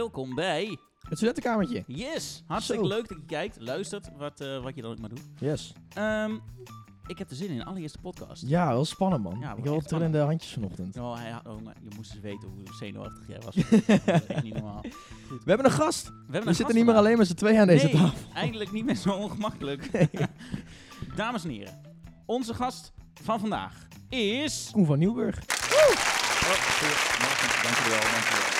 welkom bij Het studentenkamertje. Yes. Hartstikke Zo. leuk dat je kijkt, luistert, wat, eh, wat je dan ook maar doet. Yes. Ehm, ik heb er zin in, de allereerste podcast. Ja, wel spannend man. Ja, ik echt trillende handjes vanochtend. Oh, hij had- oh, je moest eens weten hoe zenuwachtig jij was. Dat is niet normaal. We hebben een gast. We, hebben We een zitten niet meer alleen met z'n tweeën aan deze nee, tafel. eindelijk niet meer zo ongemakkelijk. Dames en heren, onze gast van vandaag is... Koen van Nieuwburg. Dankjewel, dankjewel.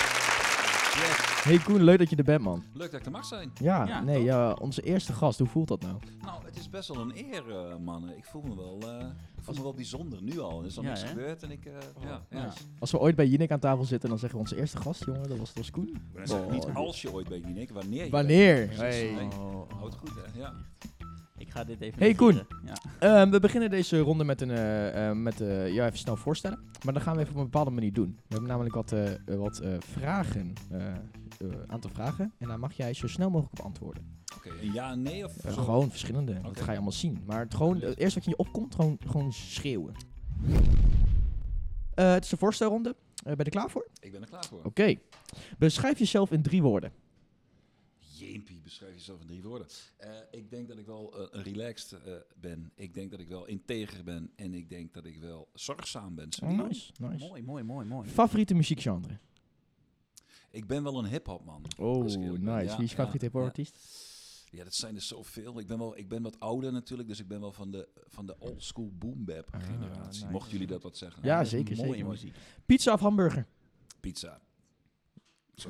Yes. Hey Koen, leuk dat je er bent man. Leuk dat ik er mag zijn. Ja, Ja, nee, ja, onze eerste gast. Hoe voelt dat nou? Nou, het is best wel een eer, eh, mannen. Ik voel me wel, eh, ik voel me wel bijzonder nu al. Er is al Ja, niks hè? gebeurd en ik, eh, ja. Als we ooit bij Jinek aan tafel zitten, dan zeggen we onze eerste gast, jongen, dat was, dat was Koen. Oh. niet als je ooit bent, Nick, wanneer je Wanneer? bent. Hey. Nee. Oh, Houd goed, hè? Ja. Ik ga dit even Hey, Koen. Ja. Ehm, we beginnen deze ronde met een, met eh, jou even snel voorstellen. Maar dat gaan we even op een bepaalde manier doen. We hebben namelijk wat, wat eh, vragen, eh aantal vragen. En daar mag jij zo snel mogelijk op antwoorden. Oké, een ja nee of Eh, gewoon verschillende, dat ga je allemaal zien. Maar het, gewoon, het eerste wat je in je opkomt, gewoon, gewoon schreeuwen. Eh, het is de voorstelronde. Eh, ben je er klaar voor? Ik ben er klaar voor. Oké. Beschrijf jezelf in drie woorden. Jeempie, beschrijf jezelf in drie woorden. Ik denk dat ik wel relaxed ben. Ik denk dat ik wel integer ben. En ik denk dat ik wel zorgzaam ben. Oh, nice, nice. Mooi, mooi, mooi, mooi. Favoriete muziekgenre? Ik ben wel een hip-hop man. Oh, nice. Ja, Wie is favoriete hip-hop ja. artiest? Ja, dat zijn er zoveel. Ik ben, wel, ik ben wat ouder natuurlijk, dus ik ben wel van de, van de old school boom bap Ah, generatie. nice. Mochten jullie dat wat zeggen? Ja, zeker, Mooie zeker. muziek. Pizza of hamburger? Pizza.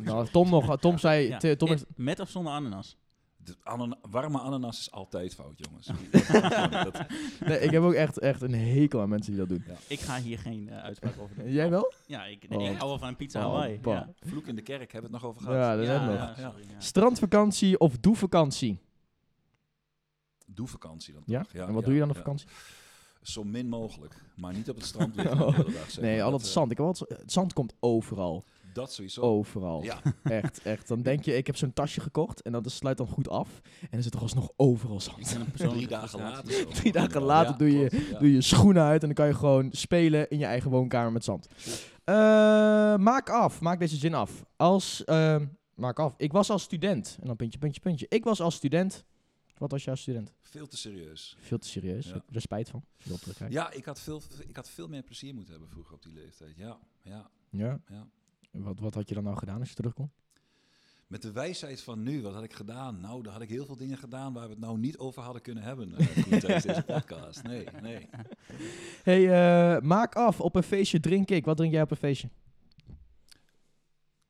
Nou, Tom nog. Tom zei... Ja. Tom is, Met of zonder ananas? De anana- warme ananas is altijd fout, jongens. dat, nee, ik heb ook echt, echt een hekel aan mensen die dat doen. Ik ga hier geen eh, uitspraak over doen. Jij wel? Ja, ik, nee, Oh. ik hou wel van een pizza Oh, Hawaii. Ja. vloek in de kerk, hebben we het nog over gehad. Ja, dat Ja, hebben we ja, nog. sorry, ja. Strandvakantie of doevakantie? Doe vakantie dan Ja? toch? en wat doe je dan op ja. vakantie? Zo min mogelijk. Maar niet op het strand liggen de hele dag. zeg Nee, al Dat, het eh, zand. Ik heb altijd, het zand komt overal. Dat sowieso. Overal. Ja, Echt, echt. Dan denk je, ik heb zo'n tasje gekocht en dat sluit dan goed af. En dan zit er alsnog overal Ik zand. persoonlijke drie dagen later. Drie dagen Ja, later doe je- klopt, ja. Doe je schoenen uit en dan kan je gewoon spelen in je eigen woonkamer met zand. Eh, maak af. Maak deze zin af. Als, ehm, maak af. Ik was als student. En dan puntje, puntje, puntje. Ik was als student. Wat was jouw student? Veel te serieus. Veel te serieus. Ja. Heb je er spijt van? Ja, ik had, veel, ik had veel meer plezier moeten hebben vroeger op die leeftijd. Ja, ja, Ja. ja. Wat, wat had je dan nou gedaan als je terugkomt? Met de wijsheid van nu, wat had ik gedaan? Nou, dan had ik heel veel dingen gedaan waar we het nou niet over hadden kunnen hebben eh, tijdens deze podcast. Nee, nee. hey, eh, maak af. Op een feestje drink ik. Wat drink jij op een feestje?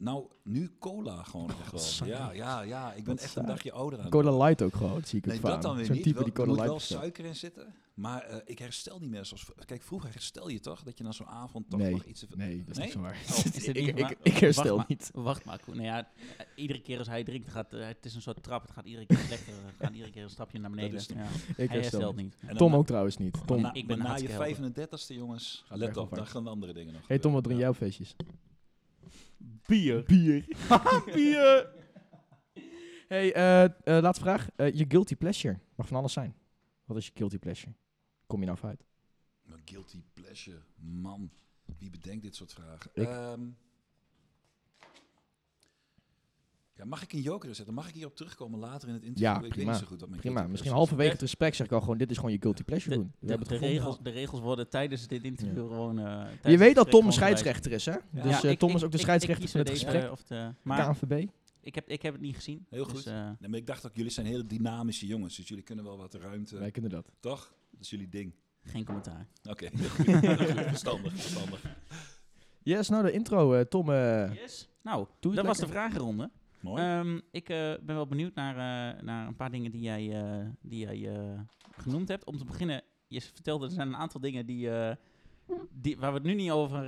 Nou, nu cola gewoon saai. Ja, ja, ja. Ik ben echt een dagje ouder aan het Cola. Light ook gewoon. Zie ik vaak. dat dan weer Zo'n niet. type Wel, die er Cola moet Light wel suiker in zitten. Maar eh, ik herstel niet meer zoals... Kijk, vroeger herstel je toch? Dat je na zo'n avond toch Nee, nog iets... Nee, dat is Nee? niet zo waar. Oh, Is het ik, niet ik, waar? ik, ik herstel Wacht maar. niet. Wacht maar, Koen. Nou ja, eh, iedere keer als hij drinkt, gaat, eh, het is een soort trap. Het gaat iedere keer slechter. Het gaat iedere keer een stapje naar beneden. is het. Ja. Ik Hij herstel herstelt niet. niet. Tom ook trouwens niet. Tom. na, Ik ben na je hartstikke helder. 35ste, jongens, let op, vaak. gaan de andere dingen nog Hey Tom, wat jij op feestjes? Bier. Bier. Bier. hey, eh, eh, laatste vraag. Eh, je guilty pleasure. Mag van alles zijn. Wat is je guilty pleasure? Kom je nou uit? Mijn guilty pleasure, man. Wie bedenkt dit soort vragen? Ik. Ehm, ja, mag ik een joker zetten? Mag ik hierop terugkomen later in het interview? Ja, ik weet prima. niet zo goed wat mijn Prima. Misschien halverwege het gesprek zeg ik al gewoon, dit is gewoon je guilty pleasure De, doen. We de, hebben de het regels, de regels worden tijdens dit interview gewoon... eh, tijdens Je weet dat Tom een scheidsrechter is, hè? Ja. Dus Ja, eh, ik- Tom ik- is ook de ik- scheidsrechter ik van het gesprek. of de, maar KNVB. ik heb, ik heb het niet gezien. Heel dus, goed. eh, Nee, maar ik dacht ook, jullie zijn hele dynamische jongens, dus jullie kunnen wel wat ruimte, Wij kunnen dat. toch? Dat is jullie ding. geen commentaar. Oké, verstandig, verstandig. Yes, nou de intro. eh, Tom, eh, Yes. Nou, doe dat was de vragenronde. Mooi. Ehm, ik eh, ben wel benieuwd naar, eh, naar een paar dingen die jij, eh, die jij genoemd hebt. Om te beginnen, je vertelde er zijn een aantal dingen die, die, waar we het nu niet over,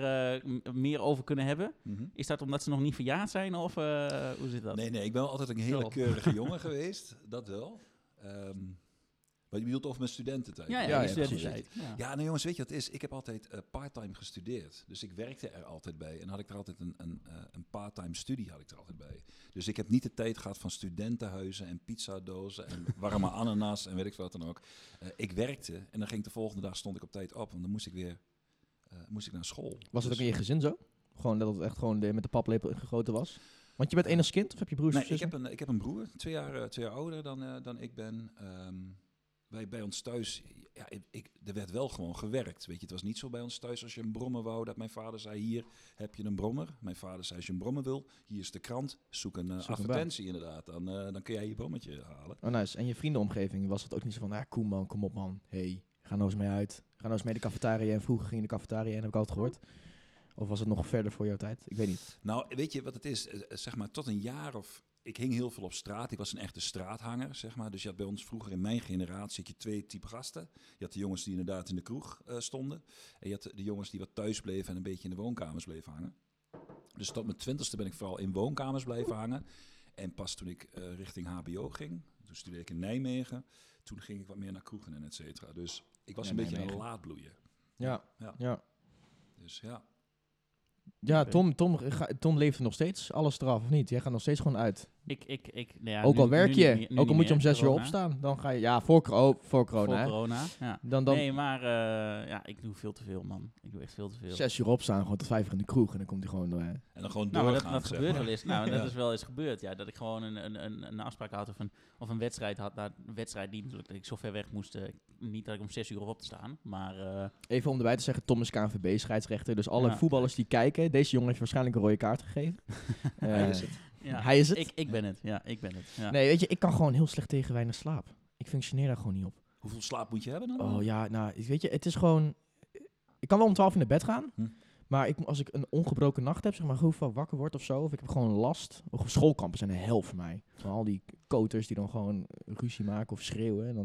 meer over kunnen hebben. Mhm. Is dat omdat ze nog niet verjaard zijn of eh, hoe zit dat? Nee, nee, ik ben altijd een hele keurige jongen geweest. Dat wel. Ehm maar je bedoelt over mijn studententijd? Ja, ja, Ja, studententijd. Ja. Ja, nou jongens, weet je wat het is? Ik heb altijd eh, parttime gestudeerd. Dus ik werkte er altijd bij. En had ik er altijd een, een, eh, een parttime studie had ik er altijd bij. Dus ik heb niet de tijd gehad van studentenhuizen en pizzadozen en warme ananas en weet ik wat dan ook. Eh, ik werkte en dan ging ik de volgende dag stond ik op tijd op. Want dan moest ik weer eh, moest ik naar school. Was het ook Dus- in je gezin zo? Gewoon dat het echt gewoon de- met de paplepel ingegoten was? Want je bent enig kind of heb je broers Nee, ik heb, een, ik heb een broer, twee jaar, twee jaar ouder dan, eh, dan ik ben. Ehm, wij, bij ons thuis, ja, ik, er werd wel gewoon gewerkt. Weet je, het was niet zo bij ons thuis als je een brommer wou, dat mijn vader zei, hier heb je een brommer. Mijn vader zei, als je een brommer wil, hier is de krant, zoek een eh, Zoek een advertentie inderdaad. Dan, eh, dan kun jij je brommertje halen. Oh, nice. En je vriendenomgeving was het ook niet zo van, ja, cool man, kom op man. hey, ga nou eens mee uit. Ga nou eens mee de cafetaria. En vroeger ging je de cafetaria en heb ik altijd gehoord. Of was het nog verder voor jouw tijd? Ik weet niet. Nou, weet je wat het is? Eh, Zeg maar, tot een jaar of... Ik hing heel veel op straat. Ik was een echte straathanger, zeg maar. Dus je had bij ons vroeger in mijn generatie had je twee typen gasten. Je had de jongens die inderdaad in de kroeg eh, stonden. En je had de jongens die wat thuis bleven en een beetje in de woonkamers bleven hangen. Dus tot mijn twintigste ben ik vooral in woonkamers blijven hangen. En pas toen ik eh, richting HBO ging, toen studeerde ik in Nijmegen. Toen ging ik wat meer naar kroegen en et cetera. Dus ik was Ja, een beetje Nijmegen. een laadbloeier. Ja, Ja. ja. Dus ja. Ja. Tom, Tom, ga- Tom leeft nog steeds alles eraf, of niet? Jij gaat nog steeds gewoon uit. Ik, ik, ik, nou ja, ook nu- al werk nu je, nu ook al moet je om zes uur opstaan, dan ga je... Ja, voor, oh, voor corona, Voor corona, ja. Dan, dan Nee, maar eh, ja, ik doe veel te veel, man. Ik doe echt veel te veel. zes uur opstaan, gewoon tot vijf uur in de kroeg. En dan komt hij gewoon... eh, En dan gewoon Nou, dat, doorgaan, dat zeg gebeurt wel eens. Nou, Ja. dat is wel eens gebeurd. Ja, dat ik gewoon een, een, een, een afspraak had of een, of een wedstrijd had. Nou, een wedstrijd die natuurlijk dat ik zo ver weg moest. eh, niet dat ik om zes uur op te staan. Maar eh, Even om erbij te zeggen, Tom is KNVB-scheidsrechter. Dus alle Ja. voetballers die kijken, deze jongen heeft waarschijnlijk een rode kaart gegeven. Eh, is het. Ja, Hij is het? Ik, ik ben het. Ja, ik ben het. Ja. Nee, weet je, ik kan gewoon heel slecht tegen weinig slaap. Ik functioneer daar gewoon niet op. Hoeveel slaap moet je hebben dan? Oh ja, nou, weet je, het is gewoon... Ik kan wel om 12 in naar bed gaan. Hm. Maar ik, als ik een ongebroken nacht heb, zeg maar, vaak wakker word of zo, of ik heb gewoon last. Of schoolkampen zijn een hel voor mij. Van al die koters die dan gewoon ruzie maken of schreeuwen. En dan,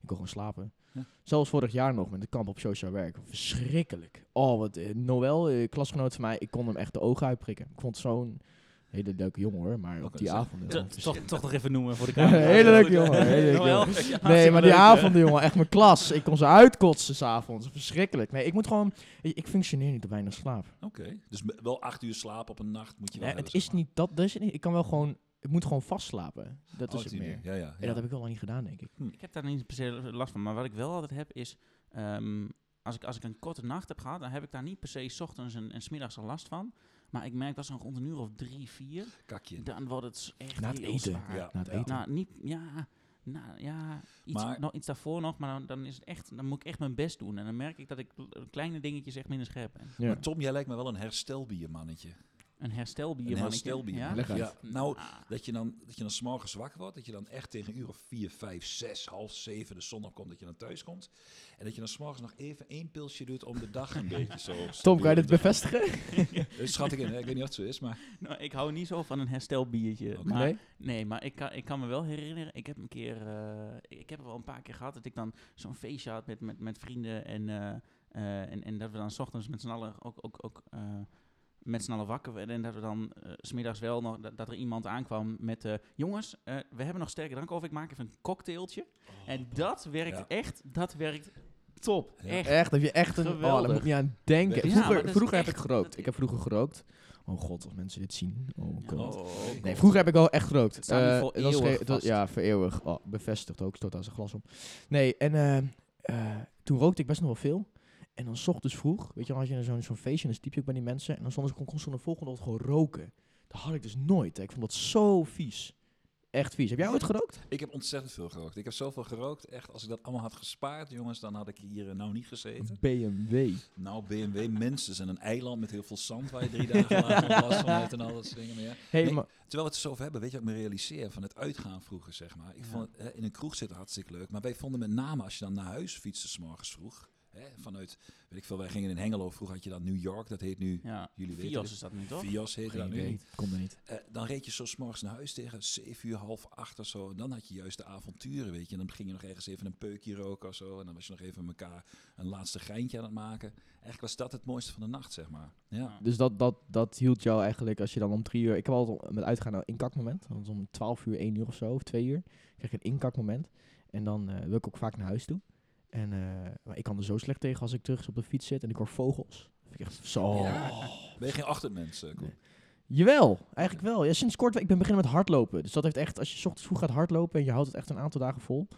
ik wil gewoon slapen. Ja. Zelfs vorig jaar nog met de kamp op sociaal werk. Verschrikkelijk. Oh, wat, eh, Noël, eh, klasgenoot van mij, ik kon hem echt de ogen uitprikken. Ik vond zo'n hele leuke jongen hoor, maar op die zeg. avond... Toch- toch, toch nog even noemen voor de camera. hele leuke jongen, hele leuke Noël. jongen. Ja, Nee, maar die avonden, jongen, echt mijn klas. Ik kon ze uitkotsen s'avonds. Verschrikkelijk. Nee, ik moet gewoon... Ik, functioneer niet op weinig slaap. Oké, dus wel acht uur slaap op een nacht moet je wel Nee, het is niet dat, niet. Ik kan wel gewoon... Ik moet gewoon vastslapen. Dat Oh, is het meer. Ja, ja. En ja. dat heb ik wel lang niet gedaan, denk ik. Ik heb daar niet per se last van. Maar wat ik wel altijd heb is... ehm, als, ik, als ik een korte nacht heb gehad, dan heb ik daar niet per se 's ochtends en, en 's middags al last van. Maar ik merk dat zo'n rond een uur of drie, vier, Kakje. dan wordt het echt Na het heel eten. zwaar. Ja. Na het eten. Nou, niet, ja, nou, ja iets, Maar- nog iets daarvoor nog, maar dan, dan is het echt, dan moet ik echt mijn best doen. En dan merk ik dat ik kleine dingetjes echt minder scherp ben. Ja. Maar Tom, jij lijkt me wel een herstelbiermannetje. Een herstelbier, Een herstelbier. Ja? Nou, Ah, dat je dan, dat je dan s'morgens wakker wordt, dat je dan echt tegen een uur of vier, vijf, zes, half zeven de zon opkomt, dat je dan thuis komt. En dat je dan s'morgens nog even één pilsje doet om de dag een beetje zo... Tom, kan je dit bevestigen? Dat schat ik in, hè? ik weet niet of het zo is, maar... nou, ik hou niet zo van een herstelbiertje. Maar, Nee? nee, maar ik kan, ik kan me wel herinneren, ik heb een keer, eh, ik heb het wel een paar keer gehad, dat ik dan zo'n feestje had met, met, met vrienden en, eh, eh, en, en dat we dan 's ochtends met z'n allen ook, ook, ook eh, met z'n allen wakker werden en dat we dan eh, s smiddags wel nog, dat, dat er iemand aankwam met, eh, jongens, eh, we hebben nog sterke drank over, ik maak even een cocktailtje. en dat werkt Ja. echt, dat werkt top. Ja. Echt. Echt, heb je echt een... Oh, daar Geweldig. moet je aan denken. Ja, vroeger vroeger heb ik gerookt. Ik heb vroeger gerookt. Oh god, als mensen dit zien. Oh god. Oh, Nee, vroeger heb ik wel echt gerookt. Het staat Eh, was ja, voor eeuwig. Oh, bevestigd ook, stoot aan zijn glas om. Nee, en eh, eh, toen rookte ik best nog wel veel. En dan 's ochtends vroeg, weet je, dan had je zo'n zo'n feestje en dan sliep je ook bij die mensen. En dan stonden ze kon, kon de volgende ochtend gewoon roken. Dat had ik dus nooit. Hè. Ik vond dat zo vies. Echt vies. Heb jij ooit gerookt? Ik heb ontzettend veel gerookt. Ik heb zoveel gerookt. Echt, als ik dat allemaal had gespaard, jongens, dan had ik hier eh, nou niet gezeten. BMW. Nou, BMW minstens. En een eiland met heel veel zand waar je drie dagen later nog last van hebt en al dat soort dingen meer. Hey, Nee. maar, Terwijl we het zo over hebben, weet je wat ik me realiseer van het uitgaan vroeger, zeg maar. Ik Ja. vond het, hè, in een kroeg zitten hartstikke leuk. Maar wij vonden met name als je dan naar huis fietste, 's morgens vroeg. Hè, vanuit, weet ik veel, wij gingen in Hengelo. Vroeger had je dan New York, dat heet nu, Ja, jullie weten Vios het. is dat nu toch? Vios heette dat nu. idee. Komt er niet. Eh, dan reed je zo 's morgens naar huis tegen 7 uur, half acht of zo. En dan had je juist de avonturen, weet je. En dan ging je nog ergens even een peukje roken of zo. En dan was je nog even met elkaar een laatste geintje aan het maken. Eigenlijk was dat het mooiste van de nacht, zeg maar. Ja. Dus dat, dat, dat hield jou eigenlijk als je dan om drie uur... Ik heb altijd met uitgaan een inkakmoment. Want om twaalf uur, één uur of zo, of twee uur, krijg ik een inkakmoment. En dan eh, wil ik ook vaak naar huis toe. En eh, maar ik kan er zo slecht tegen als ik terug op de fiets zit en ik hoor vogels. Dat vind ik echt zo... Ja. Ben je geen Koen? Nee. Jawel, eigenlijk wel. Ja, sinds kort, ik ben beginnen met hardlopen. Dus dat heeft echt, als je 's ochtends vroeg gaat hardlopen en je houdt het echt een aantal dagen vol,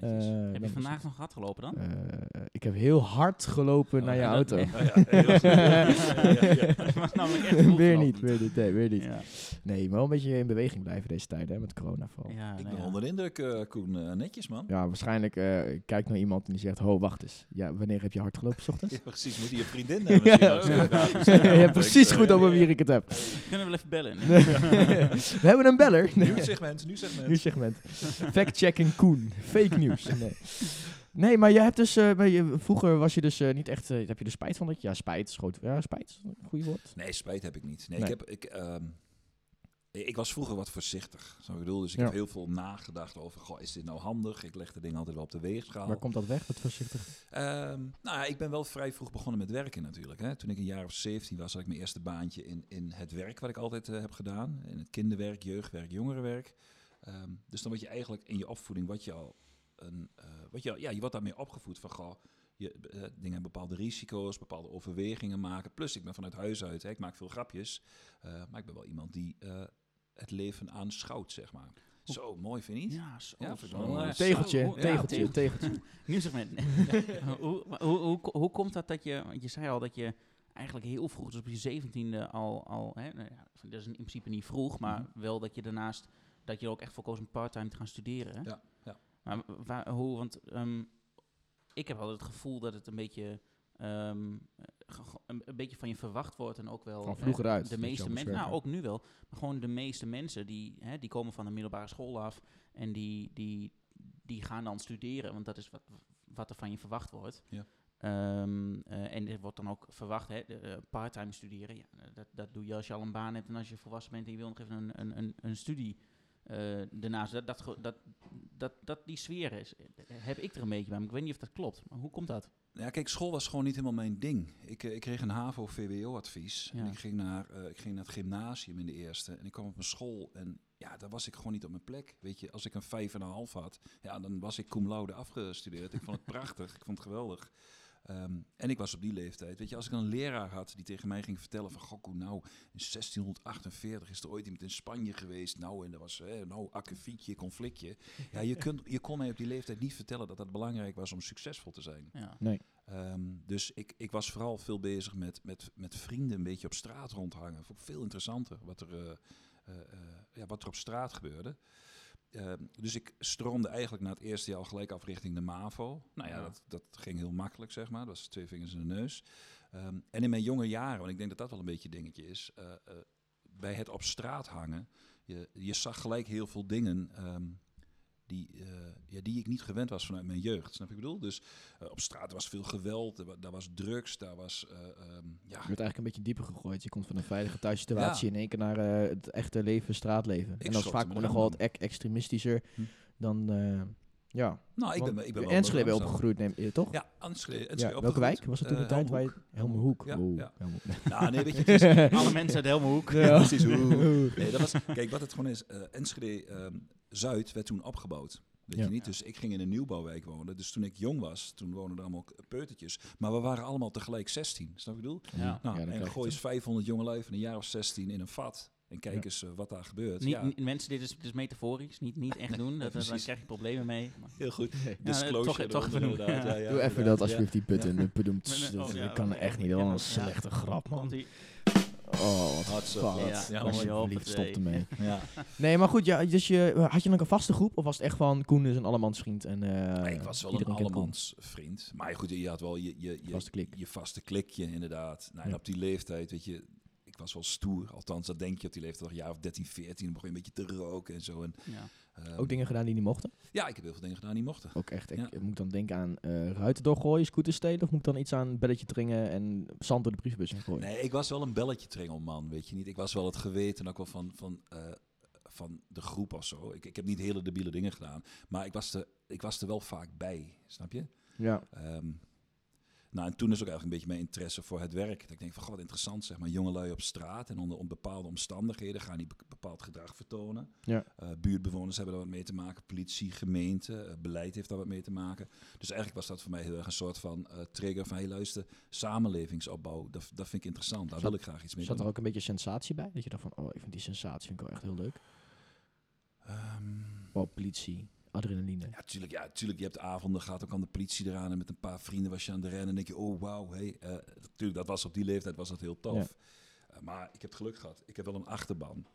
Eh, Heb je vandaag nog hard gelopen dan? Eh, ik heb heel hard gelopen naar je ja, dat- auto. nee. Oh ja. Ja, ja, ja. Weer niet, weer niet, nee, weer niet. Ja, Nee, maar wel een beetje in beweging blijven deze tijd, hè, met corona vooral. Ja, ja, Ik nou ben ja. onder de indruk, eh, Koen. Eh, netjes, man. waarschijnlijk eh, ik kijk naar iemand en die zegt, ho, wacht eens. Ja, wanneer heb je hard gelopen, s ochtends? Ja, precies. Moet je je vriendin hebben Ja. Ja, precies. je hebt Ja, precies ik, goed over ja. wie ik het heb. Kunnen we wel even bellen? We hebben een beller. Nieuw segment, nieuw segment. Nieuw segment. Fact-checking Koen. Fake nieuws. Nee. nee, maar je hebt dus, eh, bij je, vroeger was je dus eh, niet echt, eh, heb je er spijt van dat je, ja, spijt, is groot, ja, spijt, goede woord. Nee, spijt heb ik niet. Nee, Nee. Ik, heb, ik, ehm, ik was vroeger wat voorzichtig. Zo bedoel, dus ik Ja. heb heel veel nagedacht over, goh, is dit nou handig? Ik leg de dingen altijd wel op de weegschaal. Waar komt dat weg, wat voorzichtig? Ehm, nou ja, ik ben wel vrij vroeg begonnen met werken natuurlijk. Hè. Toen ik een jaar of 17 was, had ik mijn eerste baantje in, in het werk wat ik altijd eh, heb gedaan. In het kinderwerk, jeugdwerk, jongerenwerk. Ehm, dus dan word je eigenlijk in je opvoeding, wat je al een, eh, wat je, ja, je wordt daarmee opgevoed van, goh, je, eh, dingen hebben bepaalde risico's, bepaalde overwegingen maken. Plus, ik ben vanuit huis uit, hè, ik maak veel grapjes. eh, maar ik ben wel iemand die het leven aanschouwt, zeg maar. Zo, mooi vind je niet? Ja, zo. Ja, Tegeltje, ja, tegeltje, tegel- tegeltje. Nieuw segment. hoe, hoe, hoe, hoe komt dat dat je, want je zei al dat je eigenlijk heel vroeg, dus op je zeventiende al, al hè, nou ja, dat is in principe niet vroeg, maar Mhm. wel dat je daarnaast, dat je er ook echt voor koos om parttime te gaan studeren. Hè? Ja, ja. Maar waar, hoe, want ehm, ik heb altijd het gevoel dat het een beetje, ehm, een, een beetje van je verwacht wordt en ook wel Van vroeger uit, De meeste mensen, nou ook nu wel, maar gewoon de meeste mensen die, hè, die komen van de middelbare school af en die, die, die gaan dan studeren, want dat is wat, wat er van je verwacht wordt. Ja. Ehm, eh, en er wordt dan ook verwacht, hè, de, eh, parttime studeren, ja, dat, dat doe je als je al een baan hebt en als je volwassen bent en je wil nog even een, een, een, een studie eh daarnaast. Dat, dat, dat, dat, dat die sfeer is, heb ik er een beetje bij, maar ik weet niet of dat klopt. Maar hoe komt dat? Ja, kijk, school was gewoon niet helemaal mijn ding. Ik, eh, ik kreeg een HAVO-VWO-advies. Ja. En ik ging, naar, eh, ik ging naar het gymnasium in de eerste. En ik kwam op mijn school en ja, daar was ik gewoon niet op mijn plek. Weet je, als ik een vijf en een half had, ja, dan was ik cum laude afgestudeerd. Ik vond het prachtig, ik vond het geweldig. Ehm, en ik was op die leeftijd. Weet je, als ik een leraar had die tegen mij ging vertellen van... Goh, Koen, nou, in 1648 is er ooit iemand in Spanje geweest. Nou, en dat was, hè, nou, akkefietje, conflictje. Ja, je, kunt, je kon mij op die leeftijd niet vertellen dat het belangrijk was om succesvol te zijn. Ja. Ehm, dus ik, ik was vooral veel bezig met, met, met vrienden een beetje op straat rondhangen. Vond ik veel interessanter wat er, eh, eh, eh, ja, wat er op straat gebeurde. Ehm, dus ik stroomde eigenlijk na het eerste jaar al gelijk af richting de MAVO. Nou ja, Ja. Dat, dat ging heel makkelijk, zeg maar. Dat was twee vingers in de neus. Ehm, en in mijn jonge jaren, want ik denk dat dat wel een beetje een dingetje is... eh, eh, bij het op straat hangen, je, je zag gelijk heel veel dingen... ehm, die, eh, ja, die ik niet gewend was vanuit mijn jeugd. Snap je wat ik bedoel? Dus eh, op straat was veel geweld, er daar was drugs, daar was... eh, ehm, ja, Je werd eigenlijk een beetje dieper gegooid. Je komt van een veilige thuissituatie in één keer naar eh, het echte leven, straatleven. en dat is vaak nog wel wat ex- extremistischer Hm. dan, eh, ja. nou, ik ben, ik ben in wel Enschede ben opgegroeid, neem je toch? Ja, Enschede. Ja, welke wijk was het toen de tijd? waar je- Helmerhoek. Ja, ja. Helmerhoek. Nou, nee, weet je, het is, Alle mensen uit Helmerhoek. Ja. precies. Hoe. Nee, dat was, kijk, wat het gewoon is, eh, Enschede ehm, Zuid werd toen opgebouwd. Weet Ja. je niet? Dus ik ging in een nieuwbouwwijk wonen. Dus toen ik jong was, toen woonden er allemaal peutertjes. Maar we waren allemaal tegelijk 16. Snap je wat ik bedoel? Ja. Nou, Ja, en gooi eens 500 jongelui van een jaar of 16 in een vat. En kijk Ja. eens eh, wat daar gebeurt. Niet, ja, Mensen, dit is, dit is metaforisch, niet, niet echt doen. Dat, dan krijg je problemen mee. Maar- heel goed. Nee. Disclosure toch- even doen. inderdaad. Ja. Ja, ja, Doe even dat alsjeblieft, die putten. Ja. Ja. Bedoemd. Dat, oh, dat kan echt niet. een slechte grap, man. Oh, wat fuck. Ja, Ja, Alsjeblieft, stop idee. ermee. Ja. Nee, maar goed, ja, dus je, had je dan een vaste groep? Of was het echt van Koen is een allemansvriend? En, eh, Nee, ik was wel een allemans vriend. Maar goed, je had wel je, je, je, Vaste klik. je vaste klikje, inderdaad. Nou, en op die leeftijd, weet je, ik was wel stoer. Althans, dat denk je op die leeftijd, jaar of 13, 14. Dan begon je een beetje te roken en zo. En, Ja. Ehm, Ook dingen gedaan die niet mochten? Ja, ik heb heel veel dingen gedaan die mochten. Ook echt. Ik Ja. moet dan denken aan eh ruiten doorgooien, scooters stelen? Of moet ik dan iets aan belletje dringen en zand door de brievenbus in gooien? Nee, ik was wel een belletje tringelman, weet je niet. Ik was wel het geweten ook wel van, van, eh, van de groep of zo. Ik, ik heb niet hele debiele dingen gedaan. Maar ik was, er, ik was er wel vaak bij, snap je? Ja. Ehm, nou, en toen is ook eigenlijk een beetje mijn interesse voor het werk. Dat ik denk van, goh, wat interessant zeg maar. Jongelui op straat en onder, bepaalde omstandigheden gaan die be- bepaald gedrag vertonen. Ja. Eh, buurtbewoners hebben daar wat mee te maken. Politie, gemeente, eh, beleid heeft daar wat mee te maken. Dus eigenlijk was dat voor mij heel erg een soort van eh, trigger van, hey luister, samenlevingsopbouw. Dat, dat vind ik interessant. Daar Zat- wil ik graag iets mee Zat er ook een beetje sensatie bij? Dat je dacht van, oh, ik vind die sensatie vind ik wel echt heel leuk. Oh, politie, adrenaline. Ja, tuurlijk, ja, tuurlijk. Je hebt avonden, gaat ook aan de politie eraan en met een paar vrienden was je aan de rennen en denk je, oh wauw, hey, eh, natuurlijk, dat was op die leeftijd was dat heel tof. Eh, maar ik heb het geluk gehad. Ik heb wel een achterban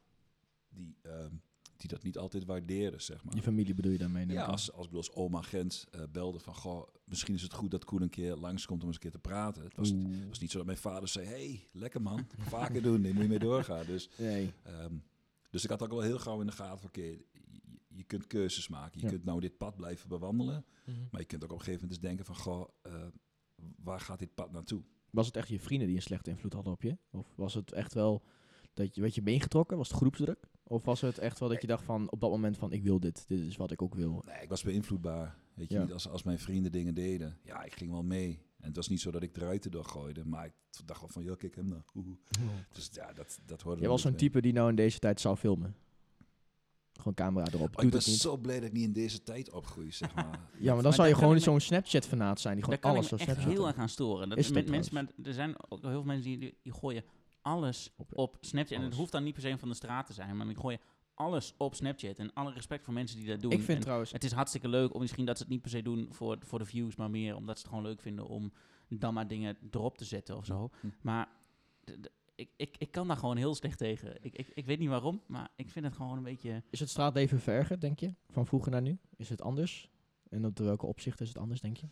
die, ehm, die dat niet altijd waardeerde, zeg maar. Je familie bedoel je daarmee? neem Ja, als, als, als oma Gent eh, belde van, goh, misschien is het goed dat Koen een keer langskomt om eens een keer te praten. Het was, het was niet zo dat mijn vader zei, hey, lekker man, vaker doen, daar moet je mee doorgaan. Dus, Nee. ehm, dus ik had ook wel heel gauw in de gaten van, oké, je, kunt keuzes maken. Je Ja. kunt nou dit pad blijven bewandelen, Mhm. maar je kunt ook op een gegeven moment eens denken van, goh, eh, waar gaat dit pad naartoe? Was het echt je vrienden die een slechte invloed hadden op je? Of was het echt wel dat je, werd je meegetrokken? Was het groepsdruk? Of was het echt wel dat je dacht van op dat moment van ik wil dit, dit is wat ik ook wil? Nee, ik was beïnvloedbaar. Weet je, Ja. als, als mijn vrienden dingen deden. Ja, ik ging wel mee. En het was niet zo dat ik eruit erdoor gooide, maar ik dacht wel van, ja, kijk hem nou. Oeh. Dus ja, dat, dat hoorde Jij was zo'n type die nou in deze tijd zou filmen. Gewoon camera erop. Oh, ik Doet ben zo blij dat ik niet in deze tijd opgroei, zeg maar. Ja, maar dan Maar zou je daar gewoon kan ik zo'n Snapchat-fanaat zijn die Daar gewoon kan alles ik zo me echt Snapchat. heel erg aan storen. Dat Is met mensen, maar er zijn ook heel veel mensen die, die, die gooien alles Op- op Snapchat. En het hoeft dan niet per se van de straat te zijn, maar die gooien alles op Snapchat. En alle respect voor mensen die dat doen. Ik vind En trouwens, het is hartstikke leuk, om misschien dat ze het niet per se doen voor, voor de views, maar meer omdat ze het gewoon leuk vinden om dan maar dingen erop te zetten of zo. Hm. Maar ik, ik, ik kan daar gewoon heel slecht tegen. Ik, ik, ik weet niet waarom, maar ik vind het gewoon een beetje... is het straatleven verger, denk je? Van vroeger naar nu? Is het anders? En op welke opzichten is het anders, denk je?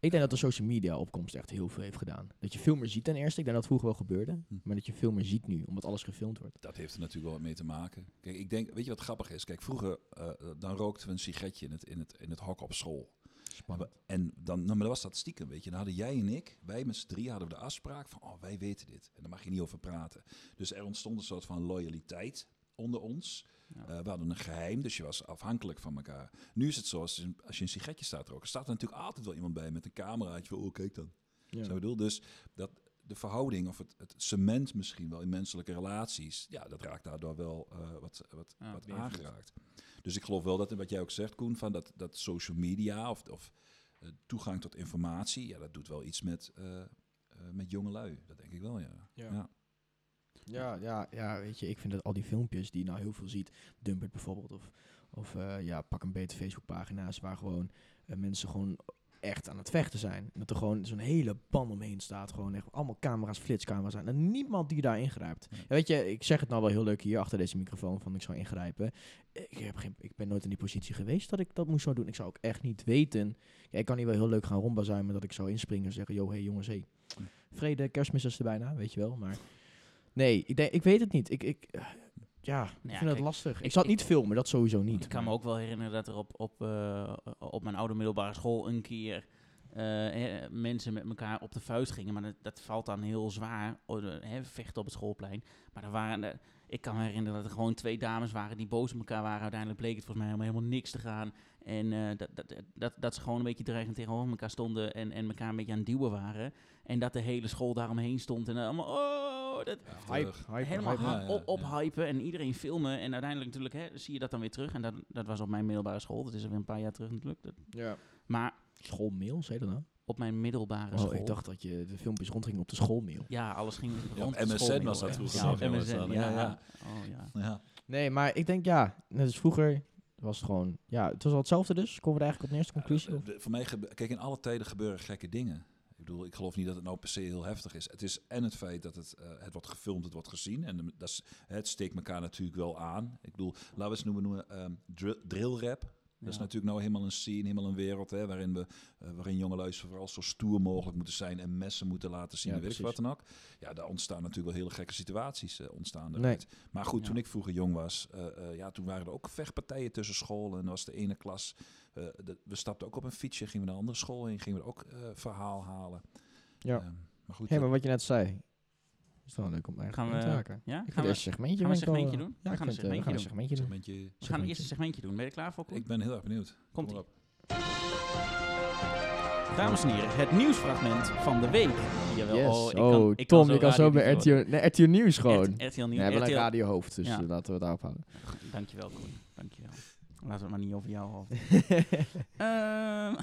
Ik denk dat de social media opkomst echt heel veel heeft gedaan. Dat je veel meer ziet ten eerste. Ik denk dat het vroeger wel gebeurde. Hm. Maar dat je veel meer ziet nu, omdat alles gefilmd wordt. Dat heeft er natuurlijk wel wat mee te maken. Kijk, ik denk, weet je wat grappig is? Kijk, vroeger eh, dan rookten we een sigaretje in het, in het, in het hok op school. Spannend. En dan, nou, maar dat was dat stiekem, weet je. Dan hadden jij en ik, wij met z'n drie hadden we de afspraak van, oh, wij weten dit. En daar mag je niet over praten. Dus er ontstond een soort van loyaliteit onder ons. Ja. Eh, we hadden een geheim, dus je was afhankelijk van elkaar. Nu is het zo, als, je- een sigaretje staat roken, staat er natuurlijk altijd wel iemand bij met een cameraatje van, oh, kijk dan. Ja. Zo bedoel, dus dat de verhouding of het, het cement misschien wel in menselijke relaties, ja, dat raakt daardoor wel eh, wat, wat, Ja, wat aangeraakt. Dus ik geloof wel dat, wat jij ook zegt, Koen, van dat, dat social media of, of eh, toegang tot informatie, ja, dat doet wel iets met, eh, eh, met jongelui. Dat denk ik wel, ja. Ja. ja. Ja, ja, ja, weet je, ik vind dat al die filmpjes die je nou heel veel ziet, Dumpert bijvoorbeeld, of, of eh, ja, pak een beter Facebookpagina's waar gewoon mensen gewoon echt aan het vechten zijn. Dat er gewoon zo'n hele pan omheen staat, gewoon echt allemaal camera's, flitscamera's zijn. En niemand die daar ingrijpt. Ja. Weet je, ik zeg het nou wel heel leuk hier achter deze microfoon van ik zou ingrijpen. Ik, heb geen, ik ben nooit in die positie geweest dat ik dat moest zo doen. Ik zou ook echt niet weten. Ja, ik kan hier wel heel leuk gaan rondbazuimen dat ik zou inspringen en zeggen, yo, hey jongens, hey, vrede, kerstmis is er bijna, weet je wel. Maar nee, ik, denk, ik weet het niet. Ik, ik, eh, ja, ik vind het kijk, lastig. Ik, ik- zal het ik- niet filmen, dat sowieso niet. Ik kan me ook wel herinneren dat er op, op, eh, op mijn oude middelbare school een keer eh, eh, mensen met elkaar op de vuist gingen. Maar dat, dat valt dan heel zwaar, oh, de- hè, vechten op het schoolplein. Maar er waren, er- ik kan me herinneren dat er gewoon twee dames waren die boos op elkaar waren. Uiteindelijk bleek het volgens mij helemaal, helemaal niks te gaan. En eh, dat, dat, dat, dat ze gewoon een beetje dreigend tegenover elkaar stonden en, en elkaar een beetje aan het duwen waren. En dat de hele school daaromheen stond en allemaal, oh, dat, Hype, hype, helemaal hype. Op, op ja. hypen en iedereen filmen. En uiteindelijk natuurlijk hè, zie je dat dan weer terug. En dat, dat was op mijn middelbare school. Dat is alweer een paar jaar terug natuurlijk. Dat- Ja. maar Schoolmail, zei je dat nou? Op mijn middelbare Oh, school... ik dacht dat je de filmpjes rondgingen op de schoolmail. Ja, alles ging Ja, rond op de MSN schoolmail, was dat vroeger Ja, ja, MSN, dat, ja. ja, ja. Oh, ja. Ja. Nee, maar ik denk ja, net als vroeger was het gewoon, ja, het was al hetzelfde dus. Komen we er eigenlijk op de eerste conclusie? Ja, de- voor mij, kijk, in alle tijden gebeuren gekke dingen. Ik bedoel, ik geloof niet dat het nou per se heel heftig is. Het is en het feit dat het, eh, het wordt gefilmd, het wordt gezien. En de- dat is, het steekt elkaar natuurlijk wel aan. Ik bedoel, laten we eens noemen, noemen ehm, drill, drill rap. Dat is natuurlijk nou helemaal een scene, helemaal een wereld hè, waarin, we, eh, waarin jongelui vooral zo stoer mogelijk moeten zijn en messen moeten laten zien, Ja, weet ik wat dan ook. Ja, daar ontstaan natuurlijk wel hele gekke situaties eh, ontstaan. Maar goed, toen ik vroeger jong was, eh, ja, toen waren er ook vechtpartijen tussen scholen. En was de ene klas, de- we stapten ook op een fietsje, gingen we naar een andere school heen, gingen we ook verhaal halen. Ja. Ehm, maar goed, Hé, eh, maar wat je net zei, is wel leuk om eigenlijk Gaan we- te haken. Ja? Ik Gaan we, een segmentje. gaan we een ik segmentje eh, doen? Ja, We ik gaan een eh, we gaan een segmentje segmentje doen. segmentje- we gaan eerst een segmentje doen. Ben je er klaar voor, Koen? ik ben heel erg benieuwd. Komt Kom op. Dames en heren, het nieuwsfragment van de week. Jawel, Yes. oh, ik oh, kan, ik Tom, zo je kan zo bij RTL, nee, RTL Nieuws gewoon. RTL Nee, Nieuws. we hebben een radiohoofd, dus Ja. eh, laten we het daarop houden. Dankjewel, Koen. Dankjewel. Laten we het maar niet over jou houden. Ehm,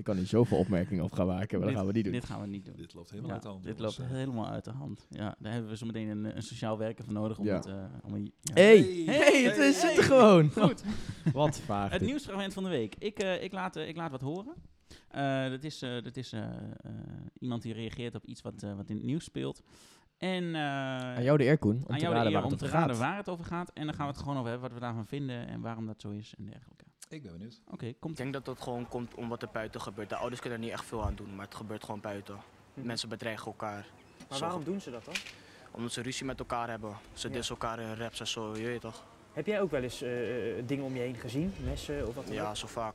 Ik kan hier zoveel opmerkingen op gaan maken, maar dat gaan we niet doen. Dit gaan we niet doen. Dit loopt helemaal Ja, uit de hand. dit loopt helemaal uit de hand. Ja, daar hebben we zo meteen een, een sociaal werker voor nodig om Ja. het... eh, om een, ja. Hey, Hey, hey, het hey, is- zit hey. er gewoon. Goed. Wat vaag. Het nieuwsfragment van de week. Ik, eh, ik, laat, eh, ik laat wat horen. Eh, dat is, eh, dat is iemand die reageert op iets wat, eh, wat in het nieuws speelt. En eh, Aan jou de eer, Koen, om aan te jou de raden eer waar om het te over raden gaat. waar het over gaat. En dan gaan we het gewoon over hebben wat we daarvan vinden en waarom dat zo is en dergelijke. Ik ben benieuwd. Oké, Ik komt denk dat dat gewoon komt om wat er buiten gebeurt. De ouders kunnen er niet echt veel aan doen, maar het gebeurt gewoon buiten. Mensen bedreigen elkaar. Maar Zo. waarom doen ze dat dan? Omdat ze ruzie met elkaar hebben. Ze Ja. dissen elkaar in raps en zo, je weet toch? Heb jij ook wel eens eh, eh, dingen om je heen gezien? Messen of wat dan Ja, ook? zo vaak.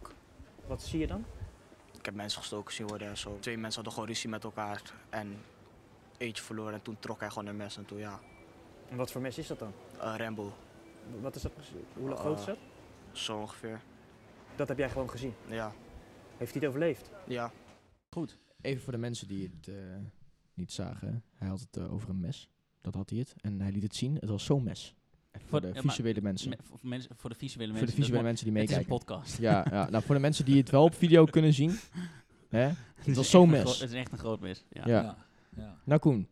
Wat zie je dan? Ik heb mensen gestoken zien worden en zo. Twee mensen hadden gewoon ruzie met elkaar en eentje verloren en toen trok hij gewoon een mes en toen ja, En wat voor mes is dat dan? uh, Rambo, Wat is dat precies? Hoe groot is dat? zo ongeveer. Dat heb jij gewoon gezien. Ja, Heeft hij het overleefd? ja. goed. Even voor de mensen die het eh, niet zagen. Hij had het eh, over een mes. Dat had hij het. En hij liet het zien. Het was zo'n mes. Voor Voor- de ja, visuele mensen. Me- voor, mensen, voor de visuele Voor mensen. de visuele mensen die mooi. Het is een meekijken. podcast. Ja, ja, nou voor de mensen die het wel op video kunnen zien. Hè? Het was zo'n mes. Het is echt een groot mes. Ja. Ja. Ja, ja. Nou Koen,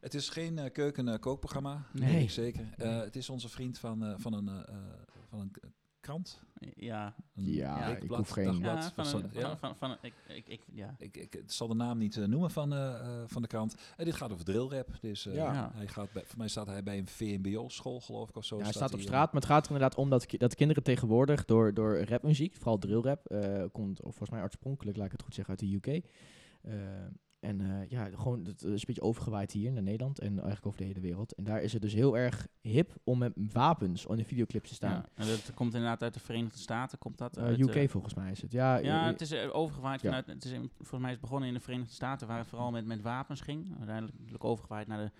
Het is geen eh, keuken-kookprogramma, Nee. zeker. Eh, het is onze vriend van, eh, van een, van een krant. Ja. Een Ja, ik hoef geen- Ja, van een, van, ja. van, van, ik, ik, ik, ja. Ik, ik het zal de naam niet eh, noemen van, eh, eh, van de krant. En dit gaat over drillrap. Dus eh, Ja. Hij gaat bij, voor mij staat hij bij een VMBO-school, geloof ik, of zo. ja, hij staat op straat. Maar het gaat er inderdaad om dat, ki- dat kinderen tegenwoordig door, door rapmuziek, vooral drillrap, eh komt of volgens mij oorspronkelijk, laat ik het goed zeggen, uit de UK. Eh, en eh, ja, gewoon, het is een beetje overgewaaid hier naar Nederland en eigenlijk over de hele wereld. En daar is het dus heel erg hip om met wapens in de videoclips te staan. Ja, en dat komt inderdaad uit de Verenigde Staten. Komt dat Eh, uit, UK eh, volgens mij is het. Ja, ja, eh, het is eh, overgewaaid Ja. vanuit. Het is in- volgens mij is het begonnen in de Verenigde Staten, waar het vooral met, met wapens ging. Uiteindelijk overgewaaid naar de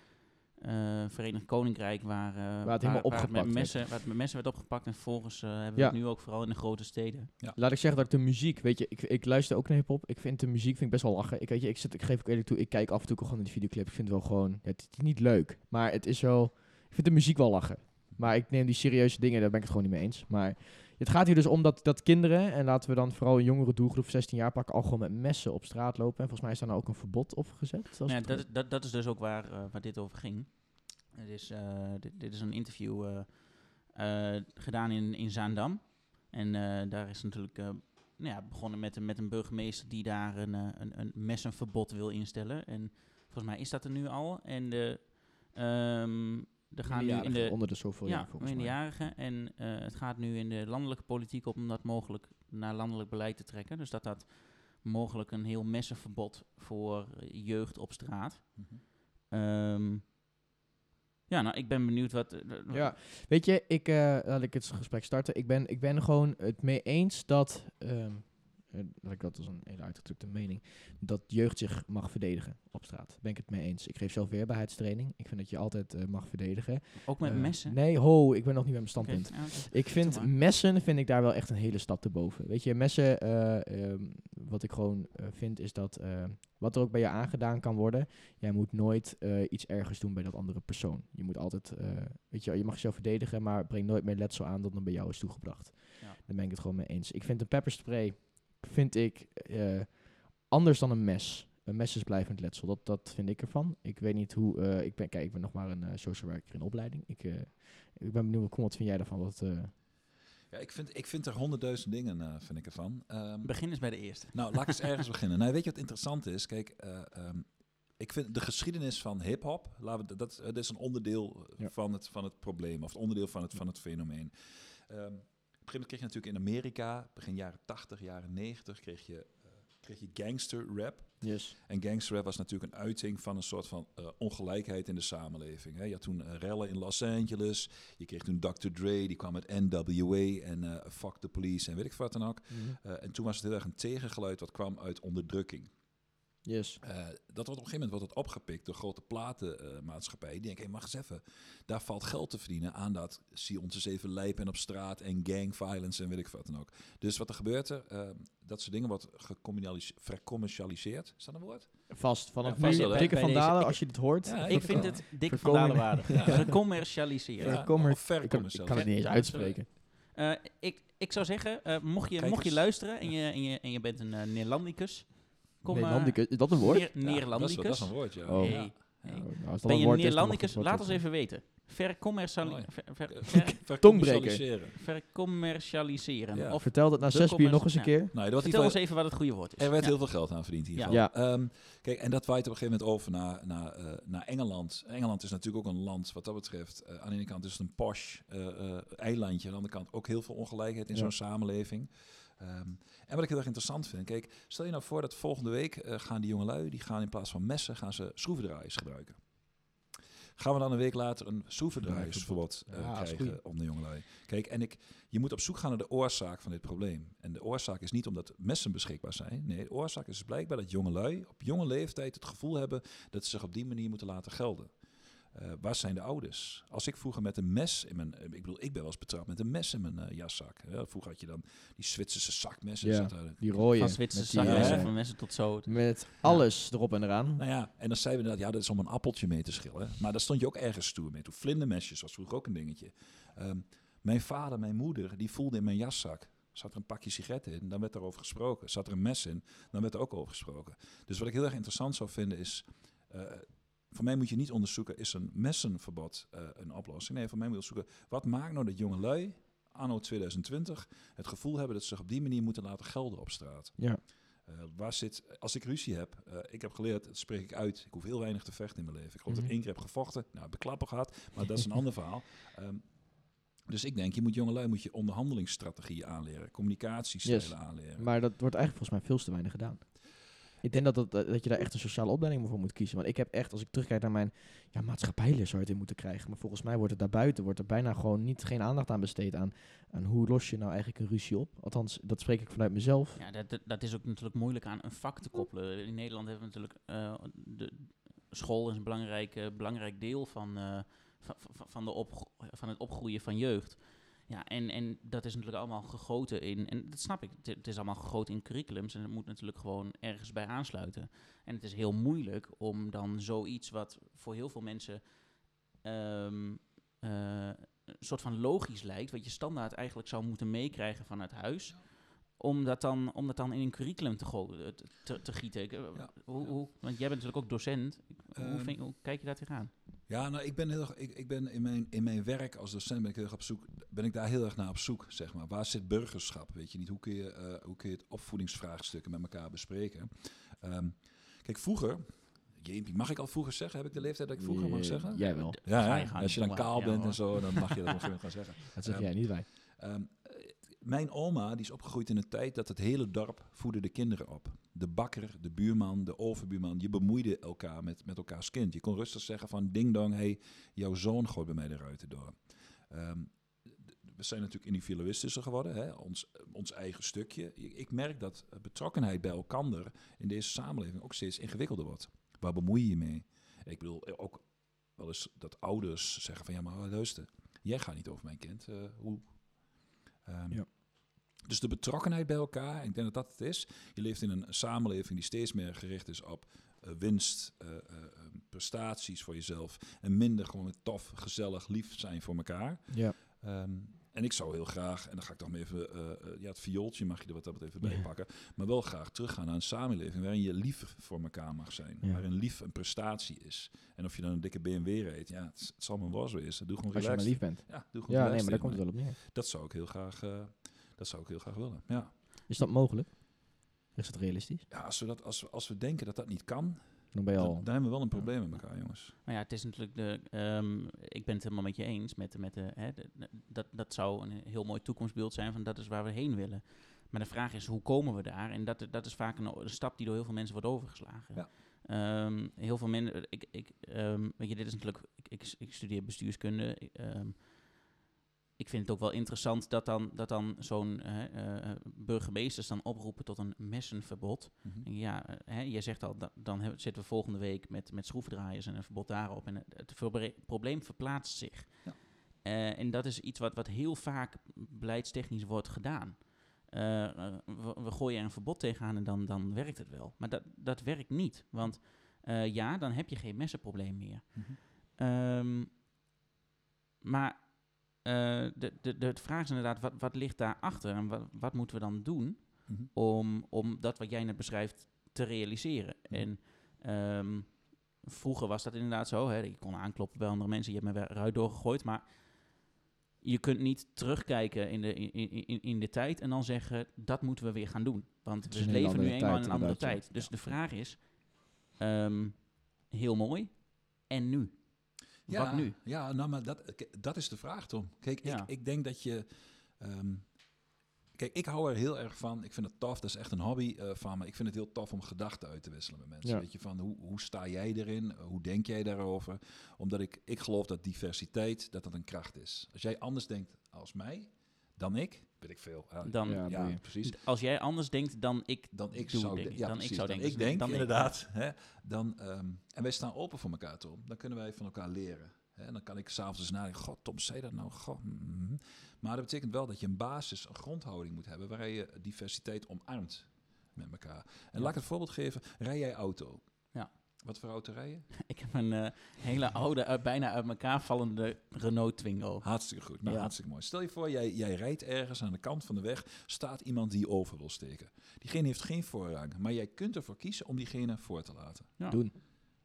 eh, Verenigd Koninkrijk, waar, eh, het helemaal met opgepakt werd. messen, waar het met messen werd opgepakt. En vervolgens eh, hebben we Ja. het nu ook vooral in de grote steden. Laat ik zeggen dat ik de muziek, weet je, ik, ik luister ook naar hip-hop. Ik vind de muziek vind ik best wel lachen. Ik, weet je, ik, zit, ik geef ook eerlijk toe, ik kijk af en toe gewoon naar die videoclip. Ik vind het wel gewoon, ja, het is niet leuk, maar het is wel, ik vind de muziek wel lachen. Maar ik neem die serieuze dingen, daar ben ik het gewoon niet mee eens. Maar het gaat hier dus om dat, dat kinderen, en laten we dan vooral een jongere doelgroep, 16 jaar pakken, al gewoon met messen op straat lopen. En volgens mij is daar nou ook een verbod op gezet. het dat, is- dat, dat is dus ook waar, eh, waar dit over ging. Het is, eh, dit, dit is een interview eh, gedaan in, in Zaandam. En daar is natuurlijk nou ja, begonnen met, een- met een burgemeester die daar een, een, een messenverbod wil instellen. En volgens mij is dat er nu al. En de, ehm er gaan nu in de, onder de zoveel jaar ja, volgens mij. minderjarigen. En eh, het gaat nu in de landelijke politiek op om dat mogelijk naar landelijk beleid te trekken. Dus dat dat mogelijk een heel messenverbod voor jeugd op straat. Ehm, ja, nou, ik ben benieuwd wat... eh, Ja, weet je, ik, eh, laat ik het gesprek starten. Ik ben, ik ben gewoon het mee eens dat, ehm, eh, dat als een hele uitgedrukte mening, dat jeugd zich mag verdedigen op straat. Ben ik het mee eens. Ik geef zelf weerbaarheidstraining. Ik vind dat je altijd eh, mag verdedigen. Ook met Eh, messen? Nee, ho, ik ben nog niet bij mijn standpunt. ja. Ik vind messen vind ik daar wel echt een hele stap te boven. Weet je, messen, eh, ehm, wat ik gewoon eh, vind is dat eh, wat er ook bij je aangedaan kan worden, jij moet nooit eh, iets ergers doen bij dat andere persoon. Je moet altijd, eh, weet je, je mag jezelf verdedigen, maar breng nooit meer letsel aan dat dan bij jou is toegebracht. Ja. Daar ben ik het gewoon mee eens. Ik vind een pepperspray, vind ik eh, anders dan een mes. Een mes is blijvend letsel. Dat, dat vind ik ervan. Ik weet niet hoe. eh, ik ben, kijk, ik ben nog maar een eh, social worker in opleiding. Ik, eh, ik ben benieuwd, Koen, wat vind jij daarvan? Wat, eh, Ja, ik vind, ik vind er honderdduizend dingen, eh, vind ik ervan. Ehm, Begin eens bij de eerste. Nou, laat ik eens ergens beginnen. Nou, weet je wat interessant is? Kijk, eh, ehm, ik vind de geschiedenis van hip-hop, laten we dat, dat is een onderdeel Ja. van, het, van het probleem, of het onderdeel van het, van het fenomeen. Ehm, op een gegeven moment kreeg je natuurlijk in Amerika, begin jaren 80, jaren 90, kreeg je, eh, kreeg je gangster rap. Yes. En gangster rap was natuurlijk een uiting van een soort van eh, ongelijkheid in de samenleving. Hè. Je had toen eh, rellen in Los Angeles. Je kreeg toen Dr. Dre, die kwam met NWA en Fuck the Police en weet ik wat dan ook. Eh, en toen was het heel erg een tegengeluid wat kwam uit onderdrukking. Yes. Eh, dat wordt op een gegeven moment wordt het opgepikt door grote platenmaatschappijen. die denken, hey, mag eens even, daar valt geld te verdienen aan dat zie ons eens even lijpen en op straat en gang violence en weet ik wat dan ook. Dus wat er gebeurt er, eh, dat soort dingen wordt vercommercialiseerd. Is dat een woord? Vast. Vanaf Ja, nu, dikke vandalen, ik- als je dit hoort. Ja, ik vind het dik Verkomen- vandalenwaardig. Ja. Gecommercialiseerd. Ja, ik, kan, het niet eens uitspreken. Eh, ik, ik zou zeggen, eh, mocht, je, mocht je luisteren en je, en, je, en je bent een uh, eh, Nederlandicus, is dat een woord? Neer, Ja, dat, is, Neerlandicus. dat is een woord, ja. Oh. Hey, hey. Nou, Ben een je Neerlandicus? Laat ons even weten. Vercommerciali Mooi. ver, ver, ver, Vercommercialiseren. vercommercialiseren. Ja. Of Vertel dat na De zes bier nog eens een keer. Nou, er, vertel iets ons even wat het goede woord is. er werd Ja. heel veel geld aan verdiend hier. Ja. Ehm, kijk, en dat waait op een gegeven moment over naar, naar, eh, naar Engeland. Engeland is natuurlijk ook een land wat dat betreft. eh, aan de ene kant is het een posh eh, eh, eilandje. Aan de andere kant ook heel veel ongelijkheid in Ja. zo'n samenleving. Ehm, en wat ik heel erg interessant vind. Kijk, stel je nou voor dat volgende week eh, gaan die jongelui... die gaan in plaats van messen, gaan ze schroevendraaiers gebruiken. Gaan we dan een week later een schroevendraaiersverbod eh, Ja, krijgen om de jongelui? Kijk, en ik, je moet op zoek gaan naar de oorzaak van dit probleem. En de oorzaak is niet omdat messen beschikbaar zijn. Nee, de oorzaak is blijkbaar dat jongelui op jonge leeftijd het gevoel hebben dat ze zich op die manier moeten laten gelden. Eh, waar zijn de ouders? Als ik vroeger met een mes in mijn... eh, Ik bedoel, ik ben wel eens betrapt met een mes in mijn eh, jaszak. Ja, vroeger had je dan die Zwitserse zakmessen. Ja, zat daar- Die rode. Van Zwitserse met die, zakmessen, van mensen tot zo. Met alles erop en eraan. Nou ja, en dan zeiden we inderdaad, ja, dat is om een appeltje mee te schillen. Maar daar stond je ook ergens stoer mee. Toen vlindermesjes was vroeger ook een dingetje. Ehm, mijn vader, mijn moeder, die voelde in mijn jaszak. Zat er een pakje sigaretten in, dan werd erover gesproken. Zat er een mes in, dan werd er ook over gesproken. Dus wat ik heel erg interessant zou vinden is... eh, voor mij moet je niet onderzoeken, is een messenverbod eh, een oplossing? Nee, voor mij moet je onderzoeken, wat maakt nou dat jongelui, anno 2020, het gevoel hebben dat ze zich op die manier moeten laten gelden op straat? Ja. Eh, waar zit, als ik ruzie heb, eh, ik heb geleerd, dat spreek ik uit. Ik hoef heel weinig te vechten in mijn leven. Ik geloof dat Mhm. ik één keer heb gevochten. Nou, heb ik klappen gehad, maar dat is een ander verhaal. Ehm, dus ik denk, je moet jongelui moet je onderhandelingsstrategieën aanleren, communicatiestijlen Yes. aanleren. Maar dat wordt eigenlijk volgens mij veel te weinig gedaan. Ik denk dat, dat, dat je daar echt een sociale opleiding voor moet kiezen. Want ik heb echt, als ik terugkijk naar mijn ja, maatschappijles, zou het in moeten krijgen. Maar volgens mij wordt het daarbuiten, wordt er bijna gewoon niet, geen aandacht aan besteed aan, aan hoe los je nou eigenlijk een ruzie op. Althans, dat spreek ik vanuit mezelf. Ja, dat, dat, is ook natuurlijk moeilijk aan een vak te koppelen. In Nederland hebben we natuurlijk... eh, de school is een belangrijk, belangrijk deel van, eh, van, van, de opgro- van het opgroeien van jeugd. Ja, en, en dat is natuurlijk allemaal gegoten in... En dat snap ik, het, is allemaal gegoten in curriculums... en het moet natuurlijk gewoon ergens bij aansluiten. En het is heel moeilijk om dan zoiets wat voor heel veel mensen... ehm, eh, een soort van logisch lijkt... wat je standaard eigenlijk zou moeten meekrijgen vanuit huis om dat dan, om dat dan in een curriculum te, te, te, te gieten. Ik, Ja, hoe, ja. Hoe, want jij bent natuurlijk ook docent. Hoe, Ehm, vind- hoe kijk je daar tegenaan? Ja, nou, ik ben heel erg, ik, ik ben in mijn, in mijn werk als docent ben ik heel erg op zoek, ben ik daar heel erg naar op zoek, zeg maar. Waar zit burgerschap? Weet je niet, hoe kun je, eh, hoe kun je het opvoedingsvraagstukken met elkaar bespreken? Ehm, kijk, vroeger, jeempie, mag ik al vroeger zeggen? Heb ik de leeftijd dat ik vroeger mag Eh, zeggen? Jij wel. Ja, als je dan kaal bent en zo, dan mag je dat moment gaan zeggen. Dat zeg Ehm, jij, niet wij. Ehm, eh, mijn oma die is opgegroeid in een tijd dat het hele dorp voedde de kinderen op. De bakker, de buurman, de overbuurman, je bemoeide elkaar met, met elkaars kind. Je kon rustig zeggen van ding dong, hey, jouw zoon gooit bij mij de ruiten door. Ehm, we zijn natuurlijk individualistischer geworden, hè? Ons, ons eigen stukje. Ik merk dat betrokkenheid bij elkander in deze samenleving ook steeds ingewikkelder wordt. Waar bemoei je je mee? Ik bedoel, eh, ook wel eens dat ouders zeggen van ja, maar luister, jij gaat niet over mijn kind. eh, hoe? Ehm, Ja. Dus de betrokkenheid bij elkaar, ik denk dat dat het is. Je leeft in een samenleving die steeds meer gericht is op eh, winst, eh, eh, prestaties voor jezelf. En minder gewoon tof, gezellig, lief zijn voor elkaar. Ja. Ehm, en ik zou heel graag, en dan ga ik toch maar even, ja, het viooltje mag je er wat dat betreft even bij pakken. Maar wel graag teruggaan naar een samenleving waarin je lief voor elkaar mag zijn. Ja. Waarin lief een prestatie is. En of je dan een dikke BMW reed, ja, het, het zal mijn was wezen. Doe gewoon Als je maar lief bent. Ja, doe gewoon Ja, nee, maar daar komt het wel op neer. Dat zou ik heel graag, dat zou ik heel graag willen. Ja. Is dat mogelijk? Is dat realistisch? Ja, als we, dat, als, we, als we denken dat dat niet kan, Dan ben je al... dan hebben we wel een probleem met elkaar, jongens. Nou ja, het is natuurlijk de. ehm, ik ben het helemaal met je eens met, de- met de, hè, de- dat, dat zou een heel mooi toekomstbeeld zijn van dat is waar we heen willen. Maar de vraag is, hoe komen we daar? En dat, dat is vaak een, een stap die door heel veel mensen wordt overgeslagen. Ja. Ehm, heel veel mensen, ik, ik, ehm, weet je, dit is natuurlijk, ik, ik, ik studeer bestuurskunde. Ik, vind het ook wel interessant dat dan, dat dan zo'n eh, eh, burgemeesters dan oproepen tot een messenverbod. Mhm. Ja, eh, hè, jij zegt al, da- dan hebben- zitten we volgende week met, met schroevendraaiers en een verbod daarop. En het, probleem verplaatst zich. Ja. En dat is iets wat, wat heel vaak beleidstechnisch wordt gedaan. We, we gooien er een verbod tegenaan en dan, dan werkt het wel. Maar dat, dat werkt niet. Want ja, dan heb je geen messenprobleem meer. Mhm. Ehm, maar de, de, de vraag is inderdaad, wat, wat ligt daarachter en wat, wat moeten we dan doen Mhm. om, om dat wat jij net beschrijft te realiseren? Mhm. En ehm, vroeger was dat inderdaad zo, hè, je kon aankloppen bij andere mensen, je hebt me eruit doorgegooid, maar je kunt niet terugkijken in de, in, in, in- de tijd en dan zeggen, dat moeten we weer gaan doen. Want we leven nu eenmaal in een andere tijd. Dus de vraag is, ehm, heel mooi, en nu? Ja, Wat nu? Ja, nou, maar dat, dat is de vraag, Tom. Kijk, Ja. ik, ik denk dat je... ehm, kijk, ik hou er heel erg van. Ik vind het tof, dat is echt een hobby eh, van me. Ik vind het heel tof om gedachten uit te wisselen met mensen. Ja. Weet je, van hoe, hoe sta jij erin? Hoe denk jij daarover? Omdat ik, ik geloof dat diversiteit, dat dat een kracht is. Als jij anders denkt als mij, dan ik, weet ik veel. Ja, Dan, Ja, precies. Als jij anders denkt dan ik Dan ik doe, zou, denk ik. ja, dan precies, ik zou dan denken. ik denk, dan inderdaad. Hè, dan, ehm, en wij staan open voor elkaar, Tom. Dan kunnen wij van elkaar leren. Hè, en dan kan ik s'avonds eens nadenken, god, Tom, zei dat nou? God, mm. Maar dat betekent wel dat je een basis, een grondhouding moet hebben... waarin je diversiteit omarmt met elkaar. En Ja. laat ik het voorbeeld geven. Rij jij auto? Ja. Wat voor auto rij je? Ik heb een eh, hele oude, bijna uit elkaar vallende Renault Twingo. Hartstikke goed. Nou, Ja. hartstikke mooi. Stel je voor, jij, jij rijdt ergens aan de kant van de weg, staat iemand die over wil steken. Diegene heeft geen voorrang, maar jij kunt ervoor kiezen om diegene voor te laten. Ja. Doen.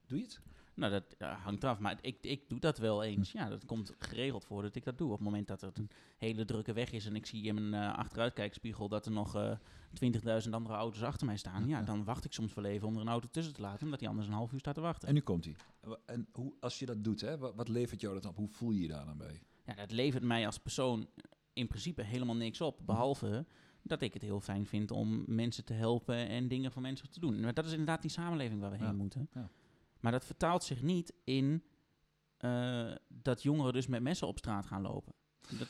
Doe je het? Nou, dat hangt eraf. Maar ik, ik doe dat wel eens. Ja, dat komt geregeld voor dat ik dat doe. Op het moment dat het een hele drukke weg is en ik zie in mijn eh, achteruitkijkspiegel dat er nog eh 20.000 andere auto's achter mij staan. Ja, dan wacht ik soms wel even om er een auto tussen te laten, omdat die anders een half uur staat te wachten. En nu komt hij. En hoe, als je dat doet, hè, wat, wat levert jou dat op? Hoe voel je je daar dan bij? Ja, dat levert mij als persoon in principe helemaal niks op. Behalve dat ik het heel fijn vind om mensen te helpen en dingen voor mensen te doen. Maar dat is inderdaad die samenleving waar we Ja, heen moeten. ja. Maar dat vertaalt zich niet in eh, dat jongeren dus met messen op straat gaan lopen. Dat,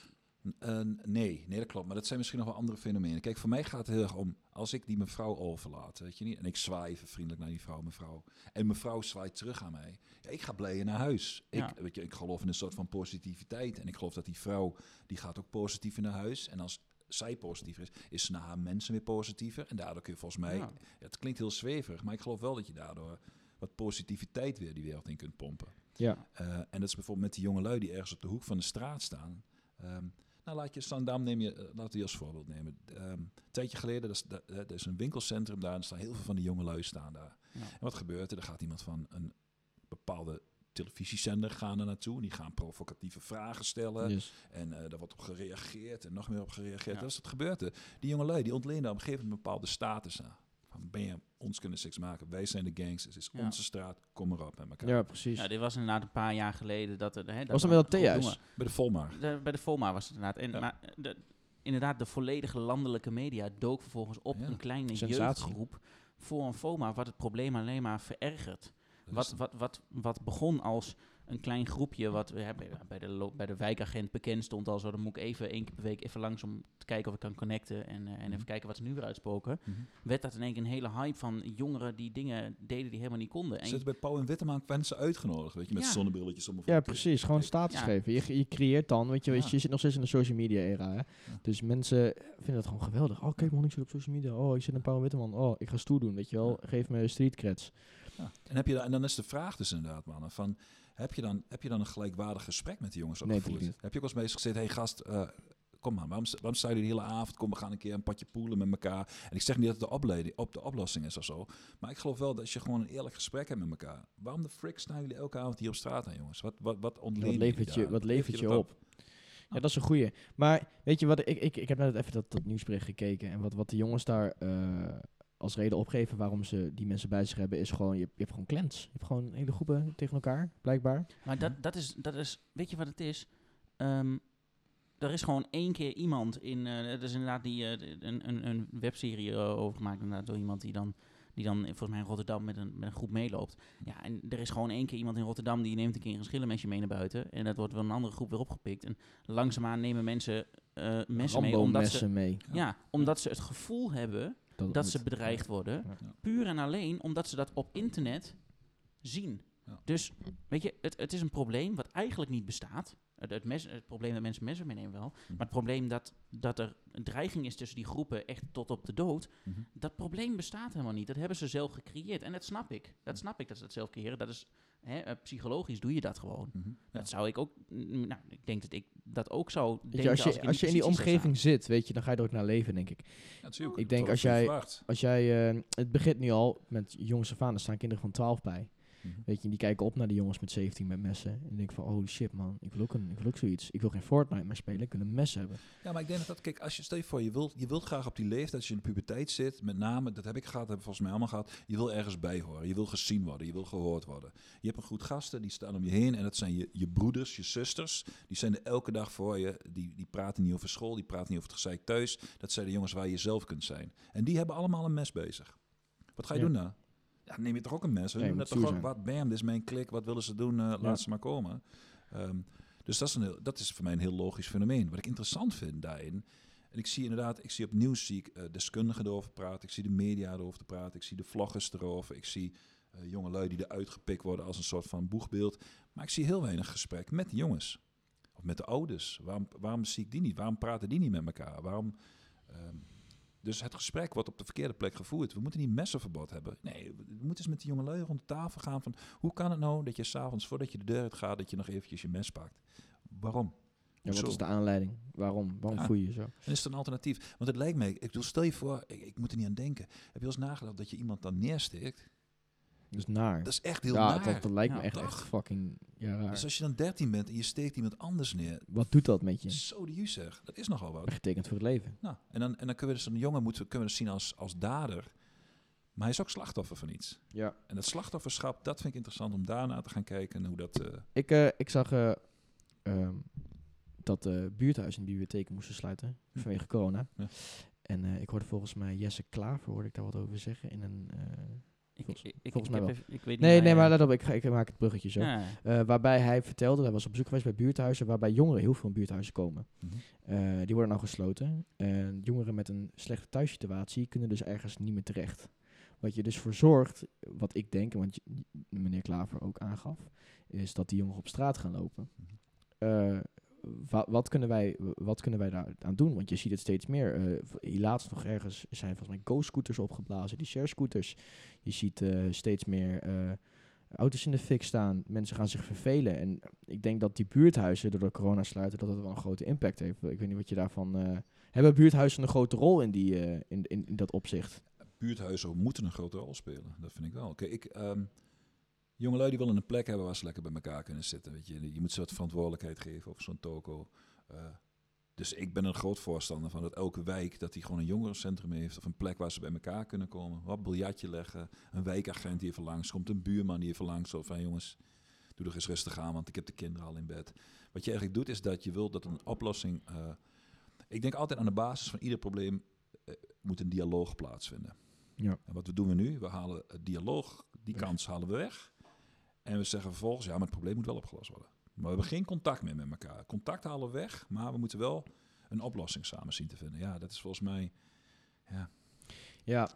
Eh, nee, nee, dat klopt. Maar dat zijn misschien nog wel andere fenomenen. Kijk, voor mij gaat het heel erg om... als ik die mevrouw overlaat, weet je niet... en ik zwaai even vriendelijk naar die vrouw, mevrouw... en mevrouw zwaait terug aan mij... Ja, ik ga blij naar huis. Ja. Ik, weet je, ik geloof in een soort van positiviteit. En ik geloof dat die vrouw... die gaat ook positief naar huis. En als zij positiever is... is ze naar haar mensen weer positiever. En daardoor kun je volgens mij... Ja, het klinkt heel zweverig... maar ik geloof wel dat je daardoor... wat positiviteit weer die wereld in kunt pompen. Ja. Eh, en dat is bijvoorbeeld met die jongelui die ergens op de hoek van de straat saan. Ehm, nou, laat je Zandam neem je, eh, laten we die als voorbeeld nemen. Ehm, een tijdje geleden, dat is, dat, eh, er is een winkelcentrum daar en er staan heel veel van die jongelui staan daar. Ja. En wat gebeurt er? Er gaat iemand van een bepaalde televisiezender gaan er naartoe. En die gaan provocatieve vragen stellen. En eh daar wordt op gereageerd en nog meer op gereageerd. Ja. Dat is wat gebeurde. Die jongelui, die ontlenen op een gegeven moment een bepaalde status aan. Je ons kunnen seks maken? Wij zijn de gangsters. Het is Ja. onze straat. Kom maar op met elkaar. ja, precies. ja, dit was inderdaad een paar jaar geleden dat er... Hè, dat Was dat er met dat een theehuis? Bij de Volmar. De- bij de FOMA was het inderdaad. En, Ja. Maar de, inderdaad, de volledige landelijke media dook vervolgens op Ja. een kleine Sensatie. jeugdgroep voor een FOMA, wat het probleem alleen maar verergert. Wat, wat, wat, wat begon als een klein groepje, wat we hebben bij de, bij de wijkagent bekend stond al zo, dan moet ik even één keer per week even langs om te kijken of ik kan connecten en, eh, en Mhm. even kijken wat ze nu weer uitspoken. Mhm. Werd dat in één keer een hele hype van jongeren die dingen deden die helemaal niet konden. En Zitten bij Pauw en Witteman mensen uitgenodigd, weet je, met Ja. zonnebrilletjes om. Ja, precies. Gewoon status Ja. geven. Je, je creëert dan, weet je, weet je, Ja. je zit nog steeds in de social media era. Hè? Dus mensen vinden het gewoon geweldig. Oh, kijk man, ik zit op social media. Oh, ik zit in Pauw en Witteman. Oh, ik ga stoer doen, weet je wel. Geef me street creds. Ja. En, heb je dan, en dan is de vraag dus inderdaad, mannen, van, heb je dan, heb je dan een gelijkwaardig gesprek met die jongens Nee, natuurlijk Heb je ook wel eens bezig gezeten, hey gast, eh, kom maar, waarom, waarom sta je de hele avond? Kom, we gaan een keer een padje poelen met elkaar. En ik zeg niet dat het de, opleiding, op de oplossing is of zo, maar ik geloof wel dat als je gewoon een eerlijk gesprek hebt met elkaar, waarom de frick staan jullie elke avond hier op straat aan, jongens? Wat, wat, wat Wat levert je, wat levert je op? Ja, dat is een goeie. Maar weet je wat, ik, ik, ik heb net even dat, dat nieuwsbericht gekeken. En wat, wat de jongens daar eh, als reden opgeven waarom ze die mensen bij zich hebben, is gewoon, je, hebt- je hebt gewoon clans. Je hebt gewoon hele groepen tegen elkaar, blijkbaar. Maar dat, dat, is, dat is, weet je wat het is? Ehm, er is gewoon één keer iemand in, eh het is inderdaad die, eh, een, een, een webserie eh, over gemaakt inderdaad, door iemand die dan, die dan volgens mij in Rotterdam met een, met een groep meeloopt. Ja, en er is gewoon één keer iemand in Rotterdam die neemt een keer een schillenmesje mee naar buiten. En dat wordt wel een andere groep weer opgepikt. En langzaamaan nemen mensen eh messen mee, omdat ze, mee. ja, omdat ze het gevoel hebben Dat, ze bedreigd worden. Ja. Ja. Puur en alleen omdat ze dat op internet zien. Ja. Dus weet je, het, het is een probleem wat eigenlijk niet bestaat. Het, het, mes, het probleem dat mensen messen meenemen wel. Mhm. Maar het probleem dat, dat er een dreiging is tussen die groepen echt tot op de dood. Mhm. Dat probleem bestaat helemaal niet. Dat hebben ze zelf gecreëerd. En dat snap ik. Dat snap ik dat ze dat zelf creëren. Dat is, hè, eh, psychologisch doe je dat gewoon. Mhm. Ja. Dat zou ik ook, mm, nou, ik denk dat ik dat ook zou denken je, als je, ik als je in die omgeving zit, weet je, dan ga je er ook naar leven, denk ik. Ja, natuurlijk. Ik denk als jij-. Als jij, eh, het begint nu al met jongens af aan, er staan kinderen van 12 bij. Mhm. Weet je, die kijken op naar die jongens met 17 met messen. En denken van, holy shit man, ik wil ook, een, ik wil ook zoiets. Ik wil geen Fortnite meer spelen, ik wil een mes hebben. Ja, maar ik denk dat, dat kijk, als je stel je voor, je wilt, je wilt graag op die leeftijd, als je in de puberteit zit, met name, dat heb ik gehad, dat hebben we volgens mij allemaal gehad, je wil ergens bij horen, je wil gezien worden, je wil gehoord worden. Je hebt een goed gasten, die staan om je heen en dat zijn je, je broeders, je zusters, die zijn er elke dag voor je, die, die praten niet over school, die praten niet over het gezeik thuis, dat zijn de jongens waar je zelf kunt zijn. En die hebben allemaal een mes bezig. Wat ga je Ja. doen nou? Ja, neem je toch ook een mes? We Nee, dat toch ook, wat, bam, dit is mijn klik, wat willen ze doen, eh, laat ze maar komen. Ehm, dus dat is, een heel, dat is voor mij een heel logisch fenomeen. Wat ik interessant vind daarin, en ik zie inderdaad, ik zie op nieuws zie ik eh, deskundigen erover praten, ik zie de media erover te praten, ik zie de vloggers erover, ik zie eh jonge lui die eruit gepikt worden als een soort van boegbeeld. Maar ik zie heel weinig gesprek met de jongens. Of met de ouders. Waarom, waarom zie ik die niet? Waarom praten die niet met elkaar? Waarom... ehm, dus het gesprek wordt op de verkeerde plek gevoerd. We moeten niet messenverbod hebben. Nee, we moeten eens met die jonge lui rond de tafel gaan van... hoe kan het nou dat je s'avonds, voordat je de deur uit gaat... dat je nog eventjes je mes pakt? Waarom? Ja, wat is de aanleiding? Waarom? Waarom Ja. voel je je zo? En is het een alternatief? Want het lijkt mij... Ik bedoel, stel je voor, ik, ik moet er niet aan denken. Heb je wel eens nagedacht dat je iemand dan neersteekt? Is naar. Dat is echt heel ja, naar. dat, dat lijkt me echt, echt fucking ja, raar. Dus als je dan 13 bent en je steekt iemand anders neer... Wat doet dat met je? Zo de zeg. Dat is nogal wat. Getekend voor het leven. Nou, en dan, en dan kunnen we dus een jongen moeten, kunnen we dus zien als, als dader. Maar hij is ook slachtoffer van iets. Ja. En dat slachtofferschap, dat vind ik interessant om daarna te gaan kijken. En hoe dat... eh, Ik, eh, ik zag eh, ehm, dat de buurthuizen en bibliotheken moesten sluiten Hm. vanwege corona. Ja. En ik hoorde volgens mij Jesse Klaver, hoorde ik daar wat over zeggen. In een, Volgens- ik, ik, volgens ik mij heb even- ik weet niet nee, nee, maar let op, ik, ga, ik maak het bruggetje zo. Ja. Eh, waarbij hij vertelde, hij was op bezoek geweest bij buurthuizen, waarbij jongeren heel veel in buurthuizen komen. mhm. Eh, die worden nou gesloten. En jongeren met een slechte thuissituatie kunnen dus ergens niet meer terecht. Wat je dus voor zorgt, wat ik denk, je- meneer Klaver ook aangaf, is dat die jongeren op straat gaan lopen. Eh, wa- wat, kunnen wij, wat kunnen wij daar aan doen? Want je ziet het steeds meer. Hier laatst nog ergens zijn volgens mij go-scooters opgeblazen, die share-scooters. Je ziet eh, steeds meer eh, auto's in de fik staan. Mensen gaan zich vervelen. En ik denk dat die buurthuizen door de corona sluiten, dat het wel een grote impact heeft. Ik weet niet wat je daarvan... hebben buurthuizen een grote rol in, die, in, in, in dat opzicht? buurthuizen moeten een grote rol spelen. Dat vind ik wel. Kijk, ik, ehm jongelui die willen een plek hebben waar ze lekker bij elkaar kunnen zitten. Weet je. je moet ze wat verantwoordelijkheid geven of zo'n toko. Eh, dus ik ben een groot voorstander van dat elke wijk dat die gewoon een jongerencentrum heeft of een plek waar ze bij elkaar kunnen komen. Wat biljartje leggen, een wijkagent die even langskomt, een buurman die even langs of van jongens, doe er eens rustig aan, want ik heb de kinderen al in bed. Wat je eigenlijk doet is dat je wilt dat een oplossing. eh, ik denk altijd aan de basis van ieder probleem eh, moet een dialoog plaatsvinden. Ja. En wat we doen we nu? We halen het dialoog, die kans halen we weg. En we zeggen vervolgens, ja, maar het probleem moet wel opgelost worden. Maar we hebben geen contact meer met elkaar. Contact halen we weg, maar we moeten wel een oplossing samen zien te vinden. Ja, dat is volgens mij... Ja,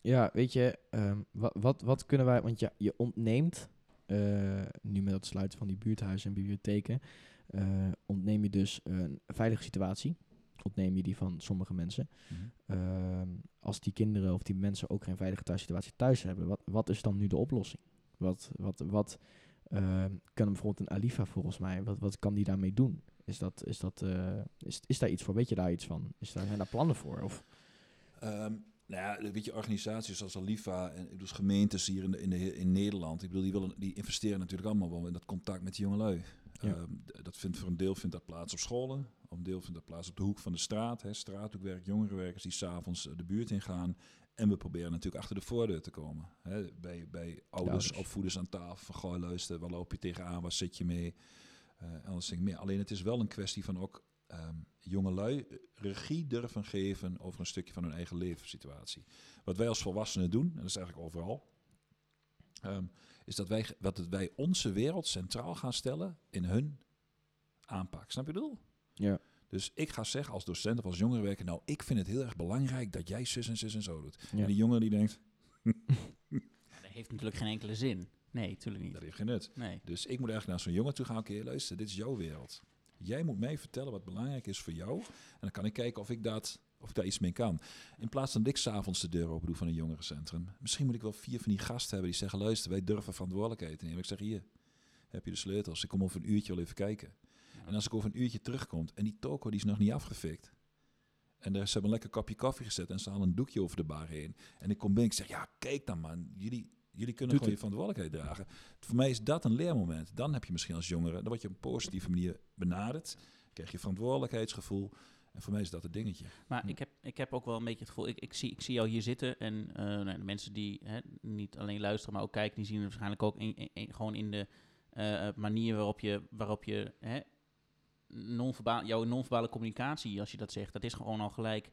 ja weet je, ehm, wat, wat, wat kunnen wij... Want ja, je ontneemt, eh, nu met het sluiten van die buurthuizen en bibliotheken... eh, ontneem je dus een veilige situatie. Ontneem je die van sommige mensen. Ehm, als die kinderen of die mensen ook geen veilige thuissituatie thuis hebben, wat, wat is dan nu de oplossing? Wat, wat, wat ehm, kan bijvoorbeeld een Alifa volgens mij, wat, wat kan die daarmee doen? Is, dat, is, dat, eh, is, is daar iets voor? Weet je daar iets van? Is daar, zijn daar plannen voor? Of, Ehm, nou ja, weet je, organisaties zoals Alifa en ik bedoel, gemeentes hier in, de, in, de, in Nederland, ik bedoel, die, willen, die investeren natuurlijk allemaal wel in dat contact met die jongelui. Ja. Ehm, dat vindt voor een deel vindt dat plaats op scholen, op een deel vindt dat plaats op de hoek van de straat, hè, straathoekwerk, jongerenwerkers die s'avonds uh, de buurt ingaan. En we proberen natuurlijk achter de voordeur te komen. Hè, bij, bij ouders, ouders. opvoeders aan tafel, van gooi luister, waar loop je tegenaan, waar zit je mee? Eh, en alles dingen meer. Alleen het is wel een kwestie van ook ehm jongelui eh, regie durven geven over een stukje van hun eigen levenssituatie. Wat wij als volwassenen doen, en dat is eigenlijk overal, ehm, is dat wij, het wij onze wereld centraal gaan stellen in hun aanpak. Snap je het doel? ja. Dus ik ga zeggen als docent of als jongerenwerker, nou, ik vind het heel erg belangrijk dat jij zus en zus en zo doet. Ja. En die jongen die denkt, Ja, dat heeft natuurlijk geen enkele zin. Nee, natuurlijk niet. dat heeft geen nut. Nee. Dus ik moet eigenlijk naar zo'n jongen toe gaan, oké, luister, dit is jouw wereld. Jij moet mij vertellen wat belangrijk is voor jou. En dan kan ik kijken of ik, dat, of ik daar iets mee kan. In plaats van dat ik s'avonds de deur open doe van een jongerencentrum. Misschien moet ik wel vier van die gasten hebben die zeggen... luister, wij durven verantwoordelijkheid te nemen. Ik zeg, hier, heb je de sleutels. Ik kom over een uurtje wel even kijken. En als ik over een uurtje terugkom en die toko die is nog niet afgefikt... En daar, ze hebben een lekker kopje koffie gezet en ze halen een doekje over de bar heen. En ik kom binnen, ik zeg, ja, kijk dan man, jullie, jullie kunnen Doet gewoon je verantwoordelijkheid dragen. Voor mij is dat een leermoment. Dan heb je misschien als jongere, dan word je op een positieve manier benaderd. krijg je verantwoordelijkheidsgevoel. En voor mij is dat het dingetje. Maar Hm. ik, heb, ik heb ook wel een beetje het gevoel, ik, ik, zie, ik zie jou hier zitten en eh, nou, de mensen die hè, niet alleen luisteren, maar ook kijken, die zien het waarschijnlijk ook in, in- in- gewoon in de eh, manier waarop je, waarop je hè, jouw non-verbale communicatie, als je dat zegt, dat is gewoon al gelijk.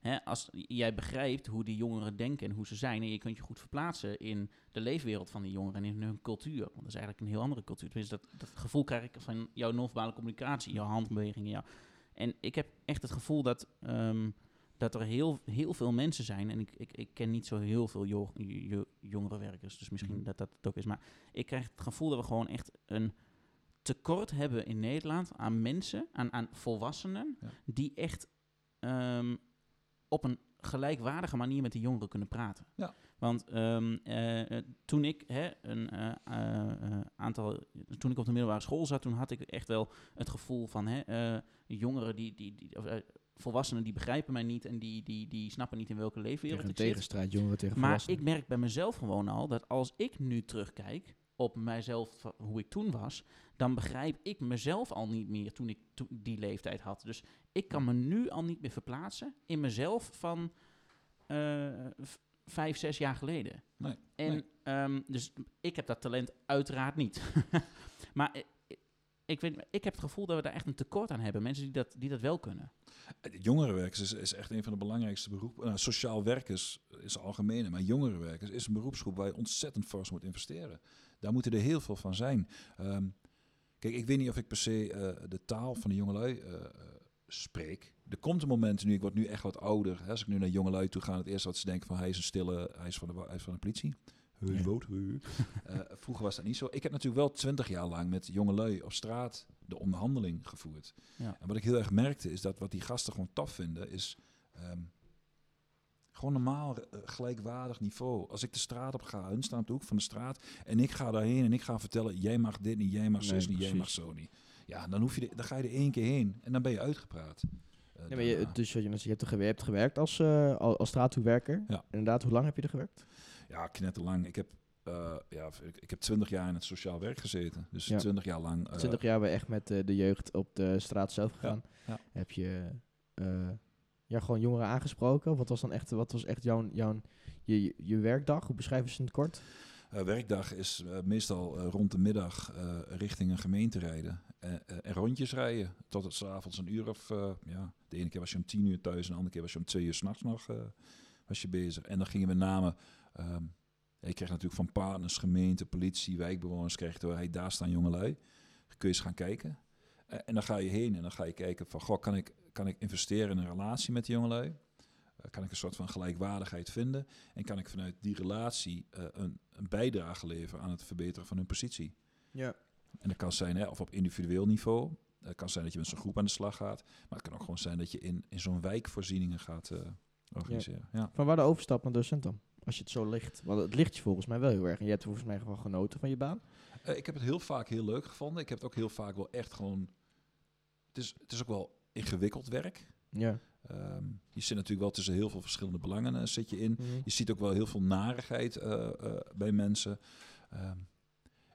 Hè, als jij begrijpt hoe die jongeren denken en hoe ze zijn, en je kunt je goed verplaatsen in de leefwereld van die jongeren en in hun cultuur. Want dat is eigenlijk een heel andere cultuur. Tenminste, dat, dat gevoel krijg ik van jouw non-verbale communicatie, jouw handbewegingen, jouw, en ik heb echt het gevoel dat, ehm, dat er heel, heel veel mensen zijn. En ik, ik, ik ken niet zo heel veel jo jo- jongerenwerkers, dus misschien Mhm. dat dat het ook is. Maar ik krijg het gevoel dat we gewoon echt een tekort hebben in Nederland aan mensen, aan, aan volwassenen, Ja. die echt ehm, op een gelijkwaardige manier met de jongeren kunnen praten. Ja. Want ehm, eh, eh, toen ik hè, een eh, aantal, toen ik op de middelbare school zat, toen had ik echt wel het gevoel van hè, jongeren die, die, die of, volwassenen die begrijpen mij niet en die, die, die snappen niet in welke leefwereld ik zit. tegenstrijd, jongeren tegen Maar ik merk bij mezelf gewoon al dat als ik nu terugkijk op mijzelf, hoe ik toen was, dan begrijp ik mezelf al niet meer toen ik to- die leeftijd had. Dus ik kan me nu al niet meer verplaatsen in mezelf van eh, vijf, zes jaar geleden. Nee, En nee. ehm, dus ik heb dat talent uiteraard niet. maar ik, ik, weet, ik heb het gevoel dat we daar echt een tekort aan hebben. Mensen die dat, die dat wel kunnen. Jongerenwerkers is, is echt een van de belangrijkste beroepen. Nou, sociaal werkers is algemeen, maar jongerenwerkers is een beroepsgroep waar je ontzettend fors moet investeren. Daar moeten er heel veel van zijn. Ehm, kijk, ik weet niet of ik per se eh, de taal van de jongelui eh, eh, spreek. Er komt een moment nu, ik word nu echt wat ouder. Hè, als ik nu naar jongelui toe ga, het eerste wat ze denken van hij is een stille, hij is van de, hij is van de politie. Eh, vroeger was dat niet zo. Ik heb natuurlijk wel twintig jaar lang met jongelui op straat de onderhandeling gevoerd. Ja. En wat ik heel erg merkte is dat wat die gasten gewoon tof vinden is ehm, gewoon normaal eh, gelijkwaardig niveau. Als ik de straat op ga, hun staan op de hoek van de straat en ik ga daarheen en ik ga vertellen jij mag dit niet, jij mag Nee, zus niet, jij mag zo niet. Ja, dan, hoef je de- dan ga je er één keer heen en dan ben je uitgepraat. Eh, Ja, maar je, dus je, je, hebt er, ge- je hebt gewerkt als, eh als. Ja. Inderdaad, hoe lang heb je er gewerkt? Ja, knetterlang. Ik heb, eh, ja, ik, ik heb twintig jaar in het sociaal werk gezeten. Dus Ja. twintig jaar lang. eh, 20 jaar ben je echt met eh, de jeugd op de straat zelf gegaan. ja. Heb je eh, ja, gewoon jongeren aangesproken? Wat was dan echt, wat was echt jouw, jouw, je, je, werkdag? Hoe beschrijven ze het kort? Eh, werkdag is eh, meestal eh, rond de middag richting een gemeente rijden. en rondjes rijden. Tot het s'avonds een uur of... ja, de ene keer was je om tien uur thuis. En de andere keer was je om twee uur s'nachts nog was je bezig. En dan gingen we met name... je kreeg natuurlijk van partners, gemeente, politie, wijkbewoners... kreeg door, hey, daar staan jongelui. Kun je eens gaan kijken. En dan ga je heen en dan ga je kijken van... Goh, kan ik, kan ik investeren in een relatie met die jongelui? Eh, kan ik een soort van gelijkwaardigheid vinden? En kan ik vanuit die relatie eh, een, een bijdrage leveren aan het verbeteren van hun positie? Ja. En dat kan zijn, hè, of op individueel niveau. Het kan zijn dat je met zo'n groep aan de slag gaat. Maar het kan ook gewoon zijn dat je in, in zo'n wijk voorzieningen gaat eh, organiseren. Ja. Van waar de overstap naar docent dan? Als je het zo ligt. Want het ligt je volgens mij wel heel erg. En je hebt volgens mij wel genoten van je baan. Eh, ik heb het heel vaak heel leuk gevonden. Ik heb het ook heel vaak wel echt gewoon... Het is, het is ook wel ingewikkeld werk. Ja. Ehm, je zit natuurlijk wel tussen heel veel verschillende belangen eh, zit je in. Mhm. Je ziet ook wel heel veel narigheid eh, eh, bij mensen. Ehm,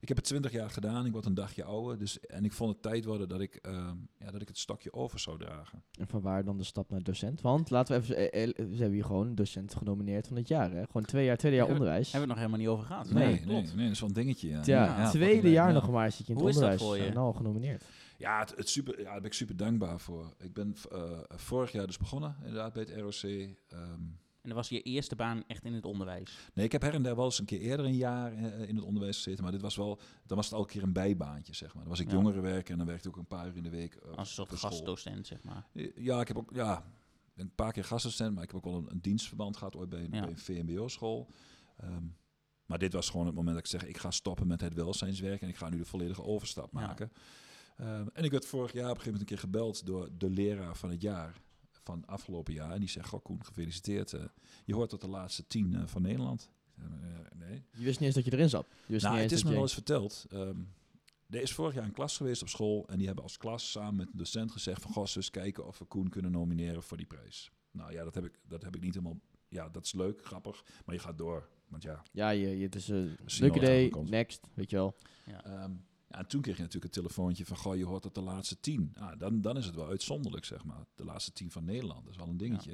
ik heb het twintig jaar gedaan. Ik word een dagje ouder. Dus, en ik vond het tijd worden dat ik, ehm, ja, dat ik het stokje over zou dragen. En van waar dan de stap naar docent? Want laten we even... eh, eh, we hebben hier gewoon docent genomineerd van het jaar. Hè? Gewoon twee jaar, tweede jaar Hebben onderwijs. Hebben we het nog helemaal niet over gehad. Nee, Nee, nee, nee, dat is wel een dingetje. Ja, Ja, Ja, tweede jaar nog maar zit je in het Hoe is dat onderwijs. voor je? Al genomineerd. Ja, het, het super, ja, daar ben ik super dankbaar voor. Ik ben eh, vorig jaar dus begonnen, inderdaad, bij het ROC. Ehm, En dat was je eerste baan echt in het onderwijs. nee, ik heb her en der wel eens een keer eerder een jaar eh, in het onderwijs gezeten. Maar dit was wel, dan was het elke keer een bijbaantje, zeg maar. Dan was ik Ja. jongerenwerker en dan werkte ik ook een paar uur in de week. eh, Als een soort gastdocent, zeg maar. Ja, ik heb ook ja, een paar keer gastdocent, maar ik heb ook wel een, een dienstverband gehad ooit bij, een- Ja. een VMBO-school. Ehm, maar dit was gewoon het moment dat ik zeg, ik ga stoppen met het welzijnswerk en ik ga nu de volledige overstap Ja. Ehm, en ik werd vorig jaar op een gegeven moment een keer gebeld door de leraar van het jaar. Van afgelopen jaar. En die zegt, goh Koen, gefeliciteerd. eh, je hoort tot de laatste tien eh, van Nederland. Ik zei, "Eh, nee. Je wist niet eens dat je erin zat. Je wist Nou, niet het eens is me dat wel eens verteld. Ehm, er is vorig jaar een klas geweest op school. En die hebben als klas samen met een docent gezegd van... Goh, eens kijken of we Koen kunnen nomineren voor die prijs. Nou ja, dat heb ik, dat heb ik niet helemaal... Ja, dat is leuk, grappig. Maar je gaat door. Want ja, Ja, je, je, het is een Misschien leuk wel wat idee, aankomt. next, weet je wel. Ehm, ja, en toen kreeg je natuurlijk een telefoontje van, goh, je hoort tot de laatste tien. Ah, dan, dan is het wel uitzonderlijk, zeg maar. De laatste tien van Nederland, dat is wel een dingetje.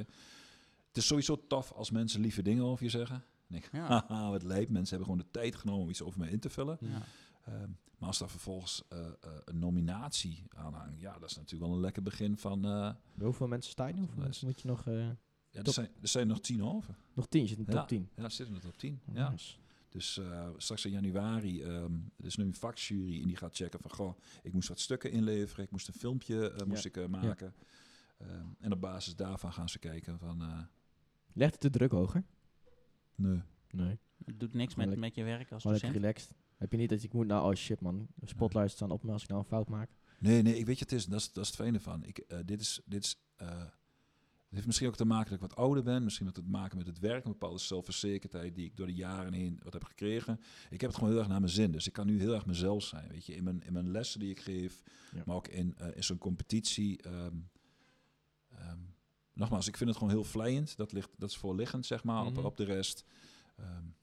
Het is sowieso tof als mensen lieve dingen over je zeggen. Denk ik, Ja. haha, wat lijp. Mensen hebben gewoon de tijd genomen om iets over mij in te vullen. Ja. Ehm, maar als daar vervolgens eh, eh, een nominatie aan hangt, ja, dat is natuurlijk wel een lekker begin van... eh, Hoeveel mensen sta je? Hoeveel mensen moet je nog... ja, er, Top. zijn, er zijn nog tien over. nog tien, je zit in de Ja. top 10. Ja, zitten er op tien. Ja. Nice. Dus eh, straks in januari, ehm er is nu een vakjury en die gaat checken van, goh, ik moest wat stukken inleveren, ik moest een filmpje eh, moest ik, eh, maken. Ehm, en op basis daarvan gaan ze kijken van, eh, Legt het de druk hoger? nee. Nee. Het doet niks met, met je werk als docent. relaxed. Heb je niet dat ik moet nou, oh shit man, de spotlights staan op me als ik nou een fout maak. Nee, nee, ik weet je, het is, dat is, dat is het fijne van. Ik, eh, dit is, dit is, eh, heeft misschien ook te maken dat ik wat ouder ben. Misschien met het maken met het werk, een bepaalde zelfverzekerdheid die ik door de jaren heen wat heb gekregen. Ik heb het gewoon heel erg naar mijn zin. Dus ik kan nu heel erg mezelf zijn, weet je, in mijn, in mijn lessen die ik geef, Ja. maar ook in, eh, in zo'n competitie. ehm, ehm, nogmaals, ik vind het gewoon heel vlijend. Dat, ligt, dat is voorliggend, zeg maar, Mhm. op, op de rest. En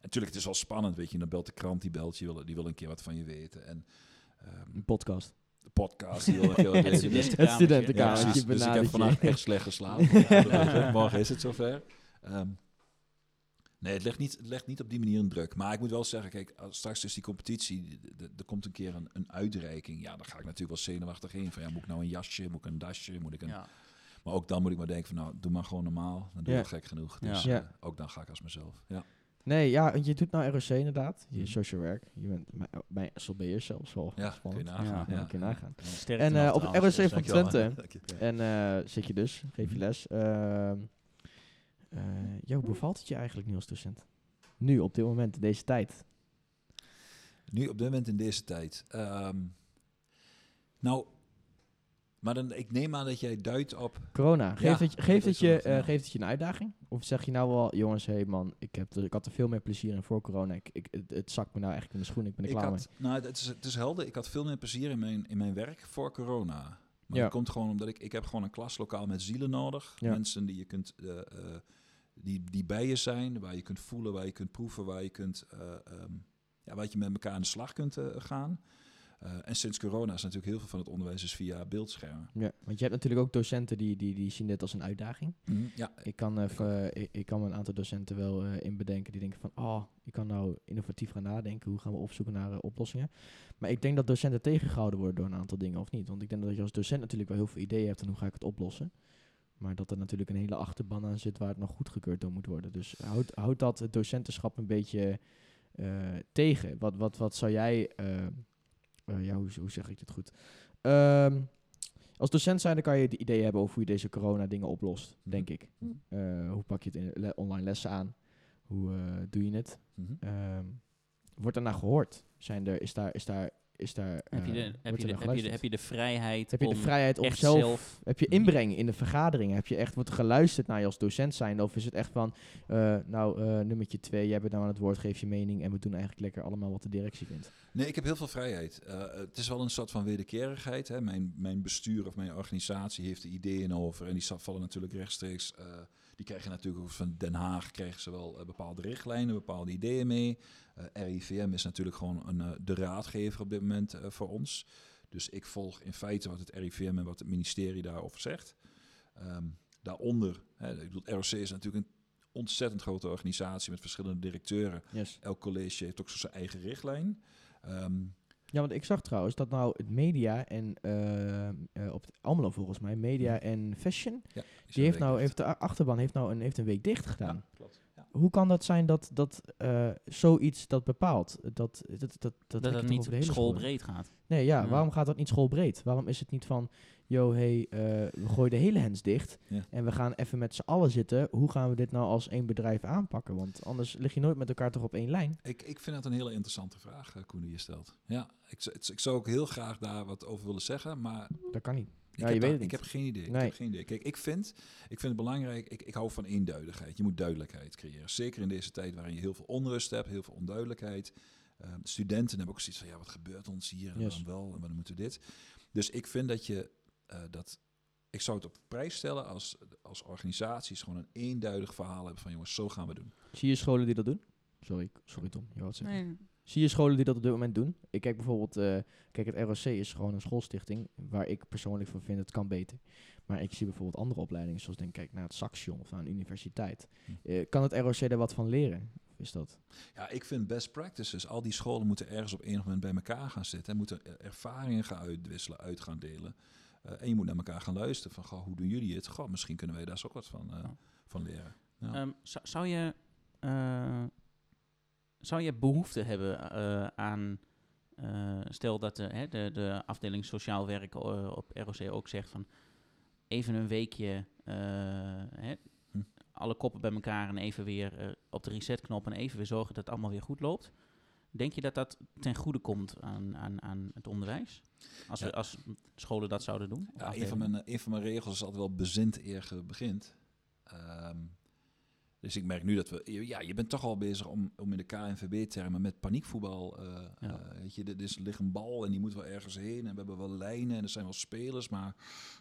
natuurlijk, het is wel spannend, weet je. Dan belt de krant, die belt, je wil, die wil een keer wat van je weten. En Een podcast. De podcast, die Het. Dus- studentenkamertje. Ja. Dus ik heb vandaag echt slecht geslapen. Morgen is het zover. Ehm, nee, het legt, niet, het legt niet op die manier een druk. Maar ik moet wel zeggen, kijk, straks is die competitie, er komt een keer een, een uitreiking. Ja, dan ga ik natuurlijk wel zenuwachtig in. Van ja, moet ik nou een jasje, moet ik een dasje, moet ik een... Ja. Maar ook dan moet ik maar denken van, nou, doe maar gewoon normaal. Dan doe wel gek genoeg. Dus eh, ook dan ga ik als mezelf. Ja. Nee, ja, je doet nou ROC inderdaad. Je Mhm. social work. Je bent bij, SLB'er zelfs wel Ja, kun je spannend. nagaan. Ja, Ja, kun je nagaan. En eh, op trouwens, ROC van. Twente en eh, zit je dus, geef je les. Ehm eh, ja, hoe bevalt het je eigenlijk nu als docent? Nu, op dit moment, in deze tijd. Nu op dit moment in deze tijd. Ehm, nou, maar dan, ik neem aan dat jij duidt op Corona, geeft, Ja, het, je- geeft, het je, eh, geeft het je een uitdaging? Of zeg je nou wel, jongens, hé hey man, ik, heb er, ik had er veel meer plezier in voor corona. Ik, ik, het, het zakt me nou eigenlijk in de schoen, ik ben er Ik klaar had, nou, het is, het is helder. Ik had veel meer plezier in mijn, in mijn werk voor corona. Maar Ja. dat komt gewoon omdat ik, ik heb gewoon een klaslokaal met zielen nodig. Ja. Mensen die je kunt, eh, eh, die, die bij je zijn, waar je kunt voelen, waar je kunt proeven, waar je kunt, eh, ehm, ja, waar je met elkaar aan de slag kunt gaan. Eh, en sinds corona is natuurlijk heel veel van het onderwijs is via beeldschermen. Ja, want je hebt natuurlijk ook docenten die, die, die zien dit als een uitdaging. Ja, Ik kan, even, ik, ik kan me een aantal docenten wel eh in bedenken die denken van, oh, ik kan nou innovatief gaan nadenken. Hoe gaan we opzoeken naar eh, oplossingen? Maar ik denk dat docenten tegengehouden worden door een aantal dingen, of niet? Want ik denk dat je als docent natuurlijk wel heel veel ideeën hebt en hoe ga ik het oplossen. Maar dat er natuurlijk een hele achterban aan zit waar het nog goedgekeurd door moet worden. Dus houd, houd dat het docentenschap een beetje eh, tegen. Wat, wat, wat zou jij, eh, eh, ja, hoe, hoe zeg ik dit goed? Ehm, als docent zijn, dan kan je de ideeën hebben over hoe je deze corona dingen oplost, denk ik. Eh, hoe pak je het in le- online lessen aan? Hoe eh, doe je het? Mhm. Ehm, wordt er naar gehoord? Zijn er, is daar, is daar, is daar, Heb je, de, wordt heb, je de, naar heb, je de, geluisterd? heb je de vrijheid Heb je de om vrijheid om echt zelf, zelf- Heb je inbreng in de vergaderingen? Heb je echt wordt er geluisterd naar je als docent zijn? Of is het echt van, eh, nou, eh, nummertje twee, jij bent nou aan het woord, geef je mening en we doen eigenlijk lekker allemaal wat de directie vindt? Nee, ik heb heel veel vrijheid. Eh, het is wel een soort van wederkerigheid. Hè. Mijn, mijn bestuur of mijn organisatie heeft er ideeën over. En die vallen natuurlijk rechtstreeks. eh, die krijgen natuurlijk ook van Den Haag krijgen ze wel bepaalde richtlijnen, bepaalde ideeën mee. Eh, RIVM is natuurlijk gewoon een, eh, de raadgever op dit moment eh, voor ons. Dus ik volg in feite wat het RIVM en wat het ministerie daarover zegt. Ehm, daaronder, hè, ik bedoel, ROC is natuurlijk een ontzettend grote organisatie met verschillende directeuren. Yes. Elk college heeft ook zo zijn eigen richtlijn. Ehm, Ja, want ik zag trouwens dat nou het media en eh, op het Almelo volgens mij, media en fashion, ja, die heeft nou, heeft de achterban heeft nou een, heeft een week dicht gedaan. klopt. Hoe kan dat zijn dat, dat eh, zoiets dat bepaalt? Dat, dat, dat, dat, Dat, het niet school? schoolbreed gaat. Nee, ja, Ja. waarom gaat dat niet schoolbreed? Waarom is het niet van, yo, hey, eh, we gooien de hele hens dicht Ja. en we gaan even met z'n allen zitten. Hoe gaan we dit nou als één bedrijf aanpakken? Want anders lig je nooit met elkaar toch op één lijn. Ik, ik vind dat een hele interessante vraag, eh, Koen, die je stelt. Ja, ik, het- ik zou ook heel graag daar wat over willen zeggen, maar Dat kan niet. Ik, Ja, heb, je weet het ik niet. heb geen idee. Ik heb geen idee. Kijk, ik vind, ik vind het belangrijk, ik, ik hou van eenduidigheid. Je moet duidelijkheid creëren. Zeker in deze tijd waarin je heel veel onrust hebt, heel veel onduidelijkheid. Eh, studenten hebben ook zoiets van, ja, wat gebeurt ons hier en Yes. waarom wel en waarom moeten we dit? Dus ik vind dat je eh, dat... Ik zou het op prijs stellen als, als organisaties gewoon een eenduidig verhaal hebben van jongens, zo gaan we doen. Zie je scholen die dat doen? Sorry, sorry Tom, je zeggen. Nee. Zie je scholen die dat op dit moment doen? Ik kijk bijvoorbeeld, eh, kijk, het ROC is gewoon een schoolstichting waar ik persoonlijk van vind het kan beter. Maar ik zie bijvoorbeeld andere opleidingen, zoals denk kijk naar het Saxion of naar een universiteit. Hm. Eh, kan het ROC daar wat van leren? Of is dat? Ja, ik vind best practices. Al die scholen moeten ergens op enig moment bij elkaar gaan zitten. En moeten ervaringen gaan uitwisselen, uit gaan delen. Eh, en je moet naar elkaar gaan luisteren. Van, goh, hoe doen jullie het? Goh, misschien kunnen wij daar eens ook wat van, eh, Ja. van leren. Ja. Ehm, zou, zou je, eh, zou je behoefte hebben eh, aan, eh, stel dat de, hè, de, de afdeling sociaal werk eh, op ROC ook zegt van even een weekje hè, Hm. alle koppen bij elkaar en even weer op de resetknop en even weer zorgen dat het allemaal weer goed loopt. Denk je dat dat ten goede komt aan, aan, aan het onderwijs? Als, Ja. we, als scholen dat zouden doen? Ja, een, van mijn, een van mijn regels is altijd wel bezint eer je begint. Ehm, dus ik merk nu dat we... Ja, je bent toch al bezig om, om in de KNVB-termen met paniekvoetbal... eh, Ja. eh, weet je, er is, er ligt een bal en die moet wel ergens heen. En we hebben wel lijnen en er zijn wel spelers, maar...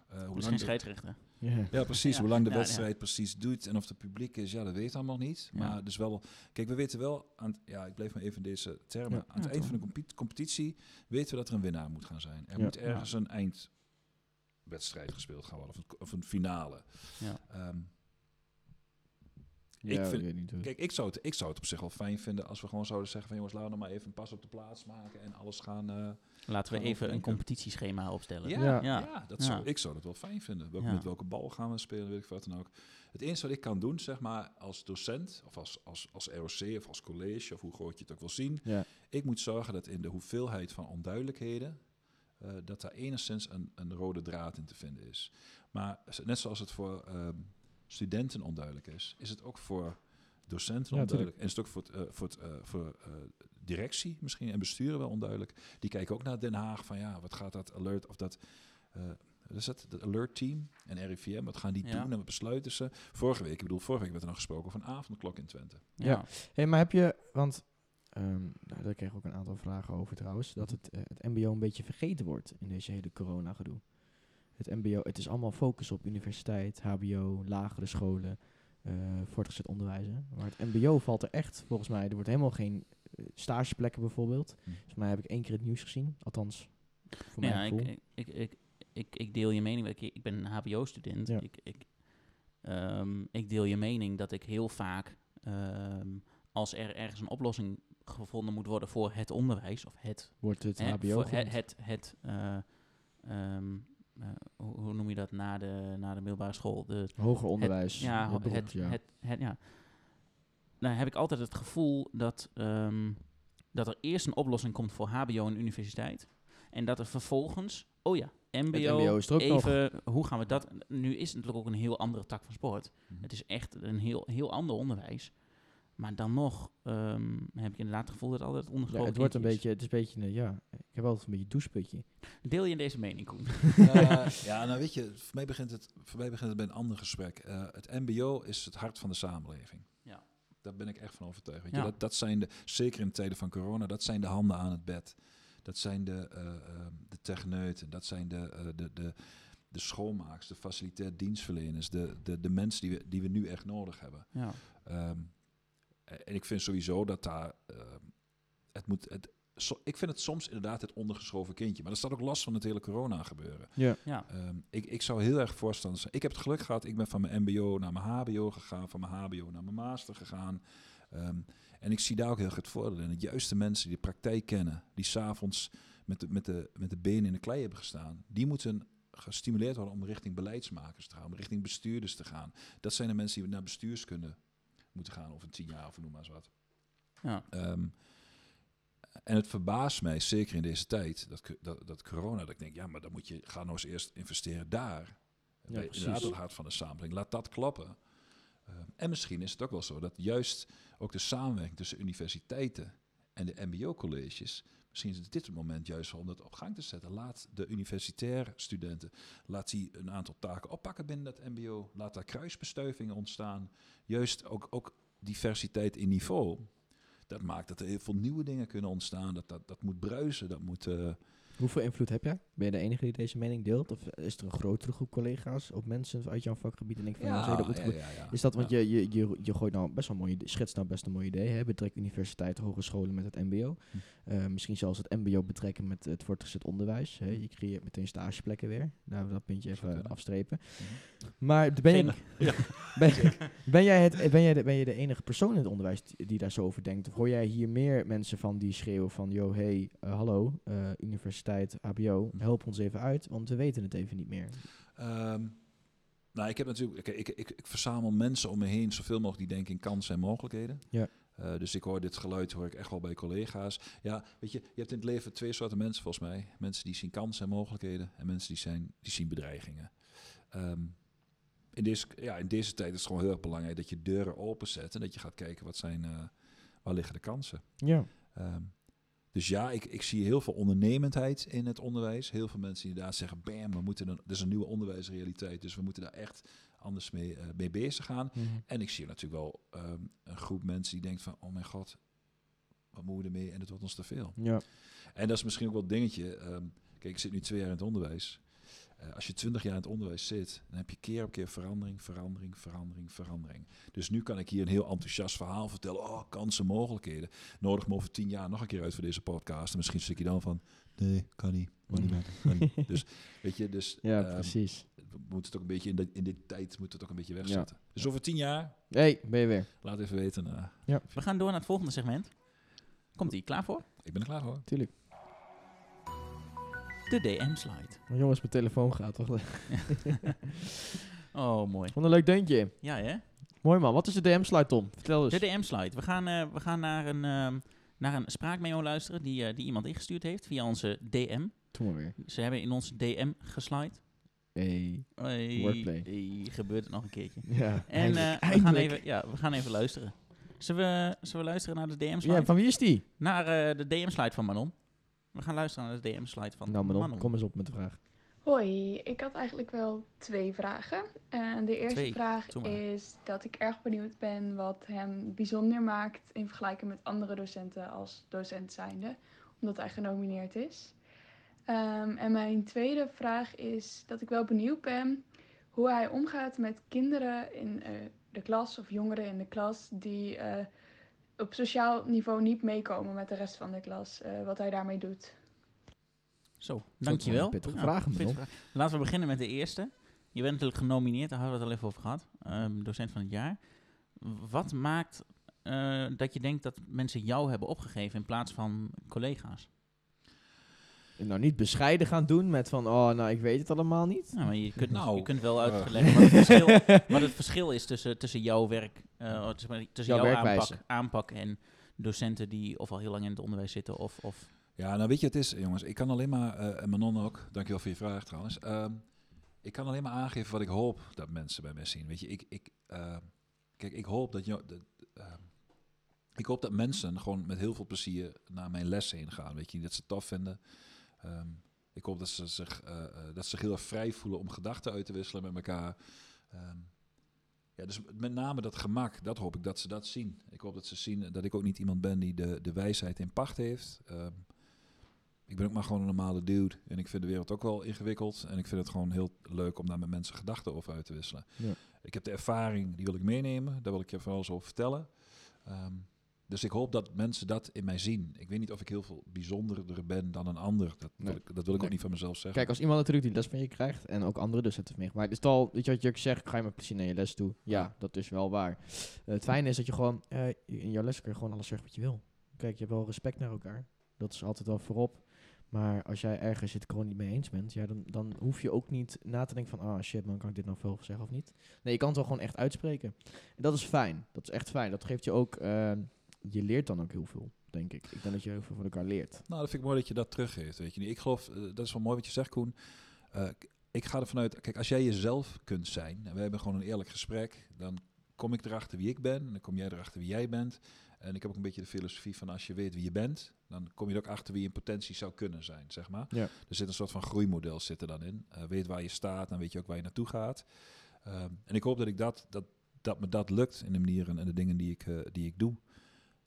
eh, hoe is lang geen de- scheidsrechter. Ja. Ja, precies. Ja, Hoe lang de ja, wedstrijd precies doet en of het publiek is, ja, dat weet allemaal niet. Ja. Maar dus wel, kijk, we weten wel, aan het- ja, ik bleef maar even in deze termen. Ja. aan het Ja, eind toch. van de competitie weten we dat er een winnaar moet gaan zijn. Er Ja. moet ergens een eindwedstrijd gespeeld gaan worden, of een, of een finale. Ja. Ehm, Ja, vind- weet niet hoe- kijk, ik zou, het, ik zou het op zich wel fijn vinden als we gewoon zouden zeggen van jongens, laten we nou maar even een pas op de plaats maken en alles gaan... eh, Laten we even een competitieschema opstellen. Ja, Ja. ja. Ja. dat Zou, ik zou dat wel fijn vinden. Welke. Met welke bal gaan we spelen, weet ik wat dan ook. Het enige wat ik kan doen, zeg maar, als docent of als, als, als ROC of als college, of hoe groot je het ook wil zien, Ja. ik moet zorgen dat in de hoeveelheid van onduidelijkheden, eh, dat daar enigszins een, een rode draad in te vinden is. Maar net zoals het voor ehm, studenten onduidelijk is, is het ook voor docenten Ja, onduidelijk. En is het ook voor, het, eh, voor, het, eh, voor eh, directie misschien en besturen wel onduidelijk. Die kijken ook naar Den Haag van ja, wat gaat dat alert of dat... eh, is het? Dat alert team en RIVM, wat gaan die Ja. doen en wat besluiten ze? Vorige week, ik bedoel, vorige week werd er nog gesproken over een avondklok in Twente. Ja. Hey, maar heb je, want ehm, nou, daar kreeg ik ook een aantal vragen over trouwens, dat het, het MBO een beetje vergeten wordt in deze hele corona-gedoe. Het MBO, het is allemaal focus op universiteit, HBO, lagere scholen, eh voortgezet onderwijs. hè. Maar het MBO valt er echt, volgens mij, er wordt helemaal geen eh, stageplekken bijvoorbeeld. Hm. Volgens mij heb ik één keer het nieuws gezien, althans voor Ja, mijn ik, ik, ik, ik, ik, deel je mening. Ik, ik ben een HBO-student. Ja. Ik, ik, ehm, ik deel je mening dat ik heel vaak, ehm, als er ergens een oplossing gevonden moet worden voor het onderwijs, of het, Wordt het HBO voor het, het, het eh, ehm, eh, hoe, hoe noem je dat na de, na de middelbare school? De, Hoger onderwijs. het, ja, het beroep, het, ja. Het, het, ja. Nou heb ik altijd het gevoel dat, ehm, dat er eerst een oplossing komt voor HBO en universiteit. En dat er vervolgens, oh ja, MBO, MBO is er ook even, hoe gaan we dat? Nu is het natuurlijk ook een heel andere tak van sport. Mhm. Het is echt een heel, heel ander onderwijs. Maar dan nog ehm, heb ik inderdaad het gevoel dat altijd het Ja, het wordt een kindje beetje, het is een beetje, een, ja, ik heb altijd een beetje een doucheputje. is. Deel je deze mening, Koen? Eh, ja, nou weet je, voor mij begint het, voor mij begint het bij een ander gesprek. Eh, het MBO is het hart van de samenleving. Ja. Daar ben ik echt van overtuigd. Weet Ja. je, dat, dat zijn de, zeker in tijden van corona, dat zijn de handen aan het bed. Dat zijn de, eh, eh, de techneuten, dat zijn de, eh, de, de, de schoonmaaks, de facilitair dienstverleners, de, de, de mensen die we, die we nu echt nodig hebben. Ja. Ehm, en ik vind sowieso dat daar. ehm, het moet, het, so- ik vind het soms inderdaad het ondergeschoven kindje. Maar er staat ook last van het hele corona gebeuren. Ja. Ja. Ehm, ik, ik zou heel erg voorstander zijn. Ik heb het geluk gehad. Ik ben van mijn MBO naar mijn HBO gegaan. Van mijn HBO naar mijn master gegaan. Ehm, en ik zie daar ook heel erg het voordeel in. De juiste mensen die de praktijk kennen. Die s'avonds met de, met, de, met de benen in de klei hebben gestaan. Die moeten gestimuleerd worden om richting beleidsmakers te gaan. Om richting bestuurders te gaan. Dat zijn de mensen die naar bestuurskunde moeten gaan over tien jaar of noem maar eens wat. Ja. Ehm, en het verbaast mij, zeker in deze tijd, dat, dat, dat corona, dat ik denk, ja, maar dan moet je, ga nou eens eerst investeren daar. Ja, inderdaad het hart van de samenleving. Laat dat kloppen. Ehm, en misschien is het ook wel zo dat juist ook de samenwerking tussen universiteiten en de mbo-colleges, misschien is dit het moment juist om dat op gang te zetten. Laat de universitaire studenten, laat die een aantal taken oppakken binnen dat mbo. Laat daar kruisbestuivingen ontstaan. Juist ook, ook diversiteit in niveau. Dat maakt dat er heel veel nieuwe dingen kunnen ontstaan. Dat, dat, dat moet bruisen, dat moet... eh, Hoeveel invloed heb jij? Ben je de enige die deze mening deelt? Of is er een grotere groep collega's of mensen uit jouw vakgebied? En denk van, je dat ja, ja. Is dat, want Ja. je, je, je, je gooit nou best wel mooi, schetst nou best een mooi idee. Hè? Betrek universiteiten, hogescholen met het mbo. Hm. Eh, misschien zelfs het mbo betrekken met het voortgezet onderwijs. Hè? Je creëert meteen stageplekken weer. Daar dat puntje even afstrepen. Mhm. Maar ben je, ben, ben, jij het, ben, jij de, ben je de enige persoon in het onderwijs die, daar zo over denkt? Of hoor jij hier meer mensen van die schreeuwen van... Yo, hey, eh, hallo, eh, universiteit, hbo, Hm. help ons even uit, want we weten het even niet meer. Ehm, nou, ik heb natuurlijk, ik, ik, ik, ik verzamel mensen om me heen zoveel mogelijk die denken in kansen en mogelijkheden. Ja. Eh, dus ik hoor dit geluid hoor ik echt wel bij collega's. Ja, weet je, je hebt in het leven twee soorten mensen volgens mij. Mensen die zien kansen en mogelijkheden en mensen die, zijn, die zien bedreigingen. Ehm, in, deze, ja, in deze tijd is het gewoon heel erg belangrijk dat je deuren openzet en dat je gaat kijken wat zijn, eh, waar liggen de kansen. Ja. Ehm, dus ja, ik, ik zie heel veel ondernemendheid in het onderwijs. Heel veel mensen die inderdaad zeggen, bam, we moeten een, dat is een nieuwe onderwijsrealiteit. Dus we moeten daar echt anders mee, eh, mee bezig gaan. Mhm. En ik zie natuurlijk wel ehm, een groep mensen die denkt van, oh mijn god, wat moeten we ermee? En het wordt ons te veel. Ja. En dat is misschien ook wel een dingetje. ehm, kijk, ik zit nu twee jaar in het onderwijs. Eh, als je twintig jaar in het onderwijs zit, dan heb je keer op keer verandering, verandering, verandering, verandering. Dus nu kan ik hier een heel enthousiast verhaal vertellen. Oh, kansen, mogelijkheden. Nodig me over tien jaar nog een keer uit voor deze podcast. En misschien stuk je dan van, nee, kan niet. Kan niet, kan niet. Dus weet je, dus Ja, ehm, precies. we moeten het ook een beetje in, de, in dit tijd moeten we het ook een beetje wegzetten. Dus over tien jaar, hey, ben je weer. laat even weten. eh, We gaan door naar het volgende segment. Komt ie klaar voor? ik ben er klaar voor. Tuurlijk. De DM-slide. Maar jongens, mijn telefoon gaat toch? Oh, mooi. Wat een leuk deuntje. Ja, hè? Mooi man. Wat is de DM-slide, Tom? Vertel De eens. DM-slide. We gaan, eh, we gaan naar, een, ehm, naar een spraakmemo luisteren die, eh, die iemand ingestuurd heeft via onze DM. Doe maar weer. Ze hebben in onze DM geslide. Hey. Hey, Wordplay. hey, gebeurt het nog een keertje. Ja, En eindelijk. we, gaan even, ja, we gaan even luisteren. Zullen we, zullen we luisteren naar de DM-slide? Ja, van wie is die? Naar de DM-slide van Manon. We gaan luisteren naar de DM-slide van nou, Manon, Manon. kom eens op met de vraag. Hoi, ik had eigenlijk wel twee vragen. En de eerste Twee, vraag doe maar. is dat ik erg benieuwd ben wat hem bijzonder maakt in vergelijking met andere docenten als docent zijnde, omdat hij genomineerd is. Ehm, en mijn tweede vraag is dat ik wel benieuwd ben hoe hij omgaat met kinderen in eh, de klas of jongeren in de klas die eh, op sociaal niveau niet meekomen met de rest van de klas. eh, wat hij daarmee doet. Zo, dankjewel. pittige Ja, vragen, pittige Manon. vraag. Laten we beginnen met de eerste. Je bent natuurlijk genomineerd, daar hadden we het al even over gehad. Ehm, docent van het jaar. Wat maakt eh, dat je denkt dat mensen jou hebben opgegeven in plaats van collega's? Nou, niet bescheiden gaan doen met van, oh, nou, ik weet het allemaal niet. Nou, maar je, kunt, Nou, je kunt wel eh. uitleggen wat, het verschil, wat het verschil is tussen, tussen jouw werk, eh, tussen, tussen Jouw aanpak, aanpak en docenten die of al heel lang in het onderwijs zitten of, of Ja, nou weet je, het is, jongens, ik kan alleen maar, eh, en Manon ook, dankjewel voor je vraag trouwens. Ehm, ik kan alleen maar aangeven wat ik hoop dat mensen bij mij zien. Weet je, ik, ik, eh, kijk, ik hoop dat, je, dat, ehm, ik hoop dat mensen gewoon met heel veel plezier naar mijn les heen gaan. Weet je, dat ze het tof vinden. Ehm, ik hoop dat ze, zich, eh, eh, dat ze zich heel erg vrij voelen om gedachten uit te wisselen met elkaar. Ehm, ja, dus met name dat gemak, dat hoop ik dat ze dat zien. Ik hoop dat ze zien dat ik ook niet iemand ben die de, de wijsheid in pacht heeft. Ehm, ik ben ook maar gewoon een normale dude. En ik vind de wereld ook wel ingewikkeld. En ik vind het gewoon heel leuk om daar met mensen gedachten over uit te wisselen. Ja. Ik heb de ervaring, die wil ik meenemen. Daar wil ik je vooral eens over vertellen. Ehm, dus ik hoop dat mensen dat in mij zien. Ik weet niet of ik heel veel bijzonderder ben dan een ander. Dat, Nee. wil, ik, dat wil ik Nee. ook niet van mezelf zeggen. Kijk, als iemand natuurlijk die les van je krijgt en ook andere docenten van meegemaakt. Dus al, weet je wat je ook zegt, ga je met plezier naar je les toe. Ja, dat is wel waar. Eh, het fijne is dat je gewoon, eh, in jouw les kun je gewoon alles zeggen wat je wil. Kijk, je hebt wel respect naar elkaar. Dat is altijd wel voorop. Maar als jij ergens het gewoon niet mee eens bent, ja, dan, dan hoef je ook niet na te denken van, ah shit man, kan ik dit nou veel zeggen of niet? Nee, je kan het wel gewoon echt uitspreken. En dat is fijn. Dat is echt fijn. Dat geeft je ook, eh, je leert dan ook heel veel, denk ik. Ik denk dat je heel veel van elkaar leert. Nou, dat vind ik mooi dat je dat teruggeeft. Weet je niet. Ik geloof, eh, dat is wel mooi wat je zegt, Koen. Eh, ik ga ervan uit, kijk, als jij jezelf kunt zijn, en we hebben gewoon een eerlijk gesprek, dan kom ik erachter wie ik ben, en dan kom jij erachter wie jij bent. En ik heb ook een beetje de filosofie van als je weet wie je bent, dan kom je er ook achter wie je in potentie zou kunnen zijn, zeg maar. Ja. Er zit een soort van groeimodel zit er dan in. Eh, weet waar je staat, dan weet je ook waar je naartoe gaat. Ehm, en ik hoop dat ik dat, dat, dat me dat lukt in de manieren en de dingen die ik, die ik doe.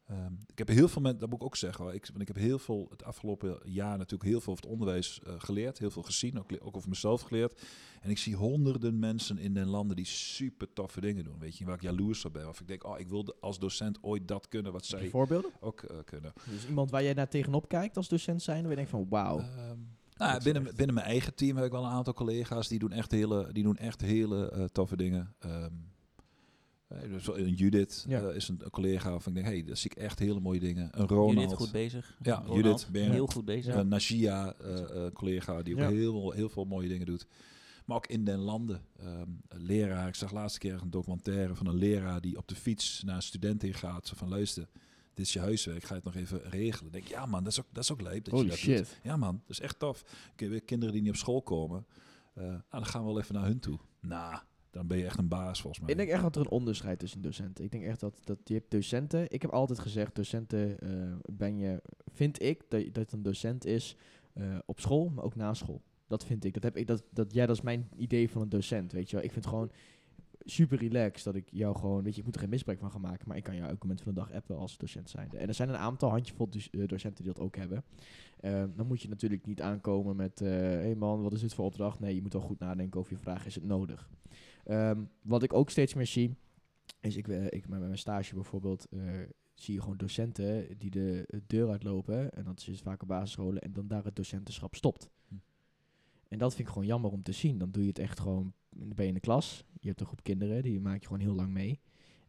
Ehm, ik heb heel veel mensen, dat moet ik ook zeggen, hoor. Ik, want ik heb heel veel het afgelopen jaar natuurlijk heel veel over het onderwijs eh, geleerd, heel veel gezien, ook, over mezelf geleerd. En ik zie honderden mensen in den landen die super toffe dingen doen, weet je, waar ik jaloers op ben. Of ik denk, oh, ik wilde als docent ooit dat kunnen wat zij voorbeelden? ook eh, kunnen. Dus iemand waar jij naar tegenop kijkt als docent zijn, dan je denkt van, wauw. Ehm, nou, binnen, binnen mijn eigen team heb ik wel een aantal collega's die doen echt hele, die doen echt hele eh, toffe dingen. Wel een Judith Ja. eh, is een, een collega waarvan ik denk, hey, daar zie ik echt hele mooie dingen. Een Ronald, Judith goed bezig. Ja, Ronald, Judith, ben heel goed bezig. een Najia, eh, eh, collega die ook Ja. heel, heel veel mooie dingen doet. Maar ook in den landen. Ehm, een leraar, ik zag laatste keer een documentaire van een leraar die op de fiets naar een student in gaat. Zo van, luister, dit is je huiswerk, ga je het nog even regelen. Ik denk, ja man, dat is ook, dat is ook leuk dat Holy je dat shit. doet. Ja man, dat is echt tof. Ik heb kinderen die niet op school komen. eh, nou, dan gaan we wel even naar hun toe. Nou, dan ben je echt een baas volgens mij. Ik denk echt dat er een onderscheid tussen docenten. Ik denk echt dat, dat je hebt docenten. Ik heb altijd gezegd, docenten eh, ben je, vind ik dat, dat een docent is eh, op school, maar ook na school. Dat vind ik. Dat heb ik. Dat, dat, ja, dat is mijn idee van een docent. Weet je wel. Ik vind gewoon super relaxed dat ik jou gewoon, weet je, ik moet er geen misbruik van gaan maken, maar ik kan jou elk moment van de dag appen als docent zijnde. En er zijn een aantal handjevol dus, eh, docenten die dat ook hebben. Eh, dan moet je natuurlijk niet aankomen met, hé hey man, wat is dit voor opdracht? Nee, je moet wel goed nadenken over je vraag, is het nodig? Ehm, wat ik ook steeds meer zie, is ik, eh, ik met mijn stage bijvoorbeeld, eh, zie je gewoon docenten die de eh, deur uitlopen, en dat is dus vaak op basisscholen, en dan daar het docentenschap stopt. Hm. En dat vind ik gewoon jammer om te zien. Dan doe je het echt gewoon, ben je in de klas, je hebt een groep kinderen, die maak je gewoon heel lang mee,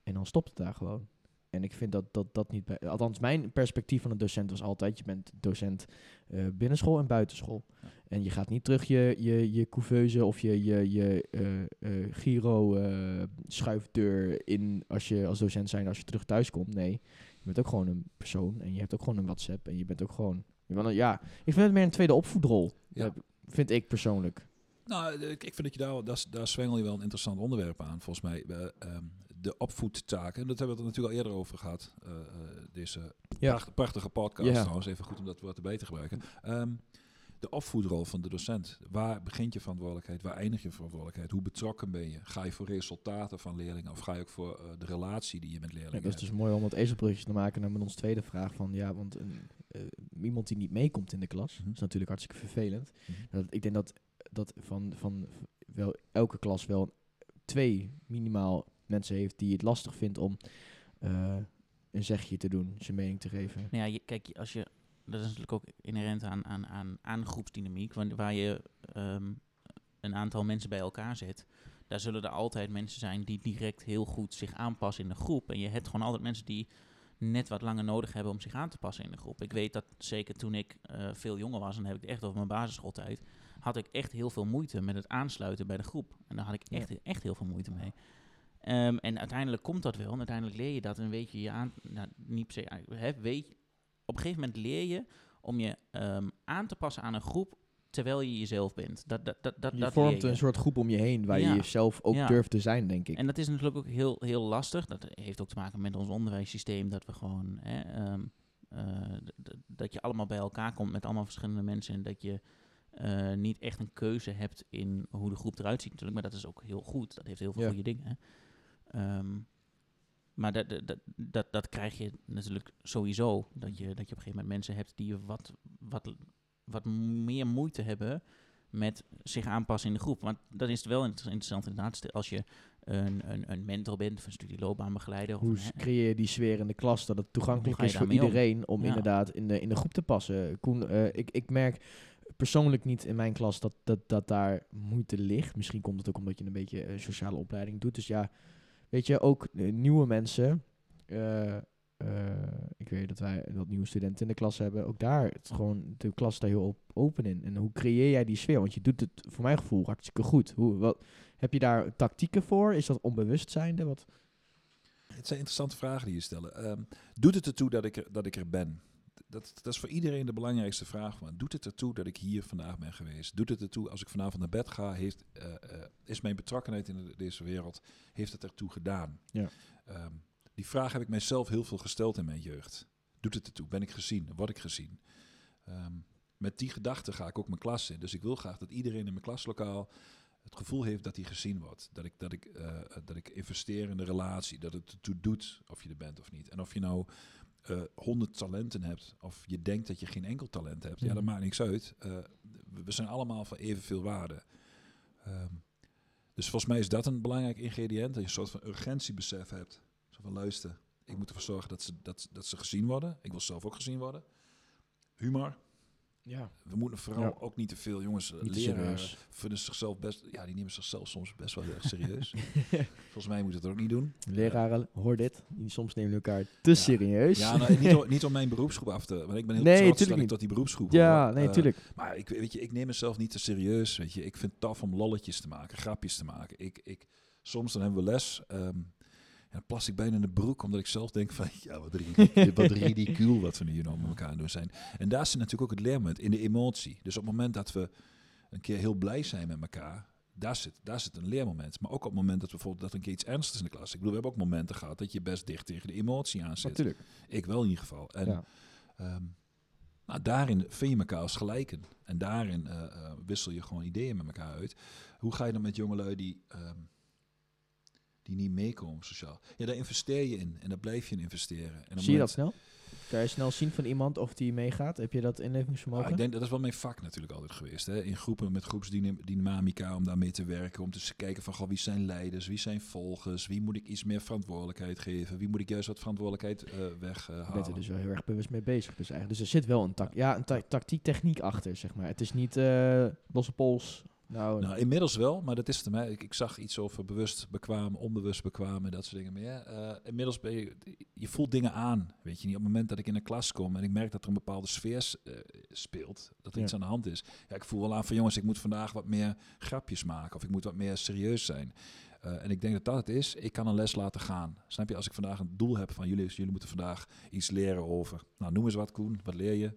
en dan stopt het daar gewoon. En ik vind dat dat, dat niet bij. Althans, mijn perspectief van een docent was altijd: je bent docent eh binnenschool en buitenschool. En je gaat niet terug je, je, je couveuse of je, je, je eh, eh, Giro schuifdeur in als je als docent zijn als je terug thuis komt. Nee, je bent ook gewoon een persoon en je hebt ook gewoon een WhatsApp en je bent ook gewoon. bent Ja, ik vind het meer een tweede opvoedrol. Ja. Vind ik persoonlijk. Nou, ik ik vind dat je daar, daar, daar zwengel je wel een interessant onderwerp aan, volgens mij. Eh, ehm, de opvoedtaken, dat hebben we het natuurlijk al eerder over gehad. eh, eh, deze Ja. pracht- prachtige podcast Ja. trouwens, even goed om dat woord erbij te gebruiken. Ehm, de opvoedrol van de docent. Waar begint je verantwoordelijkheid? Waar eindig je verantwoordelijkheid? Hoe betrokken ben je? Ga je voor resultaten van leerlingen of ga je ook voor eh, de relatie die je met Ja, leerlingen dat is hebt? dus mooi om het ezelbrugje te maken naar met ons tweede vraag. Van, ja, want een, iemand die niet meekomt in de klas, Mhm. is natuurlijk hartstikke vervelend. Mhm. Dat, ik denk dat, dat van, van wel elke klas wel twee minimaal mensen heeft die het lastig vindt om eh, een zegje te doen, zijn mening te geven. Nou ja, je, kijk, als je, dat is natuurlijk ook inherent aan, aan, aan, aan groepsdynamiek, want waar je ehm, een aantal mensen bij elkaar zet, daar zullen er altijd mensen zijn die direct heel goed zich aanpassen in de groep. En je hebt gewoon altijd mensen die net wat langer nodig hebben om zich aan te passen in de groep. Ik weet dat zeker toen ik eh, veel jonger was, en dan heb ik echt over mijn basisschooltijd, had ik echt heel veel moeite met het aansluiten bij de groep. En daar had ik echt, echt heel veel moeite mee. Ehm, en uiteindelijk komt dat wel. En uiteindelijk leer je dat en weet je je aan... Nou, niet per se... Hè, weet, op een gegeven moment leer je om je ehm, aan te passen aan een groep terwijl je jezelf bent. Dat, dat, dat, dat, je dat vormt je. een soort groep om je heen waar Ja. je jezelf ook Ja. durft te zijn, denk ik. En dat is natuurlijk ook heel, heel lastig. Dat heeft ook te maken met ons onderwijssysteem. Dat we gewoon... Hè, ehm, eh, dat je allemaal bij elkaar komt met allemaal verschillende mensen. En dat je eh, niet echt een keuze hebt in hoe de groep eruit ziet natuurlijk. Maar dat is ook heel goed. Dat heeft heel veel Ja. goede dingen. Ehm, maar dat, dat, dat, dat, krijg je natuurlijk sowieso. Dat je, dat je op een gegeven moment mensen hebt die wat, wat, wat meer moeite hebben met zich aanpassen in de groep. Want dat is wel inter- interessant inderdaad. Als je een, een, een mentor bent of een studieloopbaanbegeleider. Of Hoe een- creëer je die sfeer in de klas dat het toegankelijk is voor om? iedereen om Ja. inderdaad in de, in de groep te passen? Koen, eh, ik, ik merk persoonlijk niet in mijn klas dat, dat, dat daar moeite ligt. Misschien komt het ook omdat je een beetje eh, sociale opleiding doet. Dus ja, weet je, ook eh, nieuwe mensen. eh, eh, ik weer dat wij dat nieuwe studenten in de klas hebben. Ook daar, het gewoon, de klas daar heel op- open in. En hoe creëer jij die sfeer? Want je doet het, voor mijn gevoel, hartstikke goed. Hoe, wat, heb je daar tactieken voor? Is dat onbewustzijnde? Wat? Het zijn interessante vragen die je stellen. Ehm, doet het ertoe dat ik er, dat ik er ben? Dat, dat is voor iedereen de belangrijkste vraag. Maar doet het ertoe dat ik hier vandaag ben geweest? Doet het ertoe als ik vanavond naar bed ga? Heeft, eh, eh, is mijn betrokkenheid in de- deze wereld, heeft het ertoe gedaan? Ja. Ehm, die vraag heb ik mijzelf heel veel gesteld in mijn jeugd. Doet het ertoe? Ben ik gezien? Word ik gezien? Ehm, met die gedachte ga ik ook mijn klas in. Dus ik wil graag dat iedereen in mijn klaslokaal het gevoel heeft dat hij gezien wordt. Dat ik, dat ik, eh, dat ik investeer in de relatie. Dat het ertoe doet of je er bent of niet. En of je nou honderd talenten hebt of je denkt dat je geen enkel talent hebt. Ja, dat Mhm. maakt niks uit. Eh, we- we zijn allemaal van evenveel waarde. Ehm, dus volgens mij is dat een belangrijk ingrediënt. Dat je een soort van urgentiebesef hebt. Zo van luister, ik moet ervoor zorgen dat ze, dat, dat ze gezien worden. Ik wil zelf ook gezien worden. Humor. Ja, We moeten vooral Ja. ook niet te veel jongens niet te leren. serieus. Vinden zichzelf best, ja, die nemen zichzelf soms best wel heel erg serieus. Volgens mij moet het ook niet doen. Leraren, hoor dit. Soms nemen elkaar te serieus. Ja, nou, niet, om, niet om mijn beroepsgroep af te... Want ik ben heel Nee, trots tuurlijk dat ik niet. tot die beroepsgroep Ja, hoor. nee, Eh, tuurlijk. Maar ik, weet je, ik neem mezelf niet te serieus. Weet je. Ik vind het tof om lolletjes te maken, grapjes te maken. Ik, ik, soms dan hebben we les. ehm, en dan plas ik bijna in de broek, omdat ik zelf denk van... Ja, wat, ridicuul, wat ridicuul wat we nu hier nou met elkaar aan doen zijn. En daar zit natuurlijk ook het leermoment, in de emotie. Dus op het moment dat we een keer heel blij zijn met elkaar... Daar zit, daar zit een leermoment. Maar ook op het moment dat we bijvoorbeeld dat een keer iets ernstigs in de klas... Ik bedoel, we hebben ook momenten gehad dat je best dicht tegen de emotie aan zit. Natuurlijk. Ik wel in ieder geval. En Ja. ehm, nou, daarin vind je elkaar als gelijken. En daarin eh, eh, wissel je gewoon ideeën met elkaar uit. Hoe ga je dan met jongelui die, ehm, die niet meekomen sociaal? Ja, daar investeer je in. En daar blijf je in investeren. En Zie je dat snel? Kan je snel zien van iemand of die meegaat? Heb je dat inlevingsvermogen? Ja, ik denk dat is wel mijn vak natuurlijk altijd geweest. Hè? In groepen met groepsdynamica om daarmee te werken. Om te kijken van goh, wie zijn leiders, wie zijn volgers, wie moet ik iets meer verantwoordelijkheid geven, wie moet ik juist wat verantwoordelijkheid Je weghalen. bent er dus wel heel erg bewust mee bezig. Dus, eigenlijk. dus er zit wel een, tak ja, een ta- tactiek, techniek achter, zeg maar. Het is niet eh losse pols. Nou, Nou, inmiddels wel, maar dat is het mij. Ik, ik zag iets over bewust bekwaam, onbewust bekwaam en dat soort dingen. Ja, eh, inmiddels ben je, je voelt dingen aan. Weet je niet, op het moment dat ik in een klas kom en ik merk dat er een bepaalde sfeer eh, speelt, dat er Ja. iets aan de hand is. Ja, ik voel wel aan van jongens, ik moet vandaag wat meer grapjes maken of ik moet wat meer serieus zijn. Eh, en ik denk dat dat het is. Ik kan een les laten gaan. Snap je? Als ik vandaag een doel heb van jullie, jullie moeten vandaag iets leren over. Nou, noem eens wat, Koen. Wat leer je?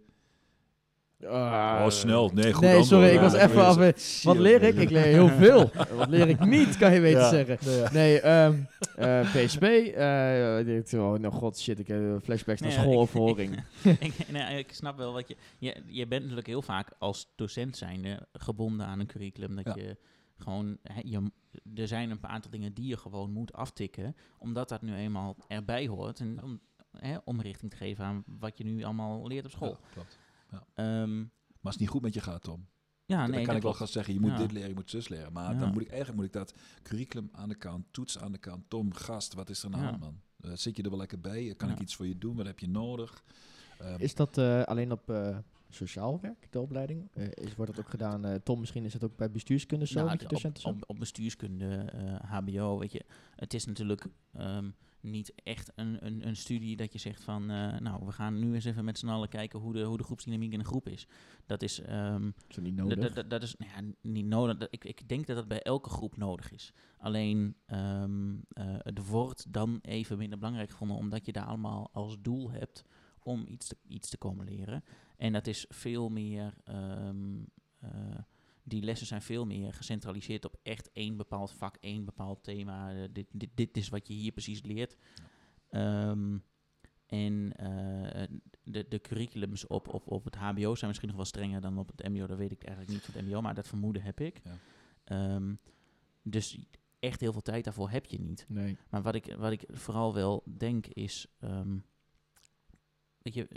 Ah, oh, snel. Nee, goed Nee, antwoord. sorry, ik Ja, was even af. Wat leer ik? Ik leer heel veel. Wat leer ik niet, kan je weten Ja. zeggen. Nee, ehm eh, PSP. eh, denk, oh, nou god, shit, ik heb flashbacks naar schooloverhoring. ik, nee, ik snap wel wat je, je... Je bent natuurlijk heel vaak als docent zijnde gebonden aan een curriculum. Dat Ja. je gewoon... Hè, je, er zijn een paar aantal dingen die je gewoon moet aftikken. Omdat dat nu eenmaal erbij hoort. En om hè, omrichting te geven aan wat je nu allemaal leert op school. Ja, klopt. Ehm, Maar als het niet goed met je gaat, Tom, ja, dan nee, kan dat ik wel gaan zeggen, je moet Ja. dit leren, je moet zus leren. Maar Ja. dan moet ik eigenlijk moet ik dat curriculum aan de kant, toets aan de kant, Tom, gast, wat is er aan de Ja. hand, man? Eh, zit je er wel lekker bij? Kan Ja. ik iets voor je doen? Wat heb je nodig? Ehm, Is dat eh, alleen op eh, sociaal werk, de opleiding? Eh, is, wordt dat ook gedaan, eh, Tom, misschien is het ook bij bestuurskunde zo, Nou, op, op, op bestuurskunde, eh, HBO, weet je, het is natuurlijk ehm, niet echt een, een, een studie dat je zegt van, eh, nou, we gaan nu eens even met z'n allen kijken hoe de, hoe de groepsdynamiek in een groep is. Dat is, ehm, Is dat niet dat- nodig? dat- is nou ja, niet nodig. Dat- ik, ik denk dat dat bij elke groep nodig is. Alleen, ehm, eh, het wordt dan even minder belangrijk gevonden, omdat je daar allemaal als doel hebt om iets te, iets te komen leren. En dat is veel meer, ehm, eh, die lessen zijn veel meer gecentraliseerd op echt één bepaald vak, één bepaald thema. Eh, dit, dit, dit is wat je hier precies leert. Ehm, en eh, de, de curriculums op, op, op het HBO zijn misschien nog wel strenger dan op het MBO. Dat weet ik eigenlijk niet van het MBO, maar dat vermoeden heb ik. Ja. Ehm, dus echt heel veel tijd daarvoor heb je niet. Nee. Maar wat ik, wat ik vooral wel denk is, ehm, weet je,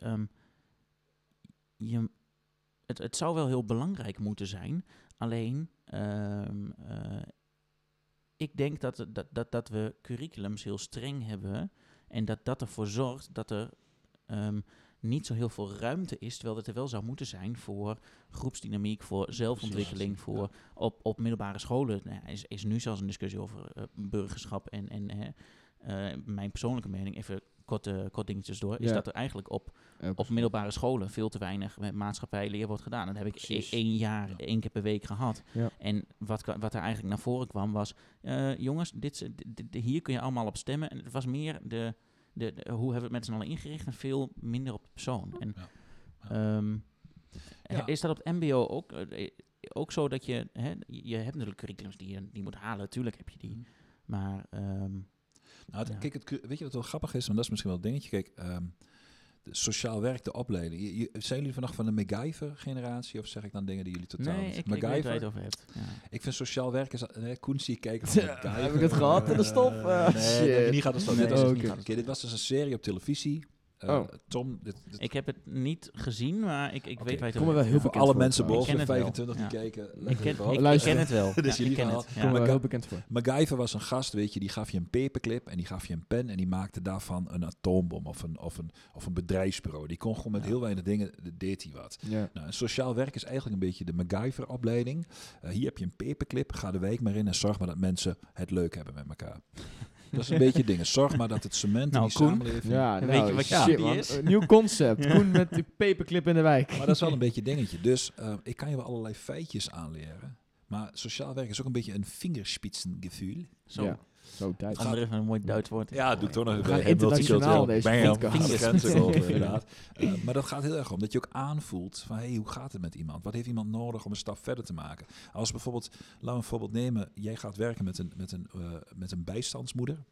je het, het zou wel heel belangrijk moeten zijn. Alleen, ehm, eh, ik denk dat, dat, dat, dat we curriculums heel streng hebben en dat dat ervoor zorgt dat er ehm, niet zo heel veel ruimte is, terwijl het er wel zou moeten zijn voor groepsdynamiek, voor zelfontwikkeling, voor op, op middelbare scholen. Nou is, is nu zelfs een discussie over eh, burgerschap en, en eh, mijn persoonlijke mening, even korte, kort dingetjes door, is Ja. dat er eigenlijk op, op middelbare scholen veel te weinig met maatschappijleer wordt gedaan. Dat heb ik Precies. e- één jaar, Ja. één keer per week gehad. Ja. En wat, wat er eigenlijk naar voren kwam was, eh, jongens, dit, is- dit- dit- hier kun je allemaal op stemmen. En het was meer de, de, de- hoe hebben we het met z'n allen ingericht en veel minder op de persoon. En, Ja. ehm, Ja. Is dat op het mbo ook, eh, ook zo dat je, hè, je hebt natuurlijk curriculums die je die moet halen, natuurlijk heb je die. Mhm. Maar ehm, Nou, het- Ja. kijk, het, weet je wat wel grappig is? Want dat is misschien wel een dingetje. Kijk, ehm, de sociaal werk, de opleiding. Je, je- zijn jullie vannacht van de MacGyver-generatie? Of zeg ik dan dingen die jullie totaal nee, niet? ik, ik weet waar je het over hebt. Ja. Ik vind sociaal werk is... Nee, Koen zie kijken van Ja, MacGyver. heb ik het gehad in de stop? Eh, Ah, nee, shit. niet in de stop. Nee, dit, was, dit was dus een serie op televisie. Eh, Oh. Tom, dit, dit- Ik heb het niet gezien, maar ik, ik weet waar je het er over wel heel bekend alle mensen boven wel. 25 die Ja. kijken... Ik ken, ik, ik ken het wel. Is Ja, ik jullie ken het. Ja. heel bekend voor. MacGyver was een gast, weet je, die gaf je een paperclip en die gaf je een pen en die maakte daarvan een atoombom of een, of een, of een bedrijfsbureau. Die kon gewoon met Ja. heel weinig dingen, deed hij wat. Ja. Nou, sociaal werk is eigenlijk een beetje de MacGyver-opleiding. Eh, hier heb je een paperclip, ga de wijk maar in en zorg maar dat mensen het leuk hebben met elkaar. Dat is een beetje dingen. Zorg maar dat het cement Nou, in die Koen. samenleving... Ja, Weet nou, je wat je shit, man. is? Een nieuw concept. Koen met die paperclip in de wijk. Maar dat is wel een beetje dingetje. Dus eh, ik kan je wel allerlei feitjes aanleren. Maar sociaal werk is ook een beetje een vingerspitsengevoel. Zo, Ja. Zo, tijd. andere even een mooi Duits woord. Ja, doe ik toch nog een internationaal deze inderdaad. Eh, maar dat gaat heel erg om dat je ook aanvoelt van hey, hoe gaat het met iemand? Wat heeft iemand nodig om een stap verder te maken? Als bijvoorbeeld, laten we een voorbeeld nemen. Jij gaat werken met een, met een, eh, met een bijstandsmoeder.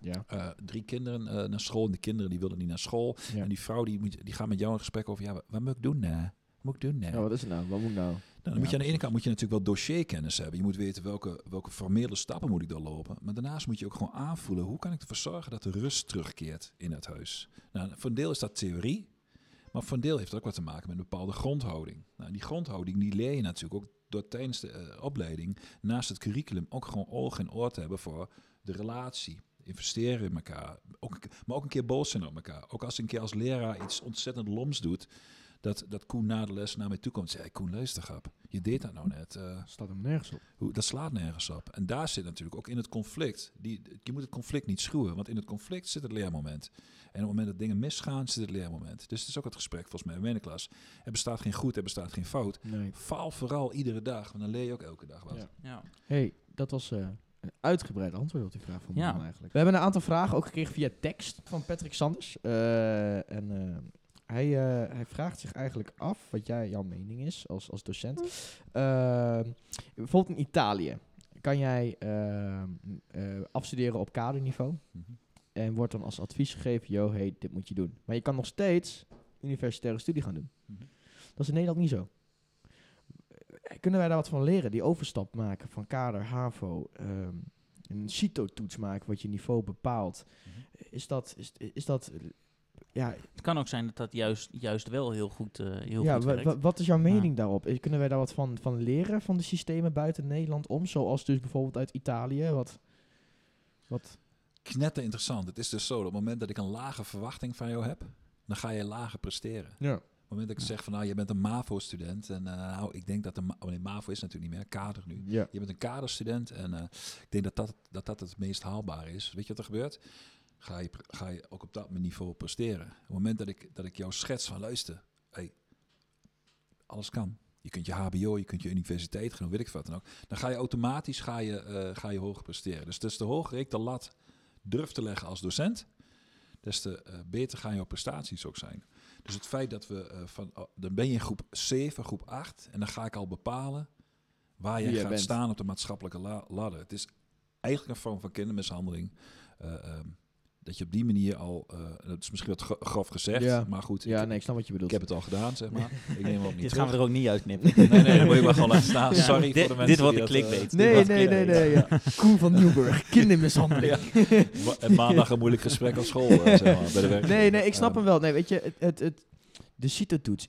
Ja. Eh, drie kinderen eh, naar school en de kinderen die willen niet naar school. Ja. En die vrouw die, moet, die gaat met jou in gesprek over, ja, wat, wat moet ik doen? nou? Wat moet ik doen? Ja, wat is het nou? Wat moet ik nou? Nou, dan moet je aan de ene kant moet je natuurlijk wel dossierkennis hebben. Je moet weten welke, welke formele stappen moet ik doorlopen. Maar daarnaast moet je ook gewoon aanvoelen hoe kan ik ervoor zorgen dat de rust terugkeert in het huis. Nou, voor een deel is dat theorie, maar voor een deel heeft het ook wat te maken met een bepaalde grondhouding. Nou, die grondhouding die leer je natuurlijk ook door tijdens de eh, opleiding naast het curriculum ook gewoon oog en oor te hebben voor de relatie. Investeren in elkaar, ook, maar ook een keer boos zijn op elkaar. Ook als een keer als leraar iets ontzettend loms doet, dat, dat Koen na de les naar mij toe komt en zegt, hey, Koen, luister grap, je deed dat nou net. eh, Staat hem nergens op. hoe, dat slaat nergens op. En daar zit natuurlijk ook in het conflict. Die, je moet het conflict niet schuwen, want in het conflict zit het leermoment. En op het moment dat dingen misgaan, zit het leermoment. Dus het is ook het gesprek volgens mij in mijn klas. Er bestaat geen goed, er bestaat geen fout. Nee. Faal vooral iedere dag, want dan leer je ook elke dag wat. Ja. Ja. hey, dat was eh, een uitgebreid antwoord op die vraag van Ja. Eigenlijk. We hebben een aantal vragen ook gekregen via tekst van Patrick Sanders. Eh, en eh, hij, eh, hij vraagt zich eigenlijk af wat jij, jouw mening is als, als docent. Eh, bijvoorbeeld in Italië kan jij eh, eh, afstuderen op kaderniveau. Mhm. En wordt dan als advies gegeven, yo, hey, dit moet je doen. Maar je kan nog steeds universitaire studie gaan doen. Mhm. Dat is in Nederland niet zo. Eh, Kunnen wij daar wat van leren? Die overstap maken van kader, HAVO, ehm, een CITO-toets maken wat je niveau bepaalt. Mhm. Is dat, is, is dat, ja, Het kan ook zijn dat dat juist, juist wel heel goed, eh, heel ja goed werkt. wa- wat is jouw Ja. mening daarop? Eh, Kunnen wij daar wat van, van leren van de systemen buiten Nederland om? Zoals dus bijvoorbeeld uit Italië, wat... wat Knetter interessant. Het is dus zo, op het moment dat ik een lage verwachting van jou heb, dan ga je lager presteren. ja. Op het moment dat ik zeg van nou, je bent een MAVO-student en eh, nou, ik denk dat de, ma- oh nee, MAVO is natuurlijk niet meer, kader nu. Ja. Je bent een kaderstudent en eh, ik denk dat dat, dat dat het meest haalbaar is. Weet je wat er gebeurt? Ga je, ga je ook op dat niveau presteren. Op het moment dat ik, dat ik jou schets van luister, hey, alles kan. Je kunt je HBO, je kunt je universiteit gaan, weet ik wat dan ook. Dan ga je automatisch ga je, eh, ga je hoger presteren. Dus des te hoger ik de lat durf te leggen als docent, des te eh, beter gaan jouw prestaties ook zijn. Dus het feit dat we eh, van, oh, dan ben je in groep 7, groep 8 en dan ga ik al bepalen waar je jij gaat bent. staan op de maatschappelijke la- ladder. Het is eigenlijk een vorm van kindermishandeling. eh, ehm, dat je op die manier al, eh, dat is misschien wat gro- grof gezegd, Ja. maar goed, ja, ik, nee, ik snap wat je ik bedoelt. heb het al gedaan, zeg maar. ik neem hem ook niet Dit gaan we er ook niet uitknippen. Nee, nee, dat moet je maar gewoon laten staan. Ja. Sorry Dit- voor de mensen dit wordt de eh, clickbait. Nee, nee, nee, clickbait. nee. Ja. Koen van Nieuwburg, kindermishandeling. En maandag een moeilijk gesprek op school, eh, zeg maar, bij de werk. Nee, nee, ik snap Eh, hem wel. Nee, weet je, het, het, het, de CITO-toets.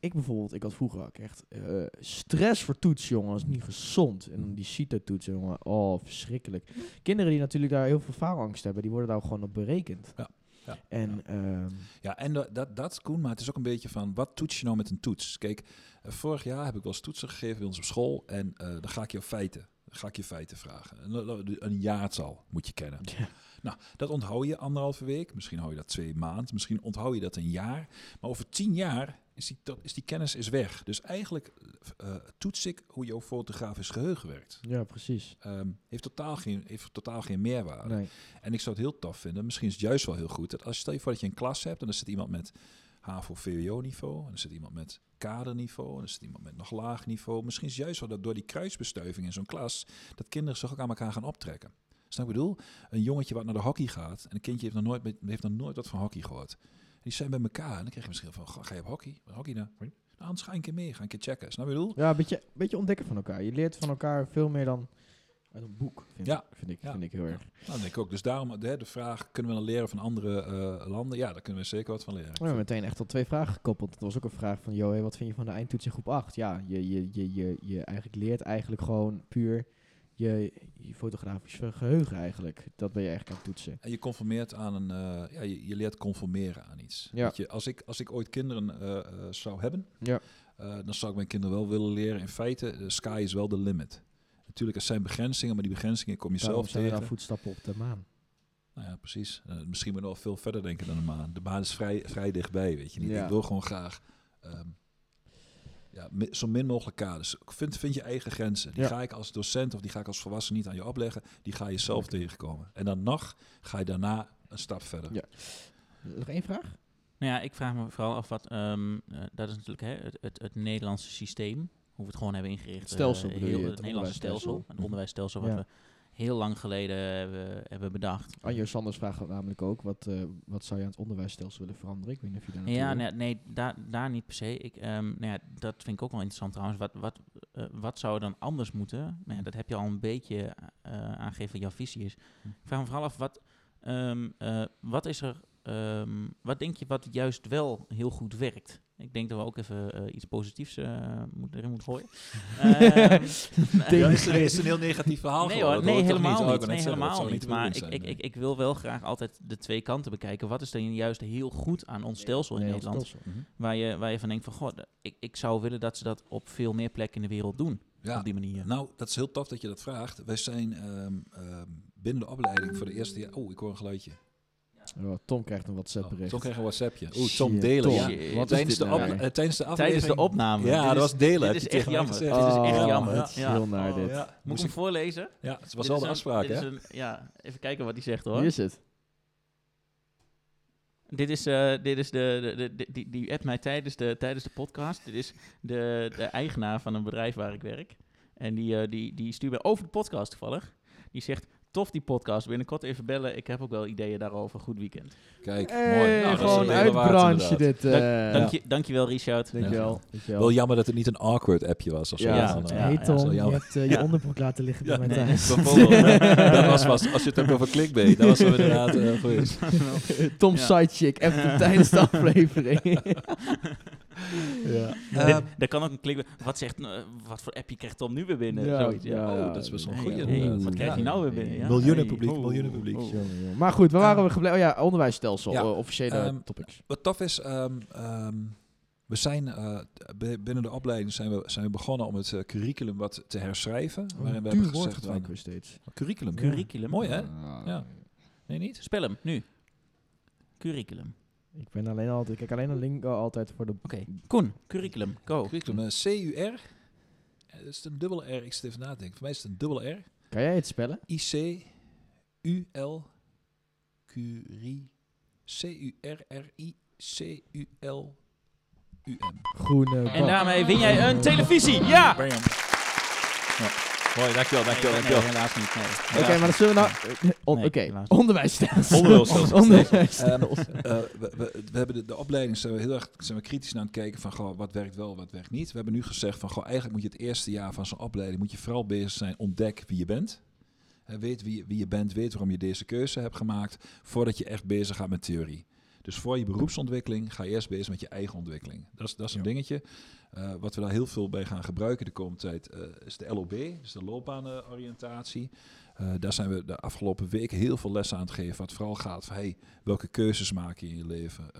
Ik bijvoorbeeld, ik had vroeger ook echt eh, stress voor toets, jongen. Dat is niet gezond. En dan die CITO-toets, jongen. Oh, verschrikkelijk. Kinderen die natuurlijk daar heel veel faalangst hebben, die worden daar ook gewoon op berekend. Ja, ja, En, ehm, Ja, en da- dat, dat, Koen, maar het is ook een beetje van, wat toets je nou met een toets? Kijk, eh, vorig jaar heb ik wel eens toetsen gegeven bij ons op school en eh, dan ga ik je feiten, dan ga ik je feiten vragen. Een, een jaartal moet je kennen. Ja. Nou, dat onthoud je anderhalve week. Misschien hou je dat twee maanden. Misschien onthoud je dat een jaar. Maar over tien jaar is die, dat, is die kennis is weg. Dus eigenlijk eh, toets ik hoe jouw fotografisch geheugen werkt. Ja, precies. Ehm, heeft, totaal geen, heeft totaal geen meerwaarde. Nee. En ik zou het heel tof vinden. Misschien is het juist wel heel goed. Dat als je stel je voor dat je een klas hebt en er zit iemand met HAVO-VWO-niveau. En er zit iemand met kaderniveau. En er zit iemand met nog laag niveau. Misschien is het juist wel dat door die kruisbestuiving in zo'n klas... dat kinderen zich ook aan elkaar gaan optrekken. Snap je wat ik bedoel? Een jongetje wat naar de hockey gaat... en een kindje heeft nog nooit, heeft nog nooit wat van hockey gehoord. Die zijn bij elkaar en dan krijg je misschien van... "Ga- je op hockey? Wat hockey nou? Nou, anders ga een keer mee. Ga een keer checken. Snap je wat ik bedoel? Ja, een beetje, beetje ontdekken van elkaar. Je leert van elkaar veel meer dan uit een boek, vind, Ja. ik, vind, ik, Ja. vind ik heel erg. Nou, denk ik ook. Dus daarom de, de vraag... kunnen we dan leren van andere eh, landen? Ja, daar kunnen we zeker wat van leren. We hebben meteen echt al twee vragen gekoppeld. Dat was ook een vraag van, joh, hé, wat vind je van de eindtoets in groep 8? Ja, je, je, je, je, je eigenlijk leert eigenlijk gewoon puur je, je fotografisch geheugen eigenlijk. Dat ben je eigenlijk aan het toetsen. En je conformeert aan een, eh, ja, je, je leert conformeren aan iets. Ja. Weet je, als, ik, als ik ooit kinderen eh, eh, zou hebben, Ja. dan zou ik mijn kinderen wel willen leren. In feite, de sky is wel de limit. Natuurlijk, er zijn begrenzingen, maar die begrenzingen kom je Daarom zelf zijn tegen. dan voetstappen op de maan. Nou ja, precies. Misschien moet je nog veel verder denken dan de maan. De maan is vrij, vrij dichtbij, weet je niet. Ja. Ik wil gewoon graag ehm, ja, zo min mogelijk kaders. Vind, vind je eigen grenzen. Die Ja. ga ik als docent of die ga ik als volwassene niet aan je opleggen. Die ga je zelf tegenkomen. En dan nog ga je daarna een stap verder. Ja. Nog één vraag? Nou ja, ik vraag me vooral af wat, ehm, eh, dat is natuurlijk hè, het, het, het Nederlandse systeem, hoe we het gewoon hebben ingericht. Het stelsel bedoel heel, je, het, het Nederlandse stelsel, onderwijsstelsel. het onderwijsstelsel wat Ja. we heel lang geleden hebben, hebben bedacht. Anjo Sanders vraagt namelijk ook, wat, eh, wat zou je aan het onderwijsstelsel willen veranderen? Ik weet niet of je daar Ja, nee, nee daar, daar niet per se. Ik, ehm, nou ja, dat vind ik ook wel interessant trouwens. Wat, wat, eh, wat zou er dan anders moeten? Nou ja, dat heb je al een beetje eh, aangegeven wat jouw visie is. Hm. Ik vraag me vooral af, wat, ehm, eh, wat is er, ehm, wat denk je wat juist wel heel goed werkt? Ik denk dat we ook even eh, iets positiefs moeten, erin moeten gooien. Ehm, Ja, is, het, is een heel negatief verhaal Nee hoor, nee, helemaal Oh, niet. wou Nee, helemaal niet. Maar ik, ik, ik, ik wil wel graag altijd de twee kanten bekijken. Wat is dan juist heel goed aan ons stelsel in Nederland? stelsel. Mhm. Waar je, waar je van denkt van, god, ik, ik zou willen dat ze dat op veel meer plekken in de wereld doen. Ja, Op die manier. nou, dat is heel tof dat je dat vraagt. Wij zijn ehm, ehm, binnen de opleiding voor de eerste jaar... Oh, ik hoor een geluidje. Oh, Tom krijgt een WhatsApp Oh, bericht. Tom kreeg een WhatsAppje. Oeh, Tom Shit, delen. Tom. Ja. Wat Tijdens, de op, nou? eh, tijdens de aflevering... Tijdens de opname. Ja, dat is- was delen. Dit is echt jammer. gezegd. Dit is Oh, echt jammer. het is Ja. heel naar Oh, dit. ja. Moet ik hem voorlezen? Ja, het was is de een- afspraak, hè? een- ja, even kijken wat hij zegt hoor. Wie is het? Dit is, eh, dit is de, de, de, die, die appt mij tijdens de, tijdens de podcast. Dit is de, de eigenaar van een bedrijf waar ik werk. En die, eh, die, die stuurt mij over de podcast toevallig. Die zegt, tof die podcast, binnenkort even bellen. Ik heb ook wel ideeën daarover. Goed weekend. Kijk, Hey, mooi. Nou, gewoon een hele uit waard, branche inderdaad. dit. eh Dank, je, dankjewel Richard. Dankjewel. dankjewel. Wel jammer dat het niet een awkward appje was of zo. Ja, Ja, Dan, eh, ja, hey ja, Tom, zo je hebt eh, je Ja. onderbroek laten liggen Ja, bij mijn nee. thuis. Bijvoorbeeld, dat was vast, als je het hebt over clickbait, dat was wel inderdaad uh, geweest. Tom Ja. Sidechick, even tijdens de aflevering. Ja. Dit- Daar kan ook een klik. Wat zegt, eh, wat voor appje krijgt Tom nu weer binnen? Ja, Zoiets, ja. ja. Oh, dat is best wel een Hey, goeie. hey, wat krijg je Ja. nou weer binnen? Ja? Miljoenen Hey, publiek, oh, miljoenen publiek. oh. Jongen. Maar goed, waar waren we gebleven? Oh ja, onderwijsstelsel, Ja. eh, officiële Ehm, topics. Wat tof is, ehm, ehm, we zijn eh, binnen de opleiding zijn we, zijn we begonnen om het curriculum wat te herschrijven. waarin we hebben gezegd gebruiken van, we steeds. curriculum. Curriculum. Mooi hè? Ja. Nee niet? Spel hem, nu. Curriculum. Ik ben alleen altijd, ik kijk alleen naar lingo altijd voor de... Oké, Koen, curriculum, go. Curriculum, eh, C-U-R. Eh, Dat is een dubbele R, ik zit even na te denken. Voor mij is het een dubbele R. Kan jij het spellen? I-C-U-L Curie C-U-R-R-I-C-U-L-U-M. Groene En bak. daarmee win jij een televisie. Ja! Bam. Ja. Mooi, dankjewel, dankjewel, Nee, dankjewel. nee, helaas niet. Nee. Oké, maar dan zullen we nou... on- Nee, Oké, helaas. onderwijsstelsel. Onderwijsstelsel. Onderwijsstelsel. Eh, we, we, we hebben de, de opleiding zijn we heel erg zijn we kritisch naar aan het kijken van goh, wat werkt wel, wat werkt niet. We hebben nu gezegd van goh, eigenlijk moet je het eerste jaar van zo'n opleiding moet je vooral bezig zijn ontdek wie je bent. Weet wie, wie je bent, weet waarom je deze keuze hebt gemaakt, voordat je echt bezig gaat met theorie. Dus voor je beroepsontwikkeling ga je eerst bezig met je eigen ontwikkeling. Dat is, dat is een Ja. dingetje. Eh, wat we daar heel veel bij gaan gebruiken de komende tijd eh, is de LOB, dus de loopbaanoriëntatie. Eh, daar zijn we de afgelopen weken heel veel lessen aan het geven. Wat vooral gaat van hey, welke keuzes maak je in je leven?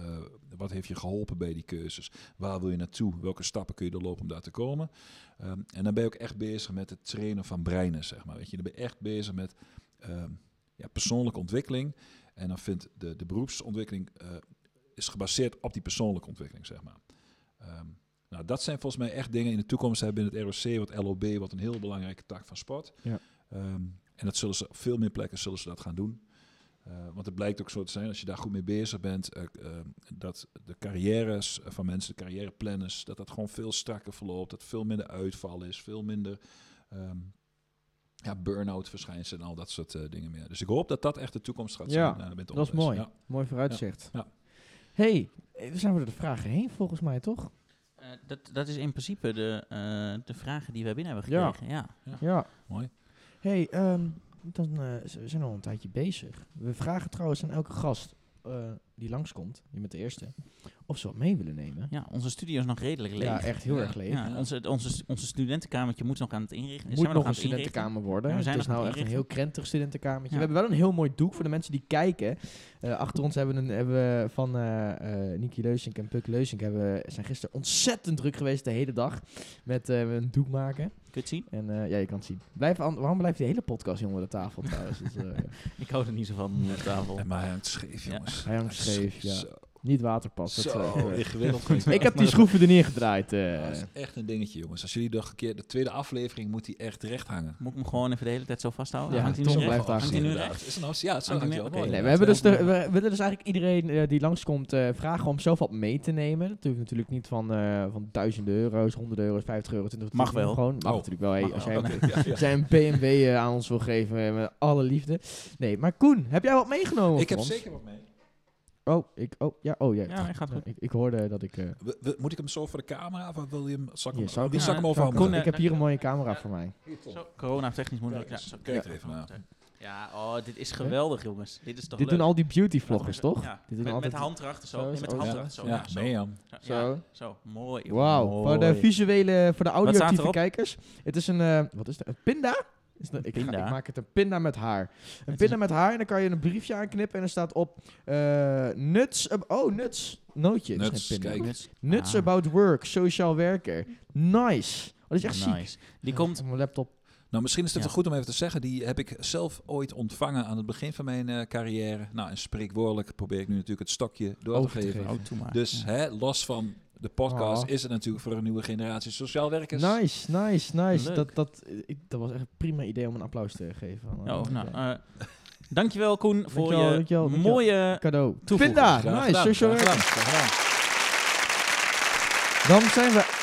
Wat heeft je geholpen bij die keuzes? Waar wil je naartoe? Welke stappen kun je doorlopen om daar te komen? Ehm, en dan ben je ook echt bezig met het trainen van breinen, zeg maar. Weet je, dan ben je echt bezig met ehm, ja, persoonlijke ontwikkeling. En dan vindt de, de beroepsontwikkeling eh, is gebaseerd op die persoonlijke ontwikkeling, zeg maar. Ehm, nou, dat zijn volgens mij echt dingen in de toekomst hebben binnen het ROC, wat LOB, wat een heel belangrijke tak van sport. Ja. Ehm, en dat zullen ze op veel meer plekken zullen ze dat gaan doen. Eh, want het blijkt ook zo te zijn, als je daar goed mee bezig bent, eh, eh, dat de carrières van mensen, de carrièreplanners, dat dat gewoon veel strakker verloopt, dat veel minder uitval is, veel minder ehm, ja, burn-out verschijnselen en al dat soort eh, dingen meer. Dus ik hoop dat dat echt de toekomst gaat Ja, zijn. eh, met het Dat is mooi. Ja. Mooi vooruitzicht. Ja. hey, eh, we zijn weer door de vragen heen volgens mij, toch? Eh, dat, dat is in principe de, eh, de vragen die we binnen hebben Ja. gekregen. Ja. Ja. Mooi. hey, ehm, dan eh, z- we zijn al een tijdje bezig. We vragen trouwens aan elke gast eh, die langskomt, je bent de eerste, of ze wat mee willen nemen. ja, onze studio is nog redelijk leeg. Ja, echt heel Ja. erg leeg. Ja. Onze, onze, onze studentenkamertje moet nog aan het inrichten. Moet zijn we nog een studentenkamer worden. Ja, we zijn het is nou echt een heel krentig studentenkamertje. We hebben wel een heel mooi doek voor de mensen die kijken. Eh, achter ons hebben, we een, hebben we van eh eh Niki Leusink en Puk Leusink hebben, zijn gisteren ontzettend druk geweest de hele dag met een doek maken. Kun je het zien? En eh, ja, je kan het zien. Blijf aan, waarom blijft die hele podcast hier onder de tafel trouwens? Dus, eh, Ik hou er niet zo van op tafel. En maar hij hangt scheef, Ja. jongens. Hij hangt scheef, ja. Zo, niet waterpas. zo eh, ingewikkeld. ik heb die schroeven er neergedraaid. eh. Ja, dat is echt een dingetje, jongens. Als jullie nog een keer de tweede aflevering moet die echt recht hangen. Moet ik hem gewoon even de hele tijd zo vasthouden? Ja, Hangt hij nu blijft daar Hangt hij nu Inderdaad. recht? Is nou, ja, het Hangt. Nee, we, hebben dus de, we willen dus eigenlijk iedereen eh, die langskomt eh, vragen om zelf wat mee te nemen. Dat hoeft natuurlijk niet van, eh, van duizenden euro's, honderden euro's, 50 euro. 20 Mag wel. Gewoon, mag Oh, natuurlijk wel. Hey, als jij. Ja, ja. een BMW eh, aan ons wil geven eh, met alle liefde. Nee, maar Koen, heb jij wat meegenomen Ik heb ons? zeker wat mee. Oh, ik, oh, ja, oh, ja. Ja, hij gaat goed. ik, ik hoorde dat ik... eh We- we- moet ik hem zo voor de camera of wil je hem... Zal ik hier, hem, zou ik- wie zal ik hem Ja, overhandigen? Koen, ik heb hier een mooie camera voor mij. Zo, corona technisch moeilijk. Ja, Kijk, zo. kijk er even naar. Ja, oh, dit is geweldig, jongens. Dit is toch Dit leuk? doen al die beauty vloggers, toch? Ja, Dit doen met, met altijd de hand erachter zo. Zo, Nee, met de zo, hand ja. erachter zo. Ja, zo. Mirjam. Zo, Zo. ja, zo. mooi. Wauw, voor de Mooi. visuele, voor de audioactieve erop? kijkers. Het is een, eh, wat is het? Een pinda? Is ik, ga- Pinda? ik maak het een pinda met haar. Een pinda een- met haar en dan kan je een briefje aanknippen en er staat op eh, nuts, ab- oh nuts, nootje. Nuts, geen pinda. kijk. Nuts. Nuts Ah, about work, sociaal werker. Nice. Oh, dat is echt ziek. Nice. Die Ja, komt... op mijn laptop. Nou, misschien is het Ja. goed om even te zeggen. Die heb ik zelf ooit ontvangen aan het begin van mijn eh, carrière. Nou, en spreekwoordelijk probeer ik nu natuurlijk het stokje door Over te te geven. Oh. Dus Ja. hè, los van de podcast Oh. is het natuurlijk voor een nieuwe generatie sociaal werkers. Nice, nice, nice. Leuk. Dat, dat, ik, dat was echt een prima idee om een applaus te geven. Oh, nou, eh, dankjewel Koen voor Dankjewel, je dankjewel, dankjewel. mooie... Cadeau. toevoeging. Graag nice, gedaan, social graag werker. gedaan, graag gedaan. Dan zijn we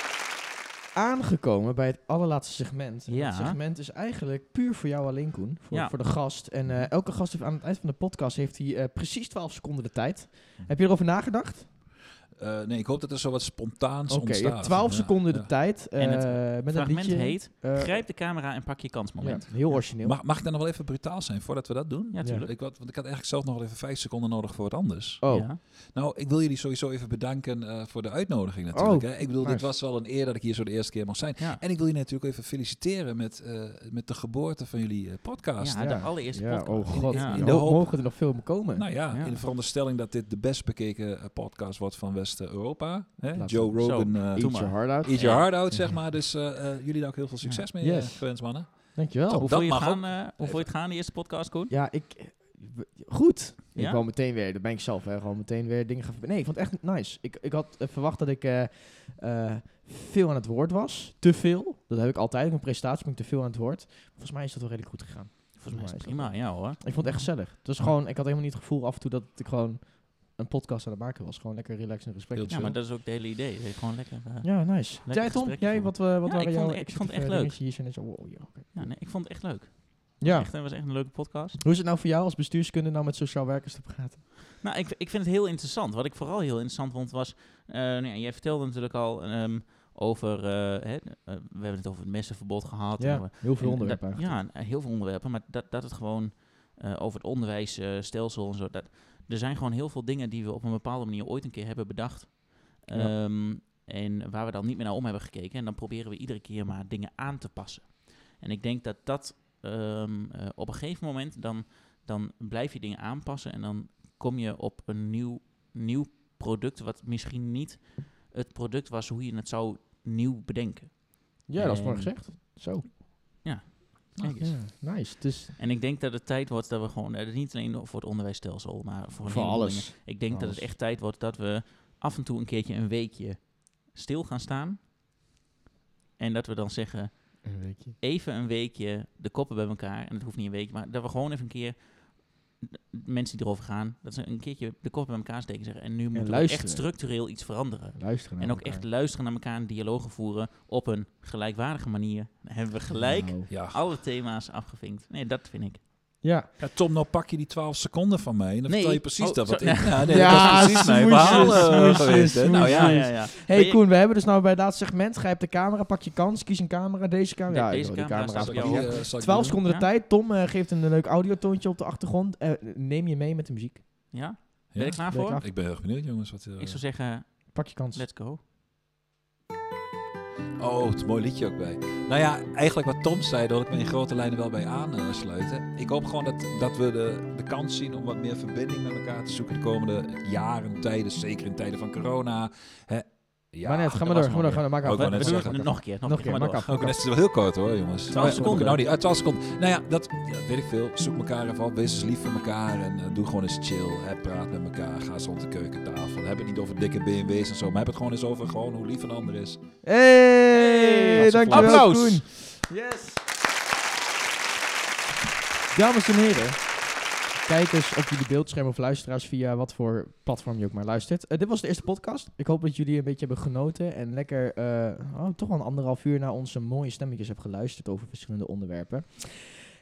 aangekomen bij het allerlaatste segment. En Ja. Dat segment is eigenlijk puur voor jou alleen, Koen. Voor, Ja. voor de gast. En eh, elke gast heeft aan het eind van de podcast heeft hij eh, precies 12 seconden de tijd. Heb je erover nagedacht? Eh, nee, ik hoop dat er zo wat spontaans Oké, je ontstaat. hebt 12 Ja, seconden ja. de tijd. En het eh, met fragment liedje. heet... eh, Grijp de camera en pak je kansmoment. ja, heel origineel. Mag, mag ik dan nog wel even brutaal zijn voordat we dat doen? Ja, tuurlijk. Ik, had, want ik had eigenlijk zelf nog wel even vijf seconden nodig voor wat anders. oh, Ja. Nou, ik wil jullie sowieso even bedanken eh, voor de uitnodiging natuurlijk. Oh, hè. Ik bedoel, dit was wel een eer dat ik hier zo de eerste keer mag zijn. Ja. En ik wil jullie natuurlijk even feliciteren met, eh, met de geboorte van jullie podcast. Ja, de allereerste ja, podcast. Oh god, Ja. In de Ho- hoop- mogen er nog veel komen? Nou ja, Ja. in de veronderstelling dat dit de best bekeken podcast wordt van West-Europa. Laat Joe. Rogan, eh Doe Eat your heart out. eat your heart out, zeg maar. Dus eh, eh, jullie daar ook heel veel succes mee, Yes. Friends, mannen. Dankjewel. Hoe voel je gaan, hoe voel je het gaan, de eerste podcast, Koen? Ja, ik... Goed. Ik wou meteen weer, dat ben ik zelf, hè, gewoon meteen weer dingen gaan... Nee, ik vond het echt nice. Ik, ik had verwacht dat ik eh, eh, veel aan het woord was. Te veel. Dat heb ik altijd. In mijn presentatie ben ik te veel aan het woord. Volgens mij is dat wel redelijk goed gegaan. Volgens mij is het dat prima, ja hoor. Ik vond het echt gezellig. Het was gewoon, ik had helemaal niet het gevoel af en toe dat ik gewoon een podcast aan het maken was. Gewoon lekker relaxed en respect. Heel Ja, maar dat is ook het hele idee. Het gewoon lekker... eh, Ja, nice. Lekker Jij Tom, jij, wat, eh, wat Ja, waren ik jouw vond- ik vond het echt leuk. dingetjes Hier zijn en zo, wow, ja, nee, ik vond het echt leuk. Ja. Echt, het was echt een leuke podcast. Hoe is het nou voor jou als bestuurskunde nou met sociaal werkers te praten? Nou, ik, ik vind het heel interessant. Wat ik vooral heel interessant vond was... eh, nou ja, jij vertelde natuurlijk al ehm, over... hè, we hebben het over het messenverbod gehad. en Ja, over- heel veel en onderwerpen. Ja, en heel veel onderwerpen. Maar dat, dat het gewoon eh, over het onderwijsstelsel en zo... Dat, er zijn gewoon heel veel dingen die we op een bepaalde manier ooit een keer hebben bedacht. Ja. Ehm, en waar we dan niet meer naar om hebben gekeken. En dan proberen we iedere keer maar dingen aan te passen. En ik denk dat dat ehm, eh, op een gegeven moment... Dan, dan blijf je dingen aanpassen en dan kom je op een nieuw, nieuw product... wat misschien niet het product was hoe je het zou nieuw bedenken. Ja, dat is mooi gezegd. Zo. Kijk eens. Ja, nice. Dus En ik denk dat het tijd wordt dat we gewoon, eh, niet alleen voor het onderwijsstelsel, maar voor, voor alles. dingen. Ik denk dat het echt tijd wordt dat we af en toe een keertje een weekje stil gaan staan. En dat we dan zeggen, Een weekje. even een weekje de koppen bij elkaar. En dat hoeft niet een week, maar dat we gewoon even een keer mensen die erover gaan, dat ze een keertje de koppen bij elkaar steken en zeggen. En nu moeten we echt structureel iets veranderen. Luisteren naar En ook elkaar. echt luisteren naar elkaar en dialogen voeren op een gelijkwaardige manier. Dan hebben we gelijk alle thema's afgevinkt. Nee, dat vind ik. Ja. Ja, Tom, nou pak je die 12 seconden van mij en dan Nee. vertel je precies Oh, dat wat ik... Ja, nee, Ja, dat is precies mijn smoesjes, verhaal eh, smoesjes, geweest. hè. Nou ja, ja, ja. Hey Koen, we hebben dus nou bij dat segment. Grijp de camera, pak je kans, kies een camera, deze camera. Ja, deze joh, die camera ik jou. die, eh, zal ik 12 die seconden de tijd. Tom eh, geeft een leuk audiotoontje op de achtergrond. Eh, neem je mee met de muziek. Ja? Ben Ja? je klaar voor? Ik ben heel erg benieuwd, jongens. Wat, Ik zou zeggen, Pak je kans. let's go. Oh, het mooi liedje ook bij. Nou ja, eigenlijk wat Tom zei, wil ik me in grote lijnen wel bij aansluiten. Ik hoop gewoon dat, dat we de, de kans zien om wat meer verbinding met elkaar te zoeken de komende jaren, tijden, zeker in tijden van corona. Hè? Ja, maar net, ga dat maar door, ga maar door, ga maar, maak af. Ook We, doen het nog een keer. Nog, Nog een keer, maak af. Ook net is het wel heel kort hoor, jongens. 12 Maar- seconden. Nou, niet, ah, 12 seconden. Nou ja, dat ja, weet ik veel. Zoek elkaar even op. Wees eens lief voor elkaar. En eh, doe gewoon eens chill. Hè, praat met elkaar. Ga eens rond de keukentafel. Heb het niet over dikke BMW's en zo. Maar heb het gewoon eens over gewoon hoe lief een ander is. Hey, dankjewel Applaus. Koen. Yes. Dames en heren, kijkers op jullie beeldscherm of luisteraars via wat voor platform je ook maar luistert. Eh, dit was de eerste podcast. Ik hoop dat jullie een beetje hebben genoten en lekker eh, oh, toch wel een anderhalf uur naar onze mooie stemmetjes hebben geluisterd over verschillende onderwerpen.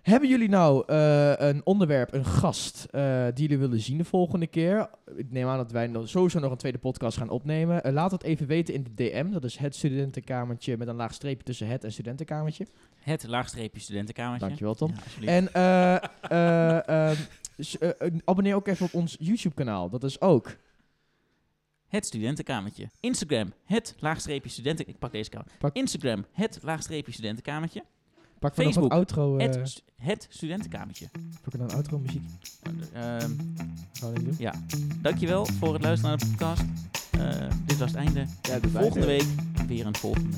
Hebben jullie nou eh, een onderwerp, een gast, die jullie willen zien de volgende keer? Ik neem aan dat wij sowieso nog een tweede podcast gaan opnemen. Laat het even weten in de DM. Dat is het studentenkamertje met een laag streepje tussen het en studentenkamertje. Het laagstreepje studentenkamertje. Dankjewel, Tom. Ja. En eh, eh, eh, eh, abonneer ook even op ons YouTube kanaal. Dat is ook. Het studentenkamertje. Instagram, het laagstreepje studenten... Ik pak deze kamer. Pak- Instagram, het laagstreepje studentenkamertje. Pak nog Facebook, outro. eh Het, stu- het studentenkamertje. pak er dan outro muziek. Dit doen? dankjewel voor het luisteren naar de podcast. Eh, dit was het einde. Ja, Volgende week weer een volgende